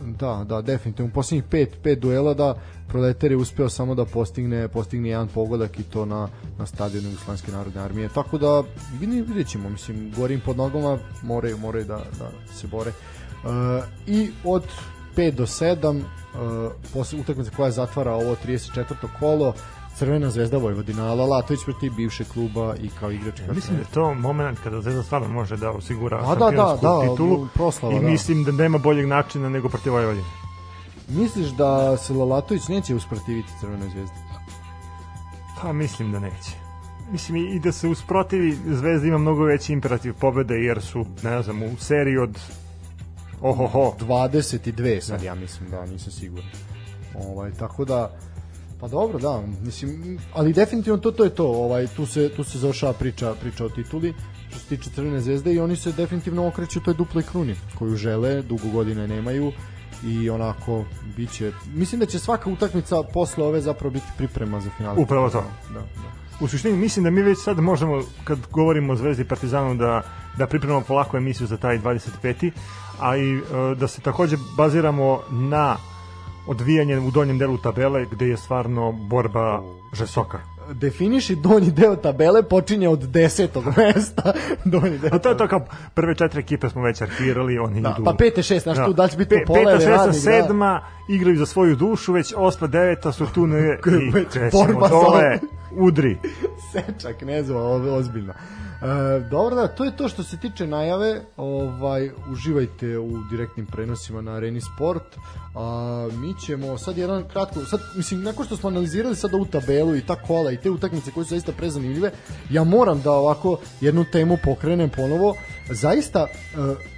Da, da, definitivno. U posljednjih pet, pet duela da Proletar je uspeo samo da postigne, postigne jedan pogodak i to na, na stadionu Jugoslovenske narodne armije. Tako da vidjet, vidjet ćemo, mislim, gorim pod nogama, moraju, moraju da, da se bore. Uh, I od 5 do 7 uh, posle utakmice koja zatvara ovo 34. kolo Crvena zvezda Vojvodina, Ala Latović protiv bivšeg kluba i kao igrač. Ja mislim da je to moment kada Zvezda stvarno može da osigura A, da, da, da, titulu proslava, i da. mislim da nema boljeg načina nego protiv Vojvodine. Misliš da se Lalatović neće usprotiviti Crvenoj zvezdi? Pa mislim da neće. Mislim i i da se usprotivi Zvezda ima mnogo veći imperativ pobede jer su, ne znam, u seriji od ohoho, 22 sad ja mislim da nisam siguran. Ovaj tako da pa dobro da, mislim ali definitivno to to je to, ovaj tu se tu se završava priča priča o tituli što se tiče Crvene zvezde i oni se definitivno okreću toj duploj kruni koju žele, dugo godine nemaju i onako biće mislim da će svaka utakmica posle ove zapravo biti priprema za finale. Upravo to. Da, da. U suštini mislim da mi već sad možemo, kad govorimo o Zvezdi i Partizanu, da, da pripremamo polako emisiju za taj 25. a i e, da se takođe baziramo na odvijanje u donjem delu tabele gde je stvarno borba žestoka. Definiši donji deo tabele počinje od 10. mesta. donji deo. A to je to kao prve četiri ekipe smo već arkirali, oni Da, idu... pa pete, šest, znaš tu da će biti Pe- Topola Peta, ili šesta, da. sedma igraju za svoju dušu, već osma deveta su tu ne, i krećemo dole, udri. Seča knezova, ovo je ozbiljno. E, dobro da, to je to što se tiče najave. Ovaj uživajte u direktnim prenosima na Areni Sport. A mi ćemo sad jedan kratko, sad mislim nakon što smo analizirali sad ovu tabelu i ta kola i te utakmice koje su zaista prezanimljive, ja moram da ovako jednu temu pokrenem ponovo. Zaista e,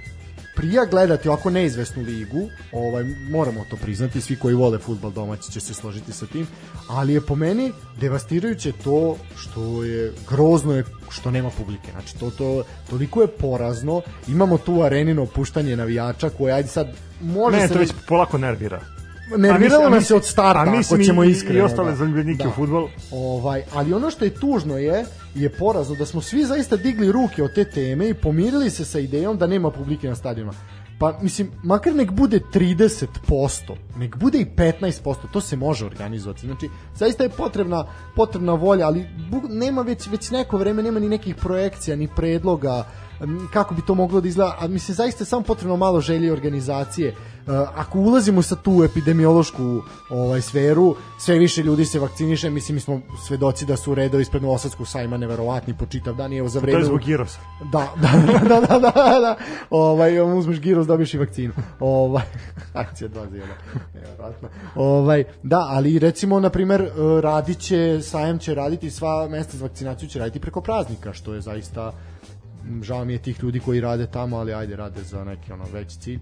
prija gledati ovako neizvesnu ligu, ovaj moramo to priznati, svi koji vole fudbal domaći će se složiti sa tim, ali je po meni devastirajuće to što je grozno je što nema publike. Znači to to toliko je porazno. Imamo tu arenino puštanje navijača koje ajde sad može Ne, se to već polako nervira. Nerviralo nas je od starta, a ako ćemo iskreno. i ostale da. zaljubljenike u fudbal. Ovaj, ali ono što je tužno je, je porazno da smo svi zaista digli ruke od te teme i pomirili se sa idejom da nema publike na stadionima. Pa, mislim, makar nek bude 30%, nek bude i 15%, to se može organizovati. Znači, zaista je potrebna, potrebna volja, ali nema već, već neko vreme, nema ni nekih projekcija, ni predloga, kako bi to moglo da izgleda, a mislim zaista je samo potrebno malo želje i organizacije. Ako ulazimo sa tu epidemiološku ovaj sferu, sve više ljudi se vakciniše, mislim mi smo svedoci da su redovi ispred Novosadskog sajma neverovatni po čitav dan i evo za To vreme je zbog Girosa. da, da, da, da, da, da, da. Ovaj, uzmeš giros, dobiješ i vakcinu. Ovaj, akcija dva zela. Nevjerojatno. Ovaj, da, ali recimo, na primer, eh, radit će, sajam će raditi, sva mesta za vakcinaciju će raditi preko praznika, što je zaista, žao mi je tih ljudi koji rade tamo, ali ajde, rade za neki ono veći cilj.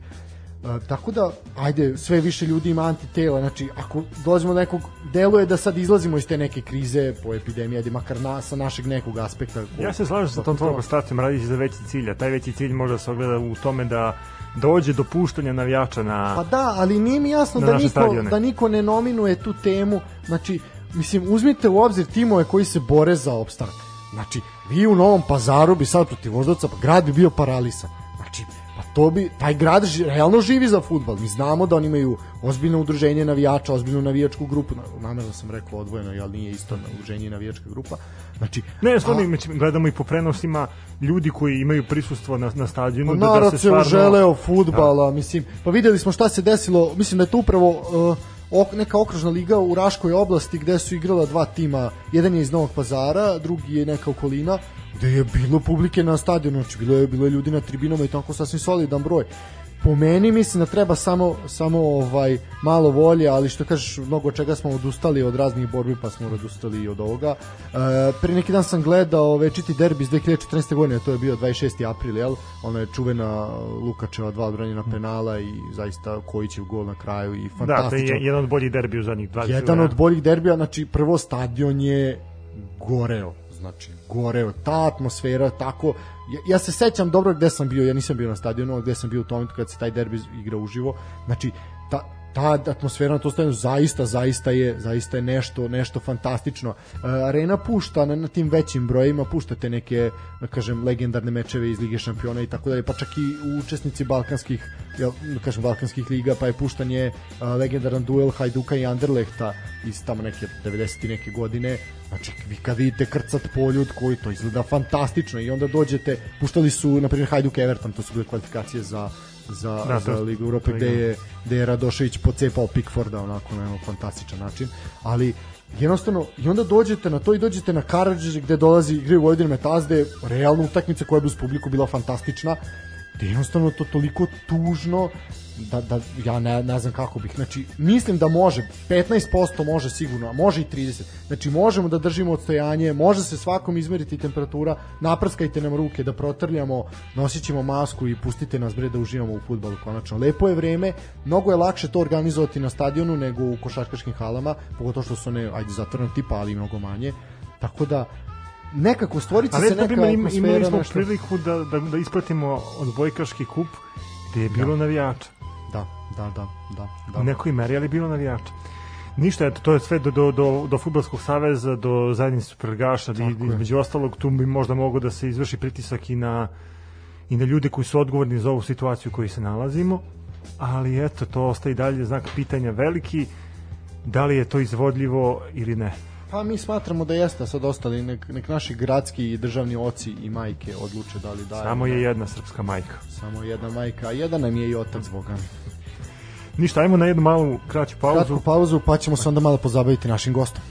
E, tako da, ajde, sve više ljudi ima antitela, znači, ako dolazimo do nekog, deluje da sad izlazimo iz te neke krize po epidemiji, ajde, makar na, sa našeg nekog aspekta. Ja se slažem sa tom tvojom konstatacijom, radići za veći cilj, a taj veći cilj može da se ogleda u tome da dođe do puštanja navijača na... Pa da, ali nije mi jasno Na da niko, stadione. da niko ne nominuje tu temu. Znači, mislim, uzmite u obzir timove koji se bore za opstanak. Znači, vi u Novom pazaru bi sad protiv Voždovca, pa grad bi bio paralisan. Znači, pa to bi, taj grad ži, realno živi za futbal. Mi znamo da oni imaju ozbiljno udruženje navijača, ozbiljnu navijačku grupu. Na- Namerno sam rekao odvojeno, ali nije isto udruženje i navijačka grupa. Znači, Ne, stvarno, a- mi gledamo i po prenosima ljudi koji imaju prisustvo na, na stadionu. Pa da, da se stvarno... uželeo futbala, mislim, pa videli smo šta se desilo, mislim da je to upravo uh, ok, neka okružna liga u Raškoj oblasti gde su igrala dva tima, jedan je iz Novog Pazara, drugi je neka okolina, gde je bilo publike na stadionu, znači bilo je, bilo je ljudi na tribinama i tako sasvim solidan broj. Po meni mislim da treba samo samo ovaj malo volje, ali što kažeš, mnogo čega smo odustali od raznih borbi, pa smo odustali i od ovoga. E, pre neki dan sam gledao večiti derbi iz 2014. godine, to je bio 26. april, jel? Ona je čuvena Lukačeva dva odbranjena penala i zaista Kojićev gol na kraju i Da, to je fantastično. jedan od boljih derbi u zadnjih 20 Jedan od boljih derbija, znači prvo stadion je goreo, znači goreo, ta atmosfera tako, ja, ja se sećam dobro gde sam bio, ja nisam bio na stadionu, gde sam bio u tom kad se taj derbi igra uživo, znači ta, atmosfera na to stadionu zaista, zaista je, zaista je nešto, nešto fantastično. E, arena pušta na, na tim većim brojima, puštate neke, da kažem, legendarne mečeve iz Lige šampiona i tako dalje, pa čak i učesnici balkanskih, jel, da kažem, balkanskih liga, pa je puštan je a, legendaran duel Hajduka i Anderlehta iz tamo neke 90. i neke godine, znači vi kad vidite krcat poljud koji to izgleda fantastično i onda dođete, puštali su na primjer Hajduk Everton, to su bile kvalifikacije za za, Da, za Ligu Europe to gde je, gde je Radošević pocepao Pickforda onako na jedan fantastičan način, ali jednostavno i onda dođete na to i dođete na Karadžić gde dolazi igraju Vojvodine Metazde realna utakmica koja je uz publiku bila fantastična gde je jednostavno to toliko tužno da, da ja ne, ne znam kako bih. Znači mislim da može 15% može sigurno a može i 30 znači možemo da držimo odstojanje može se svakom izmeriti temperatura naprskajte nam ruke da protrljamo nosit ćemo masku i pustite nas bre da uživamo u fudbalu konačno. Lepo je vreme mnogo je lakše to organizovati na stadionu nego u košarkaškim halama pogotovo što su one ajde zatvorene tipa ali mnogo manje. Tako da nekako stvoriti se neka primjer, im- imali atmosfera smo nešto. priliku da, da, da ispratimo odbojkaški kup gde je bilo navijača. Da, da, da, da, da. U nekoj meri, ali bilo navijača. Ništa, eto, to je sve do, do, do, do futbolskog saveza, do zajednice supergaša, je. između ostalog tu bi možda mogo da se izvrši pritisak i na, i na ljude koji su odgovorni za ovu situaciju u kojoj se nalazimo, ali eto, to ostaje i dalje znak pitanja veliki, da li je to izvodljivo ili ne. Pa mi smatramo da jeste, sad ostali nek, nek naši gradski i državni oci i majke odluče da li daju. Samo je jedna srpska majka. Samo jedna majka, a jedan nam je i otac Boga. Ništa, ajmo na jednu malu kraću pauzu. Kratku pauzu, pa ćemo se onda malo pozabaviti našim gostom.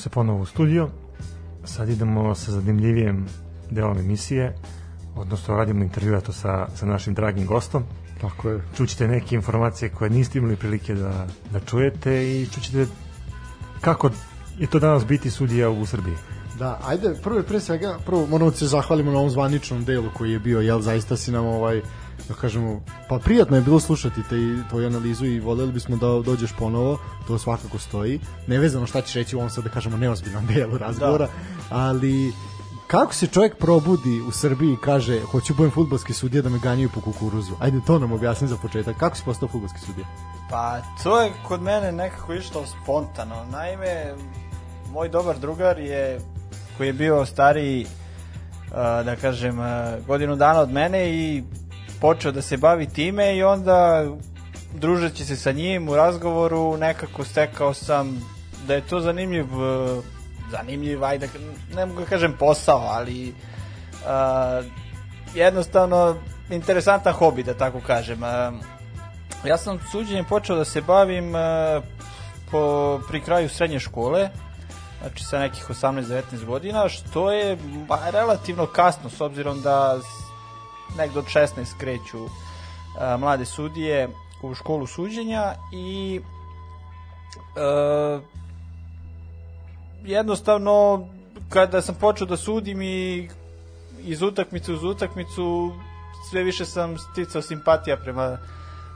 Se ponovo u studio. Sad idemo sa zanimljivijem delom emisije, odnosno radimo intervju to sa, sa našim dragim gostom. Tako je. Čućete neke informacije koje niste imali prilike da, da čujete i čućete kako je to danas biti sudija u Srbiji. Da, ajde, prvo pre svega, prvo moramo da se zahvalimo na ovom zvaničnom delu koji je bio, jel, zaista si nam ovaj, da kažemo, pa prijatno je bilo slušati te tvoju analizu i voljeli bismo da dođeš ponovo, to svakako stoji. Nevezano šta ćeš reći u ovom sad da kažemo neozbiljnom delu razgovora, da. ali kako se čovjek probudi u Srbiji i kaže hoću budem futbolski sudija da me ganjaju po kukuruzu? Ajde to nam objasni za početak. Kako si postao futbolski sudija? Pa to je kod mene nekako išlo spontano. Naime, moj dobar drugar je koji je bio stariji da kažem godinu dana od mene i počeo da se bavi time i onda družeći se sa njim u razgovoru nekako stekao sam da je to zanimljiv zanimljiv, ajde, ne mogu da kažem posao, ali uh, jednostavno interesantan hobi, da tako kažem. Uh, ja sam suđenjem počeo da se bavim uh, po, pri kraju srednje škole, znači sa nekih 18-19 godina, što je ba, relativno kasno, s obzirom da nekdo od 16 kreću uh, mlade sudije u školu suđenja i uh, jednostavno kada sam počeo da sudim i iz utakmice uz utakmicu sve više sam sticao simpatija prema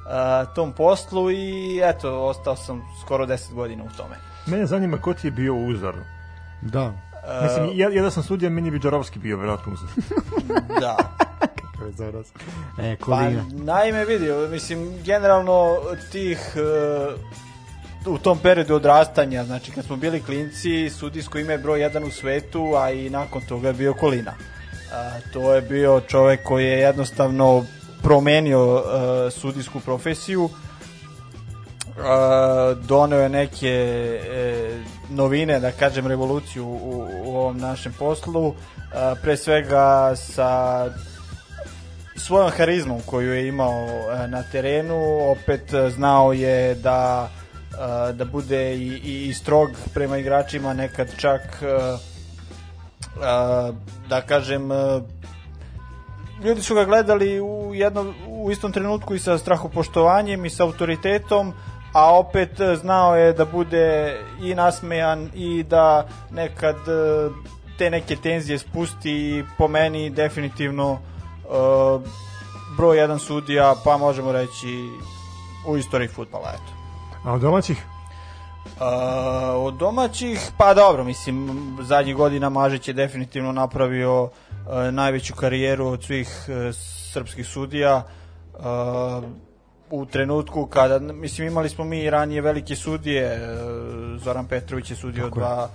a, tom poslu i eto, ostao sam skoro 10 godina u tome. Mene zanima ko ti je bio uzor. Da. Mislim, ja, ja da sam sudija, meni bi Đorovski bio verovatno uzor. da. Kako je? E, Pa, kolina. naime vidio, mislim, generalno tih uh, u tom periodu odrastanja, znači kad smo bili klinci, sudijsko ime je broj jedan u svetu, a i nakon toga je bio Kolina. A, to je bio čovek koji je jednostavno promenio a, sudijsku profesiju, a, doneo je neke e, novine, da kažem revoluciju u, u ovom našem poslu, pre svega sa svojom harizmom koju je imao e, na terenu, opet e, znao je da a, da bude i, i, i strog prema igračima, nekad čak da kažem ljudi su ga gledali u, jedno, u istom trenutku i sa strahopoštovanjem i sa autoritetom, a opet e, znao je da bude i nasmejan i da nekad e, te neke tenzije spusti i po meni definitivno uh, broj jedan sudija, pa možemo reći u istoriji futbala, eto. A od domaćih? Uh, od domaćih, pa dobro, mislim, zadnjih godina Mažić je definitivno napravio uh, najveću karijeru od svih uh, srpskih sudija. Uh, u trenutku kada, mislim, imali smo mi ranije velike sudije, uh, Zoran Petrović je sudio Tako dva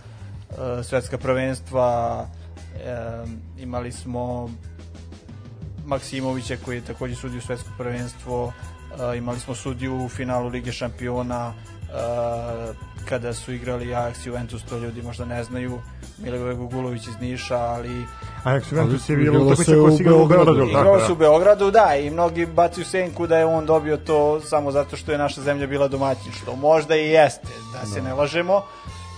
uh, svetska prvenstva, uh, imali smo Maksimovića koji je takođe sudio svetsko prvenstvo, uh, imali smo sudiju u finalu Lige šampiona, uh, kada su igrali Ajax i Juventus, to ljudi možda ne znaju, Milivoj Gugulović iz Niša, ali Ajax Juventus je bilo utakmica se koja u se igrala u Beogradu. Igrao se u da. Beogradu, da, i mnogi bacuju senku da je on dobio to samo zato što je naša zemlja bila domaćin, što možda i jeste, da se ne lažemo.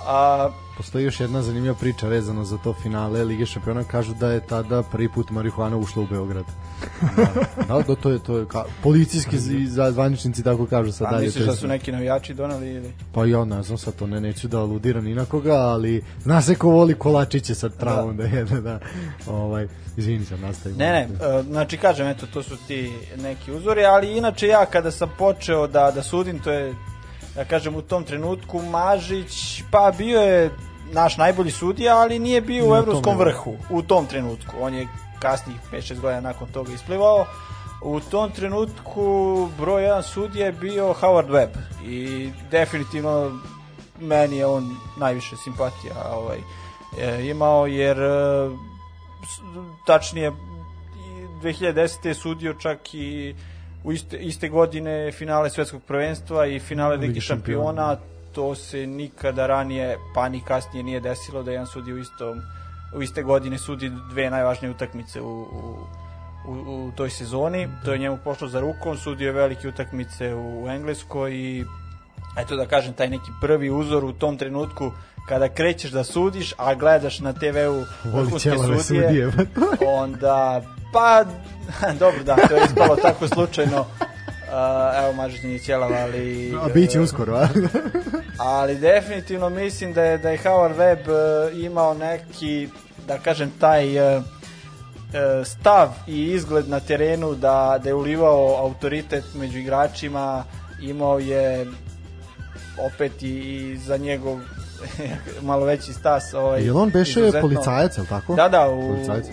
A, Postoji još jedna zanimljiva priča vezano za to finale Lige šampiona. Kažu da je tada prvi put marihuana ušla u Beograd. da, da, to je, to je ka, policijski zvaničnici tako kažu sad a dalje. misliš da su neki navijači donali ili? Pa ja ne znam sad to ne neću da aludiram ni na koga, ali zna se ko voli kolačiće sa travom da, jede, da. Ovaj, izvini se, nastavimo. Ne, ne, e, znači kažem, eto, to su ti neki uzori, ali inače ja kada sam počeo da, da sudim, to je, da kažem, u tom trenutku Mažić, pa bio je naš najbolji sudija, ali nije bio u evropskom vrhu u tom trenutku. On je kasnijih 5-6 godina nakon toga isplivao. U tom trenutku broj jedan sudija je bio Howard Webb i definitivno meni je on najviše simpatija ovaj, e, imao jer e, tačnije i 2010. je sudio čak i u iste, iste godine finale svetskog prvenstva i finale Ligi šampiona. šampiona to se nikada ranije pa ni kasnije nije desilo da jedan sudi u istom u iste godine sudi dve najvažnije utakmice u, u, u, u toj sezoni to je njemu pošlo za rukom sudio je velike utakmice u, u Engleskoj i eto da kažem taj neki prvi uzor u tom trenutku kada krećeš da sudiš, a gledaš na TV-u vrhunske sudije, sudije. onda, pa, dobro da, to je ispalo tako slučajno, Uh, evo Mažić nije ćelav, ali... A bit će uskoro, a? ali definitivno mislim da je da je Howard Webb uh, imao neki da kažem taj uh, uh, stav i izgled na terenu da da je ulivao autoritet među igračima imao je opet i, i za njegov malo veći stas ovaj Jel on beše izuzetno- policajac, je li tako? da da u, Policajac.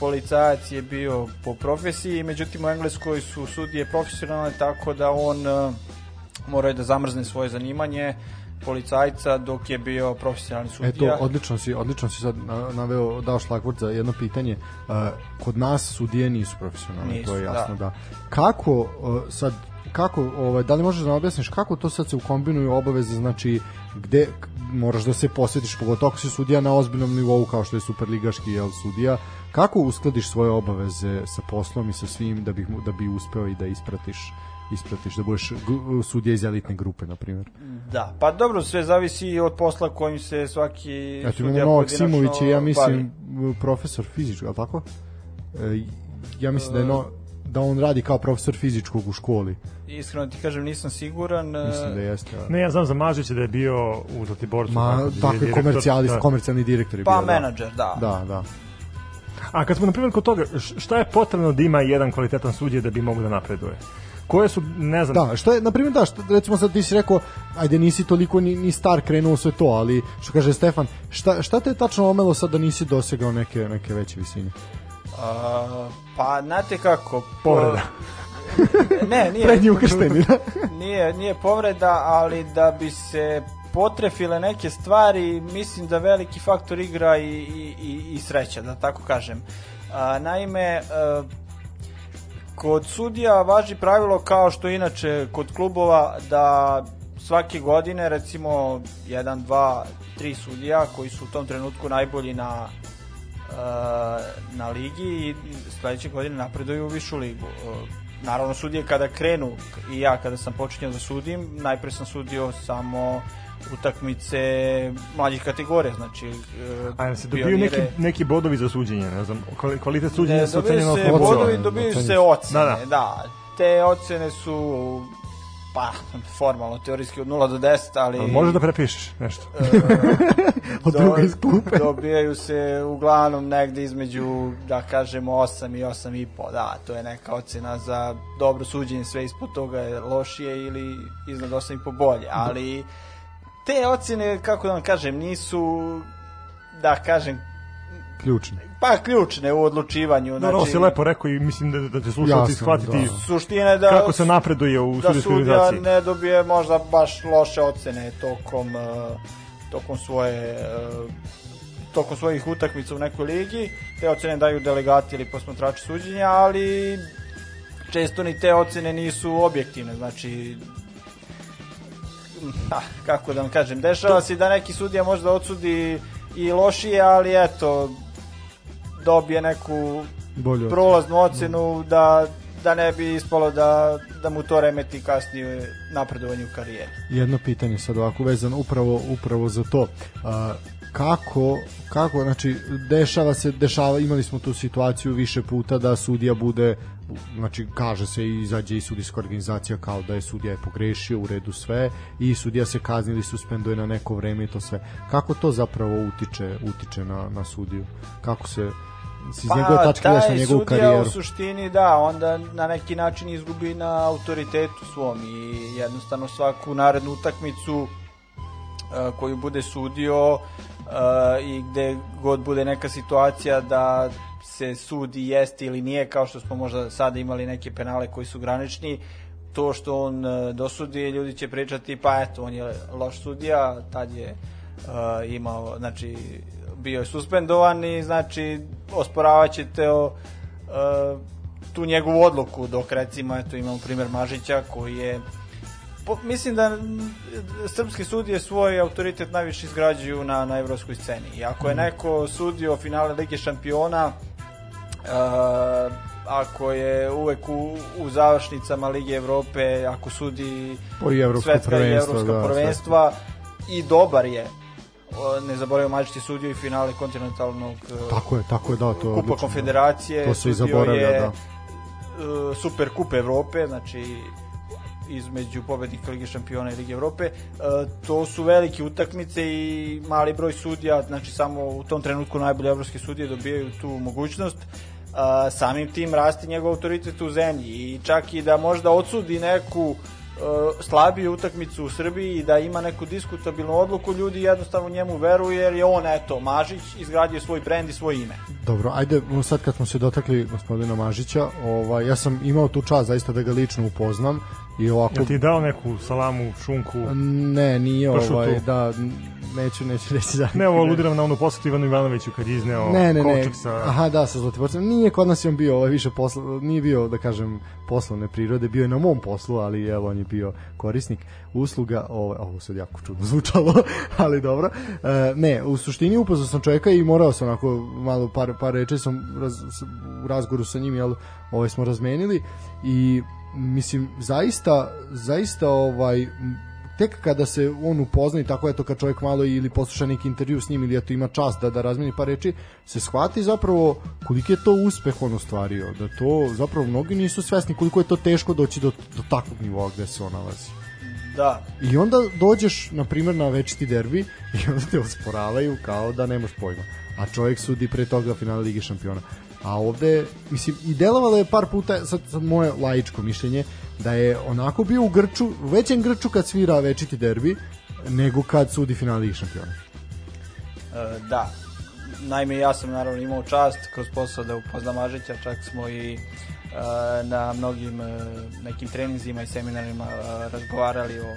Policajac je bio po profesiji, međutim u Engleskoj su sudije profesionalne, tako da on uh, morao je da zamrzne svoje zanimanje policajca dok je bio profesionalni Eto, sudija. odlično si, odlično si sad na- naveo, dao šlagvort za jedno pitanje. Uh, kod nas sudije nisu profesionalne, Nisu, to je jasno, da. da. Kako uh, sad kako ovaj da li možeš da nam objasniš kako to sad se ukombinuju obaveze znači gde moraš da se posvetiš pogotovo ako si sudija na ozbiljnom nivou kao što je superligaški jel sudija kako uskladiš svoje obaveze sa poslom i sa svim da bi da bi uspeo i da ispratiš ispratiš da budeš sudija iz elitne grupe na primjer Da, pa dobro, sve zavisi od posla kojim se svaki Eto sudija Novak Simović je, ja bavi. mislim, profesor fizičkog, je li tako? E, ja mislim da je no, da on radi kao profesor fizičkog u školi. Iskreno ti kažem, nisam siguran. Mislim da e, jeste. a- Ne, ja znam za Mažića da je bio u Zlatiborcu. Ma, tako je komercijalist, da. komercijalni direktor je Pa bio. da. menadžer, da. Da, da. A kad smo na primjer kod toga, šta je potrebno da ima jedan kvalitetan sudija da bi mogu da napreduje? Koje su, ne znam, Da, što je, na primjer, da, što, recimo sad ti si rekao, ajde nisi toliko ni, ni star krenuo sve to, ali što kaže Stefan, šta, šta te je tačno omelo sad da nisi dosegao neke, neke veće visine? A, pa, znate kako? Povreda. ne, nije. Prednji ukršteni, da? nije, nije povreda, ali da bi se potrefile neke stvari, mislim da veliki faktor igra i, i, i, i sreća, da tako kažem. A, naime, a, kod sudija važi pravilo kao što inače kod klubova da svake godine recimo 1, 2, 3 sudija koji su u tom trenutku najbolji na uh, na ligi i sledeće godine napreduju u višu ligu. Naravno, sudije kada krenu, i ja kada sam počinjao da sudim, najpre sam sudio samo utakmice mlađih kategorija, znači... a jel se dobiju neki, neki bodovi za suđenje, ne znam, kvali- kvalitet ne, suđenja se ocenjeno dobijaju se bodovi, ocene. se ocene, da, da. da. Te ocene su pa formalno teorijski od 0 do 10, ali Ali Možeš da prepišeš nešto. Od druga iz klupe. dobijaju se uglavnom negde između da kažemo 8 i 8 i po. Da, to je neka ocena za dobro suđenje, sve ispod toga je lošije ili iznad 8 i po bolje, ali te ocene, kako da vam kažem, nisu da kažem Ključni. pa ključne u odlučivanju. Dobro, ovo si lepo rekao i mislim da, da će slušalci Jasno, shvatiti da. suština da kako se napreduje u da sudija ne dobije možda baš loše ocene tokom uh, tokom svoje uh, tokom svojih utakmica u nekoj ligi. Te ocene daju delegati ili posmatrači suđenja, ali često ni te ocene nisu objektivne, znači ah, kako da vam kažem, dešava se da neki sudija možda odsudi i lošije, ali eto dobije neku Bolje. prolaznu ocenu da da ne bi ispalo da, da mu to remeti kasnije napredovanje u karijeri. jedno pitanje sad ovako vezano upravo upravo za to. A, kako kako znači dešava se dešava imali smo tu situaciju više puta da sudija bude znači kaže se i izađe i sudijska organizacija kao da je sudija je pogrešio u redu sve i sudija se kazni ili suspenduje na neko vreme i to sve kako to zapravo utiče utiče na na sudiju kako se iz njegove tačke na njegovu Pa, sudija karijeru. u suštini da, onda na neki način izgubi na autoritetu svom i jednostavno svaku narednu utakmicu e, koju bude sudio e, i gde god bude neka situacija da se sudi jeste ili nije, kao što smo možda sada imali neke penale koji su granični, to što on e, dosudi, ljudi će pričati, pa eto, on je loš sudija, tad je e, imao, znači, bio je suspendovan i znači osporavat ćete o, e, tu njegovu odluku dok recimo eto imamo primer Mažića koji je po, mislim da srpski sudije svoj autoritet najviše izgrađuju na, na evropskoj sceni. I ako je neko sudio finale Lige šampiona, uh, ako je uvek u, u završnicama Lige Evrope, ako sudi Po i evropsko svetska i prvenstvo, evropska da, prvenstva i dobar je ne zaboravimo Mađić sudio i finale kontinentalnog e, Tako je, tako je, da, to je Kupa odlično, da. konfederacije, To se i zaboravlja, je, da. e, Super kup Evrope, znači između pobednika Lige šampiona i Lige Evrope. E, to su velike utakmice i mali broj sudija, znači samo u tom trenutku najbolje evropske sudije dobijaju tu mogućnost. Samim tim rasti njegov autoritet u zemlji i čak i da možda odsudi neku slabiju utakmicu u Srbiji i da ima neku diskutabilnu odluku, ljudi jednostavno njemu veruju jer je on, eto, Mažić, izgradio svoj brend i svoje ime. Dobro, ajde, sad kad smo se dotakli gospodina Mažića, ovaj, ja sam imao tu čast zaista da ga lično upoznam i ovako... Jel ti dao neku salamu, šunku? Ne, nije Pršutu? ovaj, da, neću, neću reći da... Ne, ovo aludiram na onu posetu Ivanu Ivanoviću kad je izneo ne, ne, ne. sa... Aha, da, sa Zlatiborcem. Nije kod nas je on bio ovaj više posla, nije bio da kažem poslovne prirode, bio je na mom poslu, ali evo on je bio korisnik usluga. Ovaj, ovo sad jako čudno zvučalo, ali dobro. E, ne, u suštini upoznao sam čovjeka i morao sam onako malo par par reči sam raz, u razgovoru sa njim, jel, ovaj smo razmenili i mislim zaista zaista ovaj tek kada se on upozna i tako eto kad čovjek malo ili posluša neki intervju s njim ili eto ima čast da da razmeni par reči se shvati zapravo koliki je to uspeh on ostvario da to zapravo mnogi nisu svesni koliko je to teško doći do, do takvog nivoa gde se on nalazi. Da, i onda dođeš na primjer na večiti derbi i onda te osporavaju kao da nemaš pojma a čovjek sudi pre toga finale Lige šampiona a ovde, mislim, i delovalo je par puta, sad, sad moje laičko mišljenje, da je onako bio u Grču, u većem Grču kad svira večiti derbi, nego kad sudi finale Lige šampiona. E, da. Naime, ja sam naravno imao čast kroz posao da upoznam Mažića, čak smo i e, na mnogim e, nekim treninzima i seminarima e, razgovarali o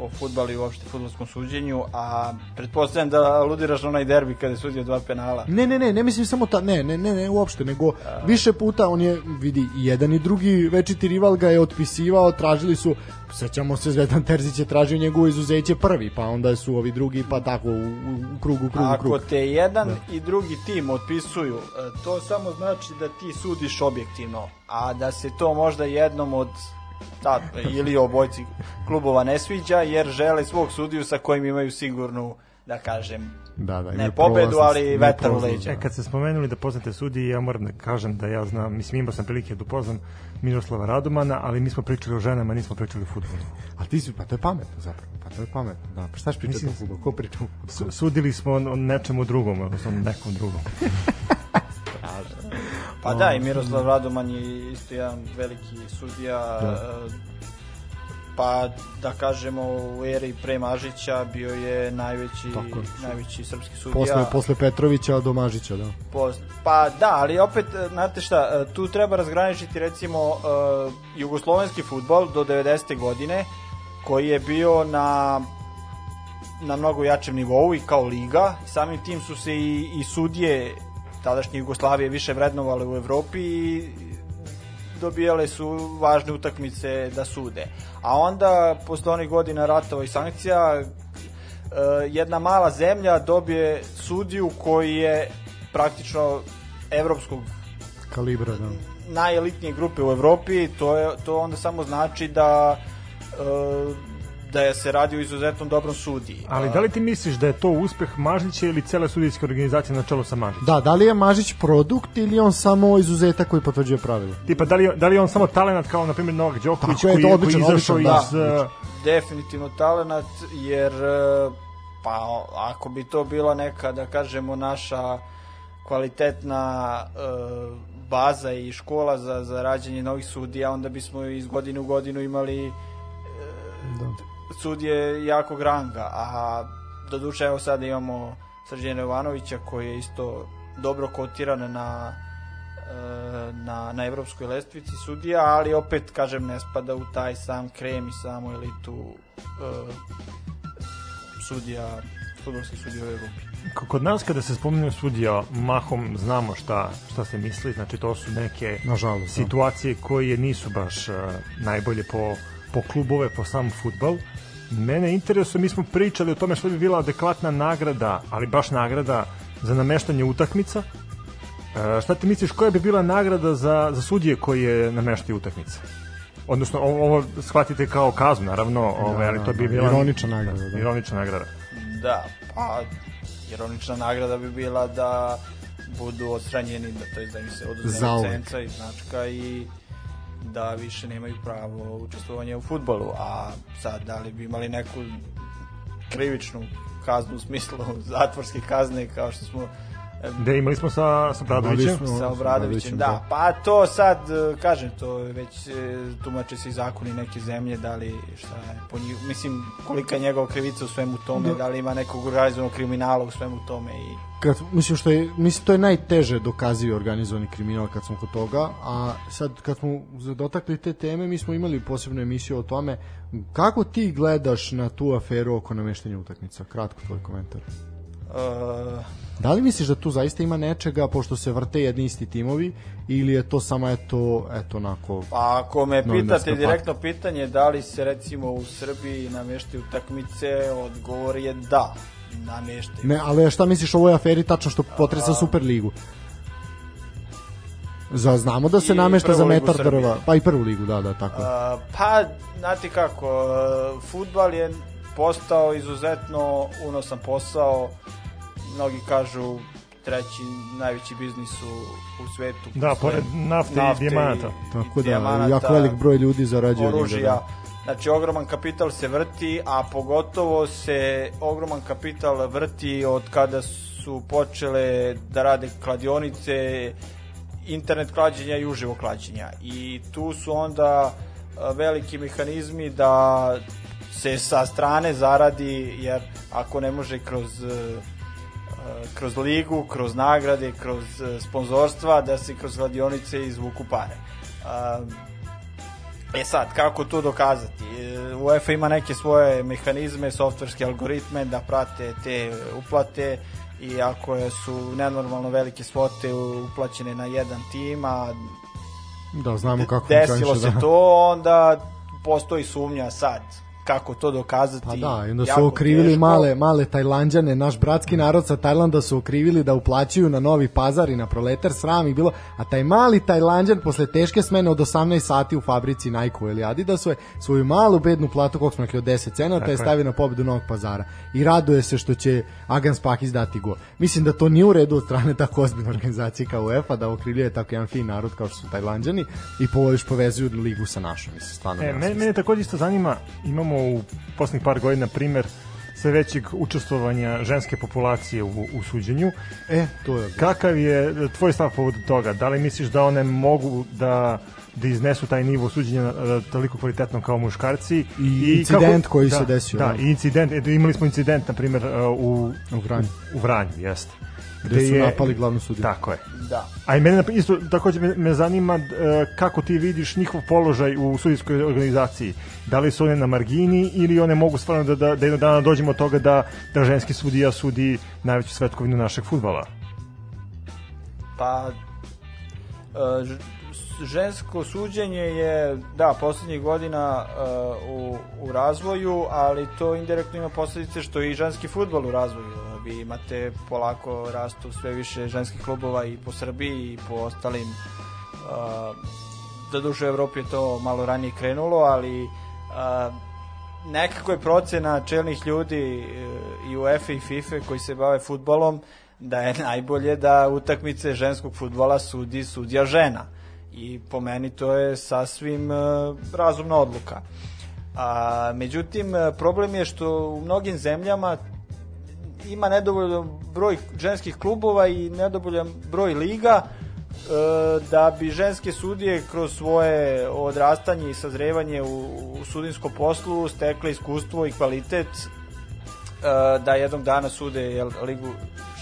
o futbalu i uopšte futbolskom suđenju, a pretpostavljam da aludiraš na onaj derbi kada je sudio dva penala. Ne, ne, ne, ne mislim samo ta, ne, ne, ne, ne, uopšte, nego više puta on je, vidi, jedan i drugi večiti rival ga je otpisivao, tražili su, sećamo se, Zvedan Terzić je tražio njegovo izuzeće prvi, pa onda su ovi drugi, pa tako, u, u, u krugu, u krugu, u Ako krug. te jedan i drugi tim otpisuju, e, to samo znači da ti sudiš objektivno, a da se to možda jednom od ta, ili obojci klubova ne sviđa, jer žele svog sudiju sa kojim imaju sigurnu, da kažem, Da, da, ne pobedu, ali vetar u leđa. E, kad ste spomenuli da poznate sudije, ja moram da kažem da ja znam, mislim imao sam prilike da upoznam Miroslava Radomana, ali mi smo pričali o ženama, nismo pričali o futbolu. A ti si, pa to je pametno zapravo, pa to je pametno, da, pa šta ćeš pričati o futbolu, ko priča o futbolu? Sudili smo o o nečemu drugom, odnosno nekom drugom. Pa da, i Miroslav Radoman je isto jedan veliki sudija, Da. e, pa da kažemo u eri pre Mažića bio je najveći, Tako najveći srpski sudija. Posle, posle Petrovića do Mažića, da. Post, pa da, ali opet, e, znate šta, e, tu treba razgraničiti recimo e, jugoslovenski futbol do 90. godine, koji je bio na na mnogo jačem nivou i kao liga, samim tim su se i, i sudije tadašnje Jugoslavije više vrednovale u Evropi i dobijale su važne utakmice da sude. A onda, posle onih godina ratova i sankcija, e, jedna mala zemlja dobije sudiju koji je praktično evropskog Kalibra, da. najelitnije grupe u Evropi, to je to onda samo znači da e, da je se radi o izuzetno dobrom sudiji. Ali da li ti misliš da je to uspeh Mažića ili cele sudijske organizacije na čelu sa Mažićem? Da, da li je Mažić produkt ili on samo izuzetak koji potvrđuje pravila? Tipa, da li, da li je on samo talenat kao, na primjer, Novak Đoković Tako je, koji, to je, odličan, koji je izašao odličan, iz... da. uh, definitivno talenat jer e, pa ako bi to bila neka da kažemo naša kvalitetna e, baza i škola za, za rađenje novih sudija onda bismo iz godine u godinu imali Da. Sudije jakog ranga a do duše evo sada imamo Srđana Jovanovića koji je isto dobro kotiran na e, na, na evropskoj lestvici sudija, ali opet, kažem, ne spada u taj sam krem i samu elitu e, sudija, futbolskih sudija u Evropi. Kod nas kada se spominje sudija, mahom znamo šta, šta se misli, znači to su neke Nažalost, da. situacije koje nisu baš uh, najbolje po, po klubove, po sam futbal. Mene interesuje, mi smo pričali o tome što bi bila adekvatna nagrada, ali baš nagrada za nameštanje utakmica. E, šta ti misliš, koja bi bila nagrada za, za sudije koje nameštaju utakmice? Odnosno, ovo, ovo shvatite kao kaznu, naravno, ovaj, ali to bi da, bila... ironična nagrada, da. Ironična nagrada. Da, pa ironična nagrada bi bila da budu odstranjeni, da, to je da im se oduzme licenca i značka i da više nemaju pravo učestvovanja u futbolu, a sad da li bi imali neku krivičnu kaznu u smislu zatvorske kazne kao što smo Gde imali smo sa, sa Bradovićem? Imali smo- sa Obradovićem, Obradovićem, da. Pa to sad, e, kažem, to je već e, tumače se i zakoni neke zemlje, da li, šta je, po njih, mislim, kolika je njegova krivica u svemu tome, da li ima nekog organizovanog kriminala u svemu tome i kad, mislim što je mislim to je najteže dokazivi organizovani kriminal kad smo kod toga a sad kad smo dotakli te teme mi smo imali posebnu emisiju o tome kako ti gledaš na tu aferu oko nameštenja utakmica kratko tvoj komentar e, da li misliš da tu zaista ima nečega pošto se vrte jedni isti timovi ili je to samo eto eto onako Pa ako me pitate direktno pitanje da li se recimo u Srbiji nameštaju utakmice, odgovor je da, nameštaju. ne ali šta misliš o ovoj aferi tačno što potresa Superligu Za, znamo da se I namešta za metar drva, pa i prvu ligu, da, da, tako. A, pa, znate kako, e, futbal je postao izuzetno unosan posao. Mnogi kažu treći najveći biznis u, u svetu. Da, pored nafte i dijamanata. Tako da, dijamanata, jako velik broj ljudi zarađuje. oružja. da. Znači, ogroman kapital se vrti, a pogotovo se ogroman kapital vrti od kada su počele da rade kladionice, internet klađenja i uživo klađenja. I tu su onda veliki mehanizmi da se sa strane zaradi, jer ako ne može kroz e, e, kroz ligu, kroz nagrade, kroz e, sponzorstva, da se kroz kladionice izvuku pare. E sad, kako to dokazati? UEFA ima neke svoje mehanizme, softverske algoritme da prate te uplate i ako su nenormalno velike svote uplaćene na jedan tim, a Da, znamo kako desilo se da. to, onda postoji sumnja sad kako to dokazati. Pa da, i onda su okrivili teško. male, male Tajlanđane, naš bratski narod sa Tajlanda su okrivili da uplaćuju na novi pazar i na proletar sram i bilo, a taj mali Tajlanđan posle teške smene od 18 sati u fabrici Nike ili Adidasu je svoju malu bednu platu, koliko smo rekli, od 10 cenata je je. stavio na pobedu novog pazara i raduje se što će Agans Pakis dati go. Mislim da to nije u redu od strane tako ozbiljne organizacije kao UEFA da okrivljuje tako jedan fin narod kao što su Tajlanđani i po, još povezuju ligu sa našom. Mislim, stvarno E, mene, mene takođe isto zanima, imamo u poslednjih par godina primer sve većeg učestvovanja ženske populacije u, u suđenju. E, to je Kakav je tvoj stav povodom toga? Da li misliš da one mogu da da iznesu taj nivo suđenja e, toliko kvalitetno kao muškarci I incident koji se desio, Da, da. i incident, e, imali smo incident na primjer e, u U Vranju. U, Vranju, jeste. Gde su napali glavnu sudiju. Tako je. Da. A i mene isto takođe me, me zanima e, kako ti vidiš njihov položaj u sudijskoj organizaciji. Da li su one na margini ili one mogu stvarno da, da, da jednog dana dođemo od toga da, da ženski sudija sudi najveću svetkovinu našeg futbala. Pa e, ž- žensko suđenje je da poslednjih godina e, u, u razvoju, ali to indirektno ima posledice što je i ženski futbol u razvoju. Vi imate polako rastu sve više ženskih klubova i po Srbiji i po ostalim uh, za duše u Evropi je to malo ranije krenulo, ali uh, nekako je procena čelnih ljudi uh, i UEFA i FIFA koji se bave futbolom da je najbolje da utakmice ženskog futbola sudi sudija žena. I po meni to je sasvim uh, razumna odluka. A, međutim, problem je što u mnogim zemljama ima nedovoljan broj ženskih klubova i nedovoljan broj liga e, da bi ženske sudije kroz svoje odrastanje i sazrevanje u, u sudinskom poslu stekle iskustvo i kvalitet e, da jednog dana sude jel, ligu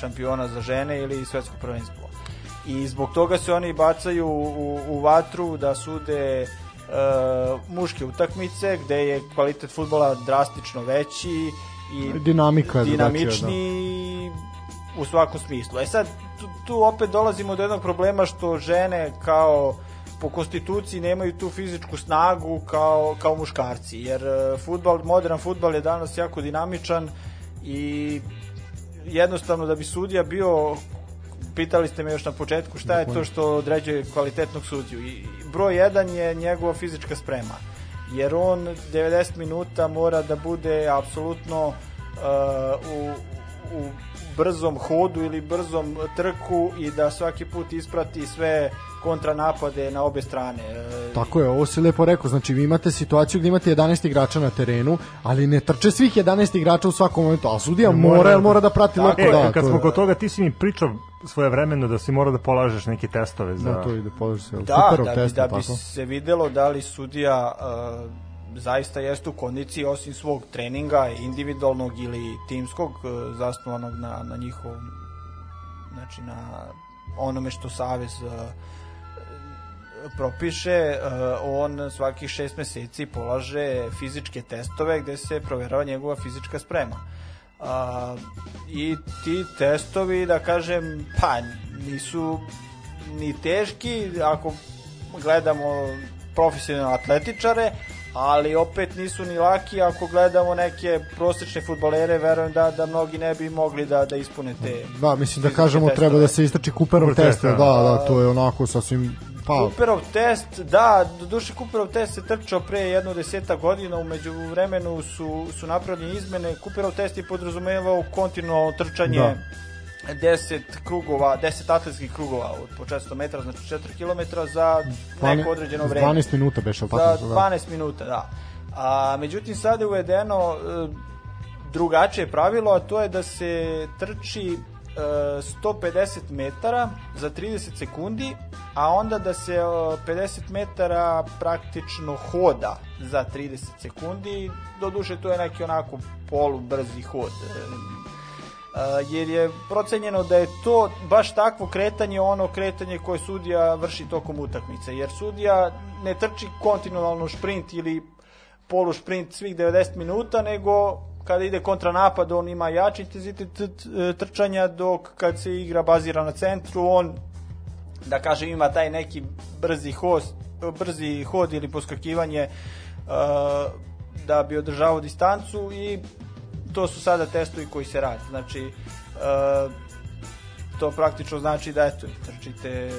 šampiona za žene ili svetsko prvenstvo. I zbog toga se oni bacaju u, u vatru da sude e, muške utakmice gde je kvalitet futbola drastično veći i Dinamika dinamični u svakom smislu. E sad, tu, tu opet dolazimo do jednog problema što žene kao po konstituciji nemaju tu fizičku snagu kao, kao muškarci, jer e, futbal, modern futbal je danas jako dinamičan i jednostavno da bi sudija bio pitali ste me još na početku šta je to što određuje kvalitetnog sudiju. I broj jedan je njegova fizička sprema jer on 90 minuta mora da bude apsolutno uh, u, u brzom hodu ili brzom trku i da svaki put isprati sve kontranapade na obe strane. E, Tako je, ovo si lepo rekao, znači vi imate situaciju gde imate 11 igrača na terenu, ali ne trče svih 11 igrača u svakom momentu, a sudija mora, jer mora da prati Tako lepo. E, da, kad to smo kod toga, ti si mi pričao svoje vremeno da si morao da polažeš neke testove za... Da, to ide položi se. Da, da bi, test, da bi tako? se videlo da li sudija uh, zaista jeste u kondiciji osim svog treninga individualnog ili timskog uh, zasnovanog na, na njihovom znači na onome što savez uh, propiše, uh, on svakih šest meseci polaže fizičke testove gde se proverava njegova fizička sprema. A, I ti testovi, da kažem, pa nisu ni teški, ako gledamo profesionalne atletičare, ali opet nisu ni laki ako gledamo neke prosečne futbolere, verujem da, da mnogi ne bi mogli da, da ispune te Da, mislim da kažemo testove. treba da se istrači Cooperov Cooper test, test, da, da. da, to je onako sasvim pa Cooperov test, da, do duše Cooperov test se trčao pre jedno deseta godina, umeđu vremenu su, su napravljene izmene. Cooperov test je podrazumevao kontinualno trčanje Da. 10 krugova, 10 atletskih krugova od po 400 metara, znači 4 km za neko određeno vreme. 12 minuta beš, al Za tako? Da. 12 minuta, da. A, međutim, sada je uvedeno e, drugačije pravilo, a to je da se trči 150 metara za 30 sekundi, a onda da se e, 50 metara praktično hoda za 30 sekundi. Doduše, to je neki onako polubrzi hod. E, jer je procenjeno da je to baš takvo kretanje ono kretanje koje sudija vrši tokom utakmice jer sudija ne trči kontinualno šprint ili polu šprint svih 90 minuta nego kada ide kontranapad on ima jači intenzitet trčanja dok kad se igra bazira na centru on da kažem ima taj neki brzi host, brzi hod ili poskakivanje uh, da bi održavao distancu i to su sada testovi koji se rade. Znači, uh, to praktično znači da eto, trčite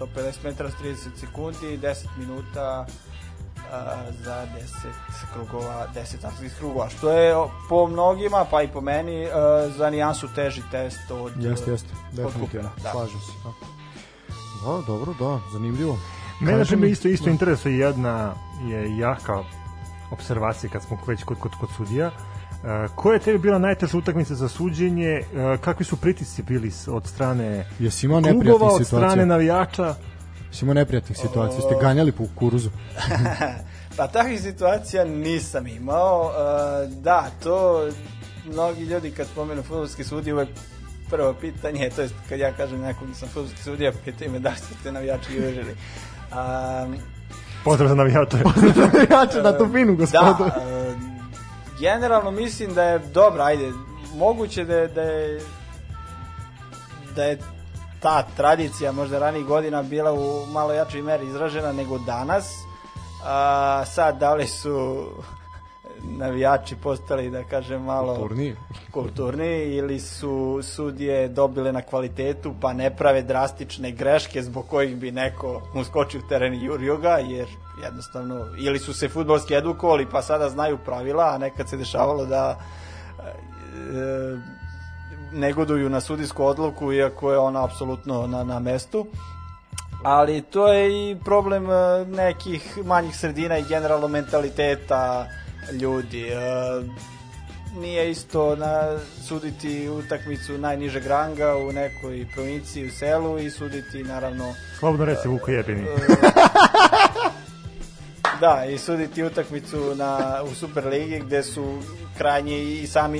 150 metara s 30 sekundi, 10 minuta za 10 krugova, 10 atletskih krugova, što je po mnogima, pa i po meni, uh, za nijansu teži test od Jeste, jeste, definitivno, da. slažem se. Da. da, dobro, da, zanimljivo. Mene, primjer, mi- isto, isto interesuje jedna je jaka observacija kad smo već kod, kod, kod sudija. Uh, koja je tebi bila najteža utakmica za suđenje? Uh, kakvi su pritisci bili od strane Jesi imao klubova, od strane navijača? Jesi imao neprijatnih situacija? Ste ganjali po kuruzu? Pa takvih situacija nisam imao. E, da, to mnogi ljudi kad spomenu futbolski sudije uvek prvo pitanje, to jest kad ja kažem nekom da sam futbolski sudija, pitaju me da ste navijači i uvežili. Um, Pozdrav za navijače. Jače na tu finu, gospodu. da, e, generalno mislim da je dobro, ajde, moguće da je, da je da je ta tradicija možda ranih godina bila u malo jačoj meri izražena nego danas. A, sad, da li su navijači postali, da kažem, malo Kulturniji. kulturni ili su sudije dobile na kvalitetu pa ne prave drastične greške zbog kojih bi neko uskočio u teren i jurio ga jer jednostavno ili su se futbolski edukovali pa sada znaju pravila a nekad se dešavalo da e, negoduju na sudijsku odluku iako je ona apsolutno na, na mestu ali to je i problem e, nekih manjih sredina i generalno mentaliteta ljudi e, nije isto na suditi utakmicu najnižeg ranga u nekoj provinciji u selu i suditi naravno Slobodno reci Vuko jebini. Da i suditi utakmicu na u Superligi gde su krajnje i sami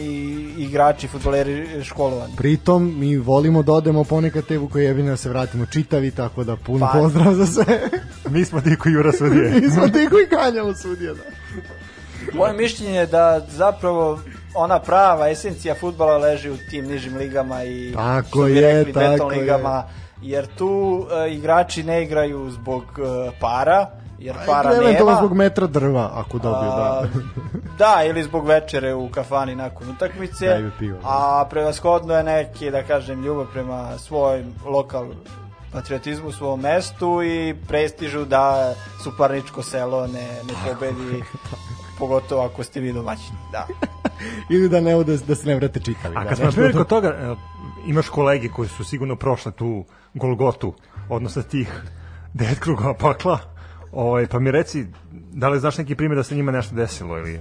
igrači fudbaleri školovani. Pritom, mi volimo da odemo ponekad te Vukojebine da se vratimo čitavi, tako da puno Pa- pozdrav za sve. Mi smo ti koji jura sudije. Mi smo ti koji kanjamo sudija, da. Moje mišljenje je da zapravo ona prava esencija fudbala leži u tim nižim ligama i Tako što bi je, rekli, tako beton je. ligama jer tu e, igrači ne igraju zbog e, para jer para Eventualno nema zbog metra drva, ako dobiju, da. A, da, ili zbog večere u kafani nakon utakmice. Dajme pivo, da. A prevashodno je neki, da kažem, ljubav prema svojim lokal patriotizmu, svom mestu i prestižu da suparničko selo ne, ne pobedi, pogotovo ako ste vi domaćini. Da. ili da ne da, da se ne vrate čitali. A da, kad smo primjer kod toga, e, imaš kolege koji su sigurno prošle tu Golgotu, odnosno tih devet krugova pakla, ovaj, pa mi reci, da li znaš neki primjer da se njima nešto desilo ili... E,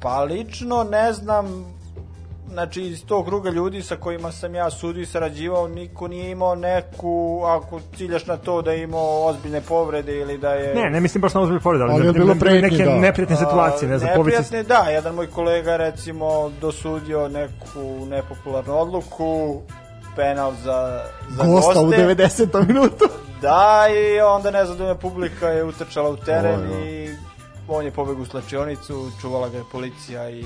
pa lično ne znam znači iz tog kruga ljudi sa kojima sam ja sudio i sarađivao niko nije imao neku ako ciljaš na to da je imao ozbiljne povrede ili da je Ne, ne mislim baš na ozbiljne povrede, ali, Ali da- je bilo pretnji, neke da. neprijatne situacije, ne znam, povici... neprijatne, da, jedan moj kolega recimo dosudio neku nepopularnu odluku penal za, za Gosta u goste. 90. minutu. Da, i onda nezadovoljna publika je utrčala u teren Oj, da. i on je pobegao u slačionicu, čuvala ga je policija i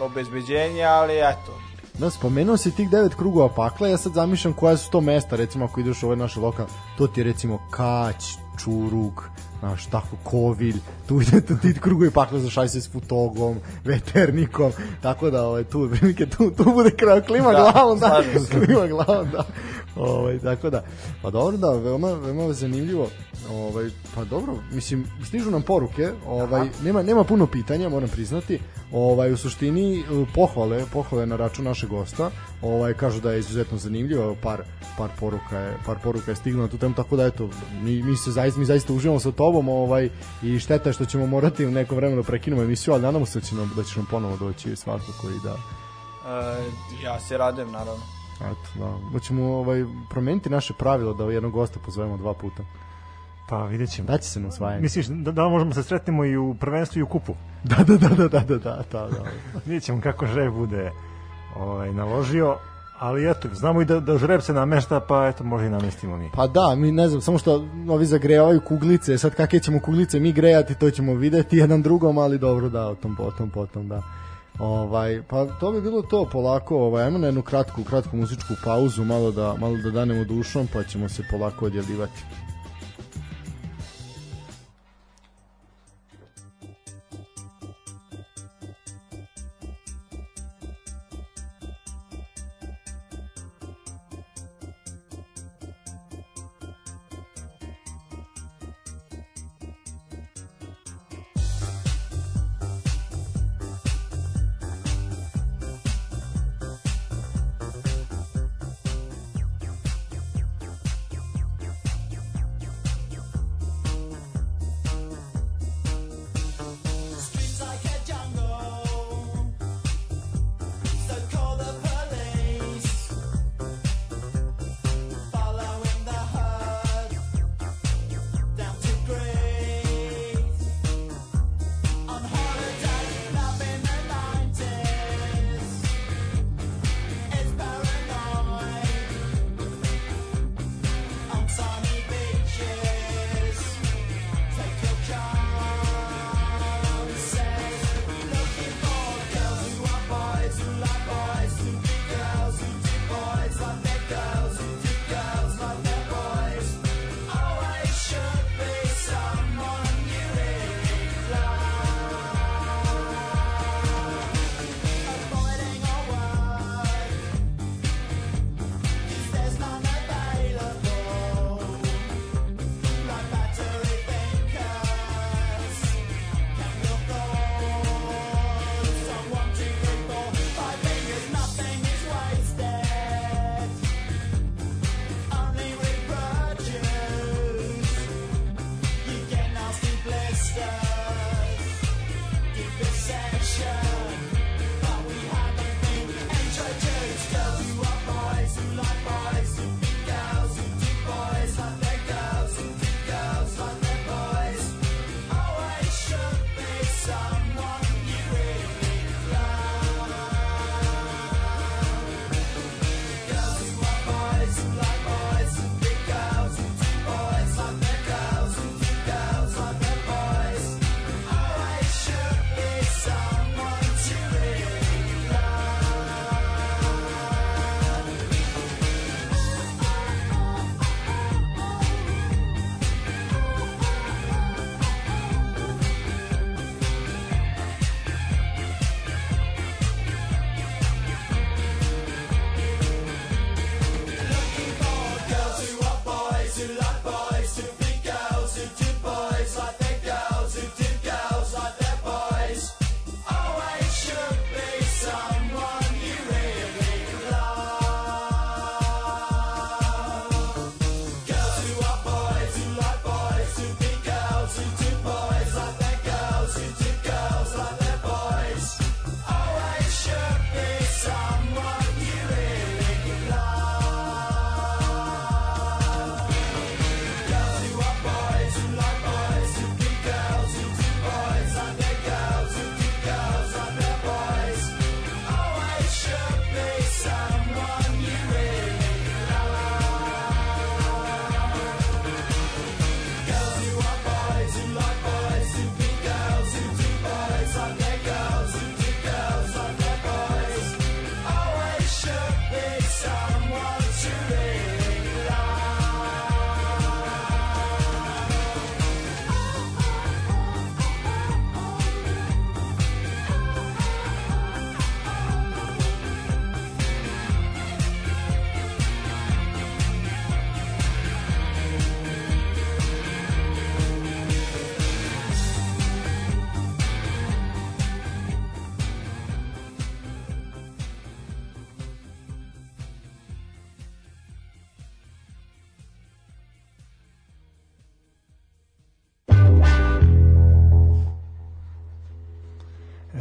obezbeđenje, ali eto, Da, spomenuo si tih devet krugova pakla, ja sad zamišljam koja su to mesta, recimo ako ideš u ove naše lokal, to ti je recimo Kać, Čurug, znaš, tako, Kovilj, tu ide tu ti krugovi pakla zašaj se s Futogom, Veternikom, tako da, ovaj, tu, prilike, tu, tu bude kraj, klima Da, glavom, da, klima glavom, da, ovaj, tako da, pa dobro, da, veoma, veoma zanimljivo, ovaj, pa dobro, mislim, stižu nam poruke, ovaj, nema, nema puno pitanja, moram priznati, ovaj, u suštini, eh, pohvale, pohvale na račun našeg gosta, ovaj, kažu da je izuzetno zanimljivo, par, par poruka je, par poruka je stiglo na tu temu, tako da eto, mi, mi se zaista, mi zaista uživamo sa tobom, ovaj, i šteta je što ćemo morati u neko vremenu da prekinemo emisiju, ali nadamo se da, će nam, da ćeš nam ponovo doći svakako i da, e, ja se radujem naravno. Eto, da. da Hoćemo ovaj, promeniti naše pravilo da jednog gosta pozovemo dva puta. Pa vidjet ćemo. Da će se na osvajanje. Misliš da, da možemo se sretnemo i u prvenstvu i u kupu? Da, da, da, da, da, da, da, da. da. vidjet ćemo kako Žreb bude ovaj, naložio, ali eto, znamo i da, da Žreb se namešta, pa eto, možda i namestimo mi. Pa da, mi ne znam, samo što ovi zagrejavaju kuglice, sad kakve ćemo kuglice mi grejati, to ćemo videti jedan drugom, ali dobro da, o tom potom, potom, da. Ovaj, pa to bi bilo to polako, ovaj, ajmo na jednu kratku, kratku muzičku pauzu, malo da, malo da danemo dušom, pa ćemo se polako odjeljivati.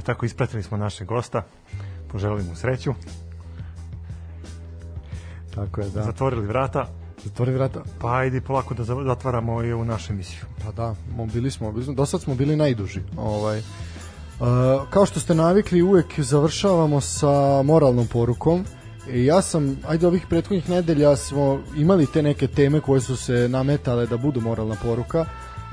Tako ispratili smo našeg gosta, poželili mu sreću, Tako je, da. zatvorili vrata, Zatvori vrata. pa ajde polako da za- zatvaramo i ovu našu emisiju. Pa da, bili smo, bili smo, do sad smo bili najduži. Ovaj. Uh, kao što ste navikli, uvek završavamo sa moralnom porukom. I ja sam, ajde ovih prethodnih nedelja smo imali te neke teme koje su se nametale da budu moralna poruka,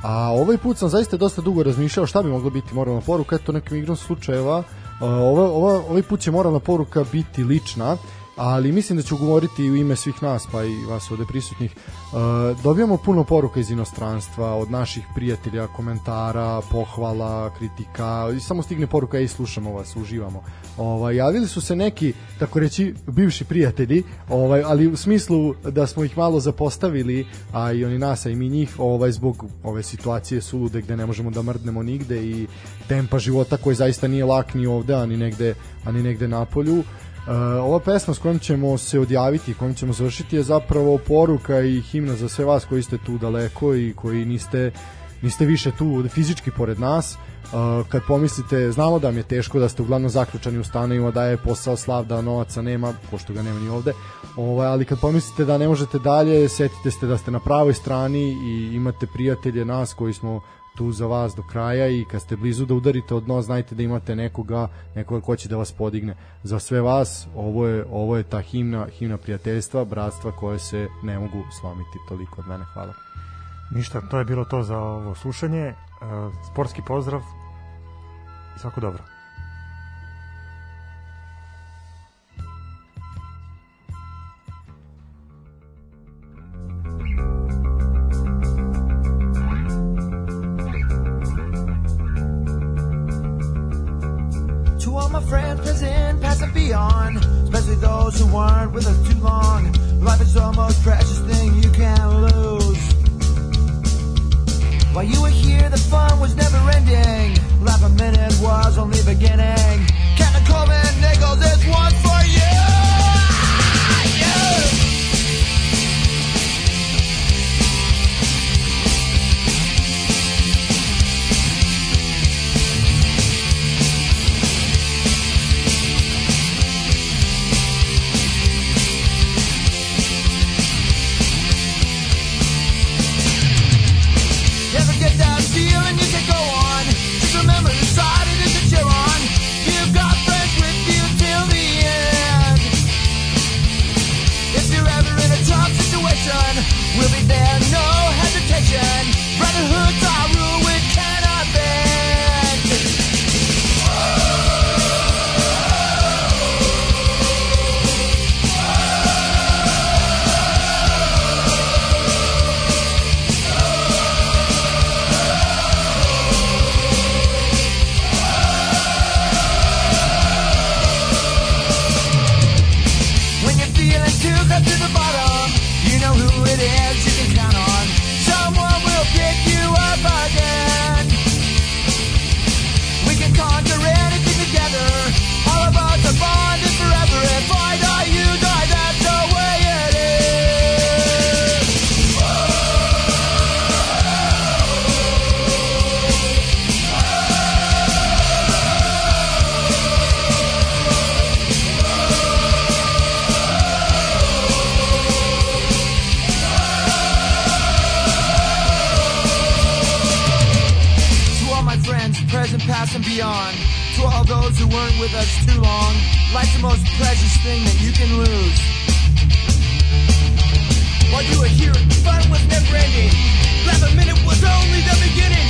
a ovaj put sam zaista dosta dugo razmišljao šta bi moglo biti moralna poruka, eto nekim igrom slučajeva, ova, ova, ovaj put će moralna poruka biti lična, ali mislim da ću govoriti u ime svih nas, pa i vas ovde prisutnih. Uh, dobijamo puno poruka iz inostranstva, od naših prijatelja, komentara, pohvala, kritika, i samo stigne poruka i slušamo vas, uživamo. Ovaj, javili su se neki, tako reći, bivši prijatelji, ovaj, ali u smislu da smo ih malo zapostavili, a i oni nas, a i mi njih, ovaj, zbog ove situacije sulude gde ne možemo da mrdnemo nigde i tempa života koji zaista nije lak ni ovde, a ni negde, a ni negde na polju. Uh, ova pesma s kojom ćemo se odjaviti, kojom ćemo završiti je zapravo poruka i himna za sve vas koji ste tu daleko i koji niste niste više tu fizički pored nas. Uh, kad pomislite, znamo da vam je teško da ste uglavnom zaključani u stanovima, da je posao slav, da novaca nema, pošto ga nema ni ovde, ovaj, ali kad pomislite da ne možete dalje, setite se da ste na pravoj strani i imate prijatelje nas koji smo tu za vas do kraja i kad ste blizu da udarite od dno, znajte da imate nekoga, nekoga ko će da vas podigne. Za sve vas, ovo je, ovo je ta himna, himna prijateljstva, bratstva koje se ne mogu slomiti. Toliko od mene, hvala. Ništa, to je bilo to za ovo slušanje. E, sportski pozdrav i svako dobro. My friends present, past and beyond, especially those who weren't with us too long. Life is the most precious thing you can lose. While you were here, the fun was never ending. Life a minute was only beginning. Captain Coleman Nichols, this one's for you. We'll be there, no hesitation. Brotherhood's with us too long. Life's the most precious thing that you can lose. While you were here, fun was never ending. Last minute was only the beginning.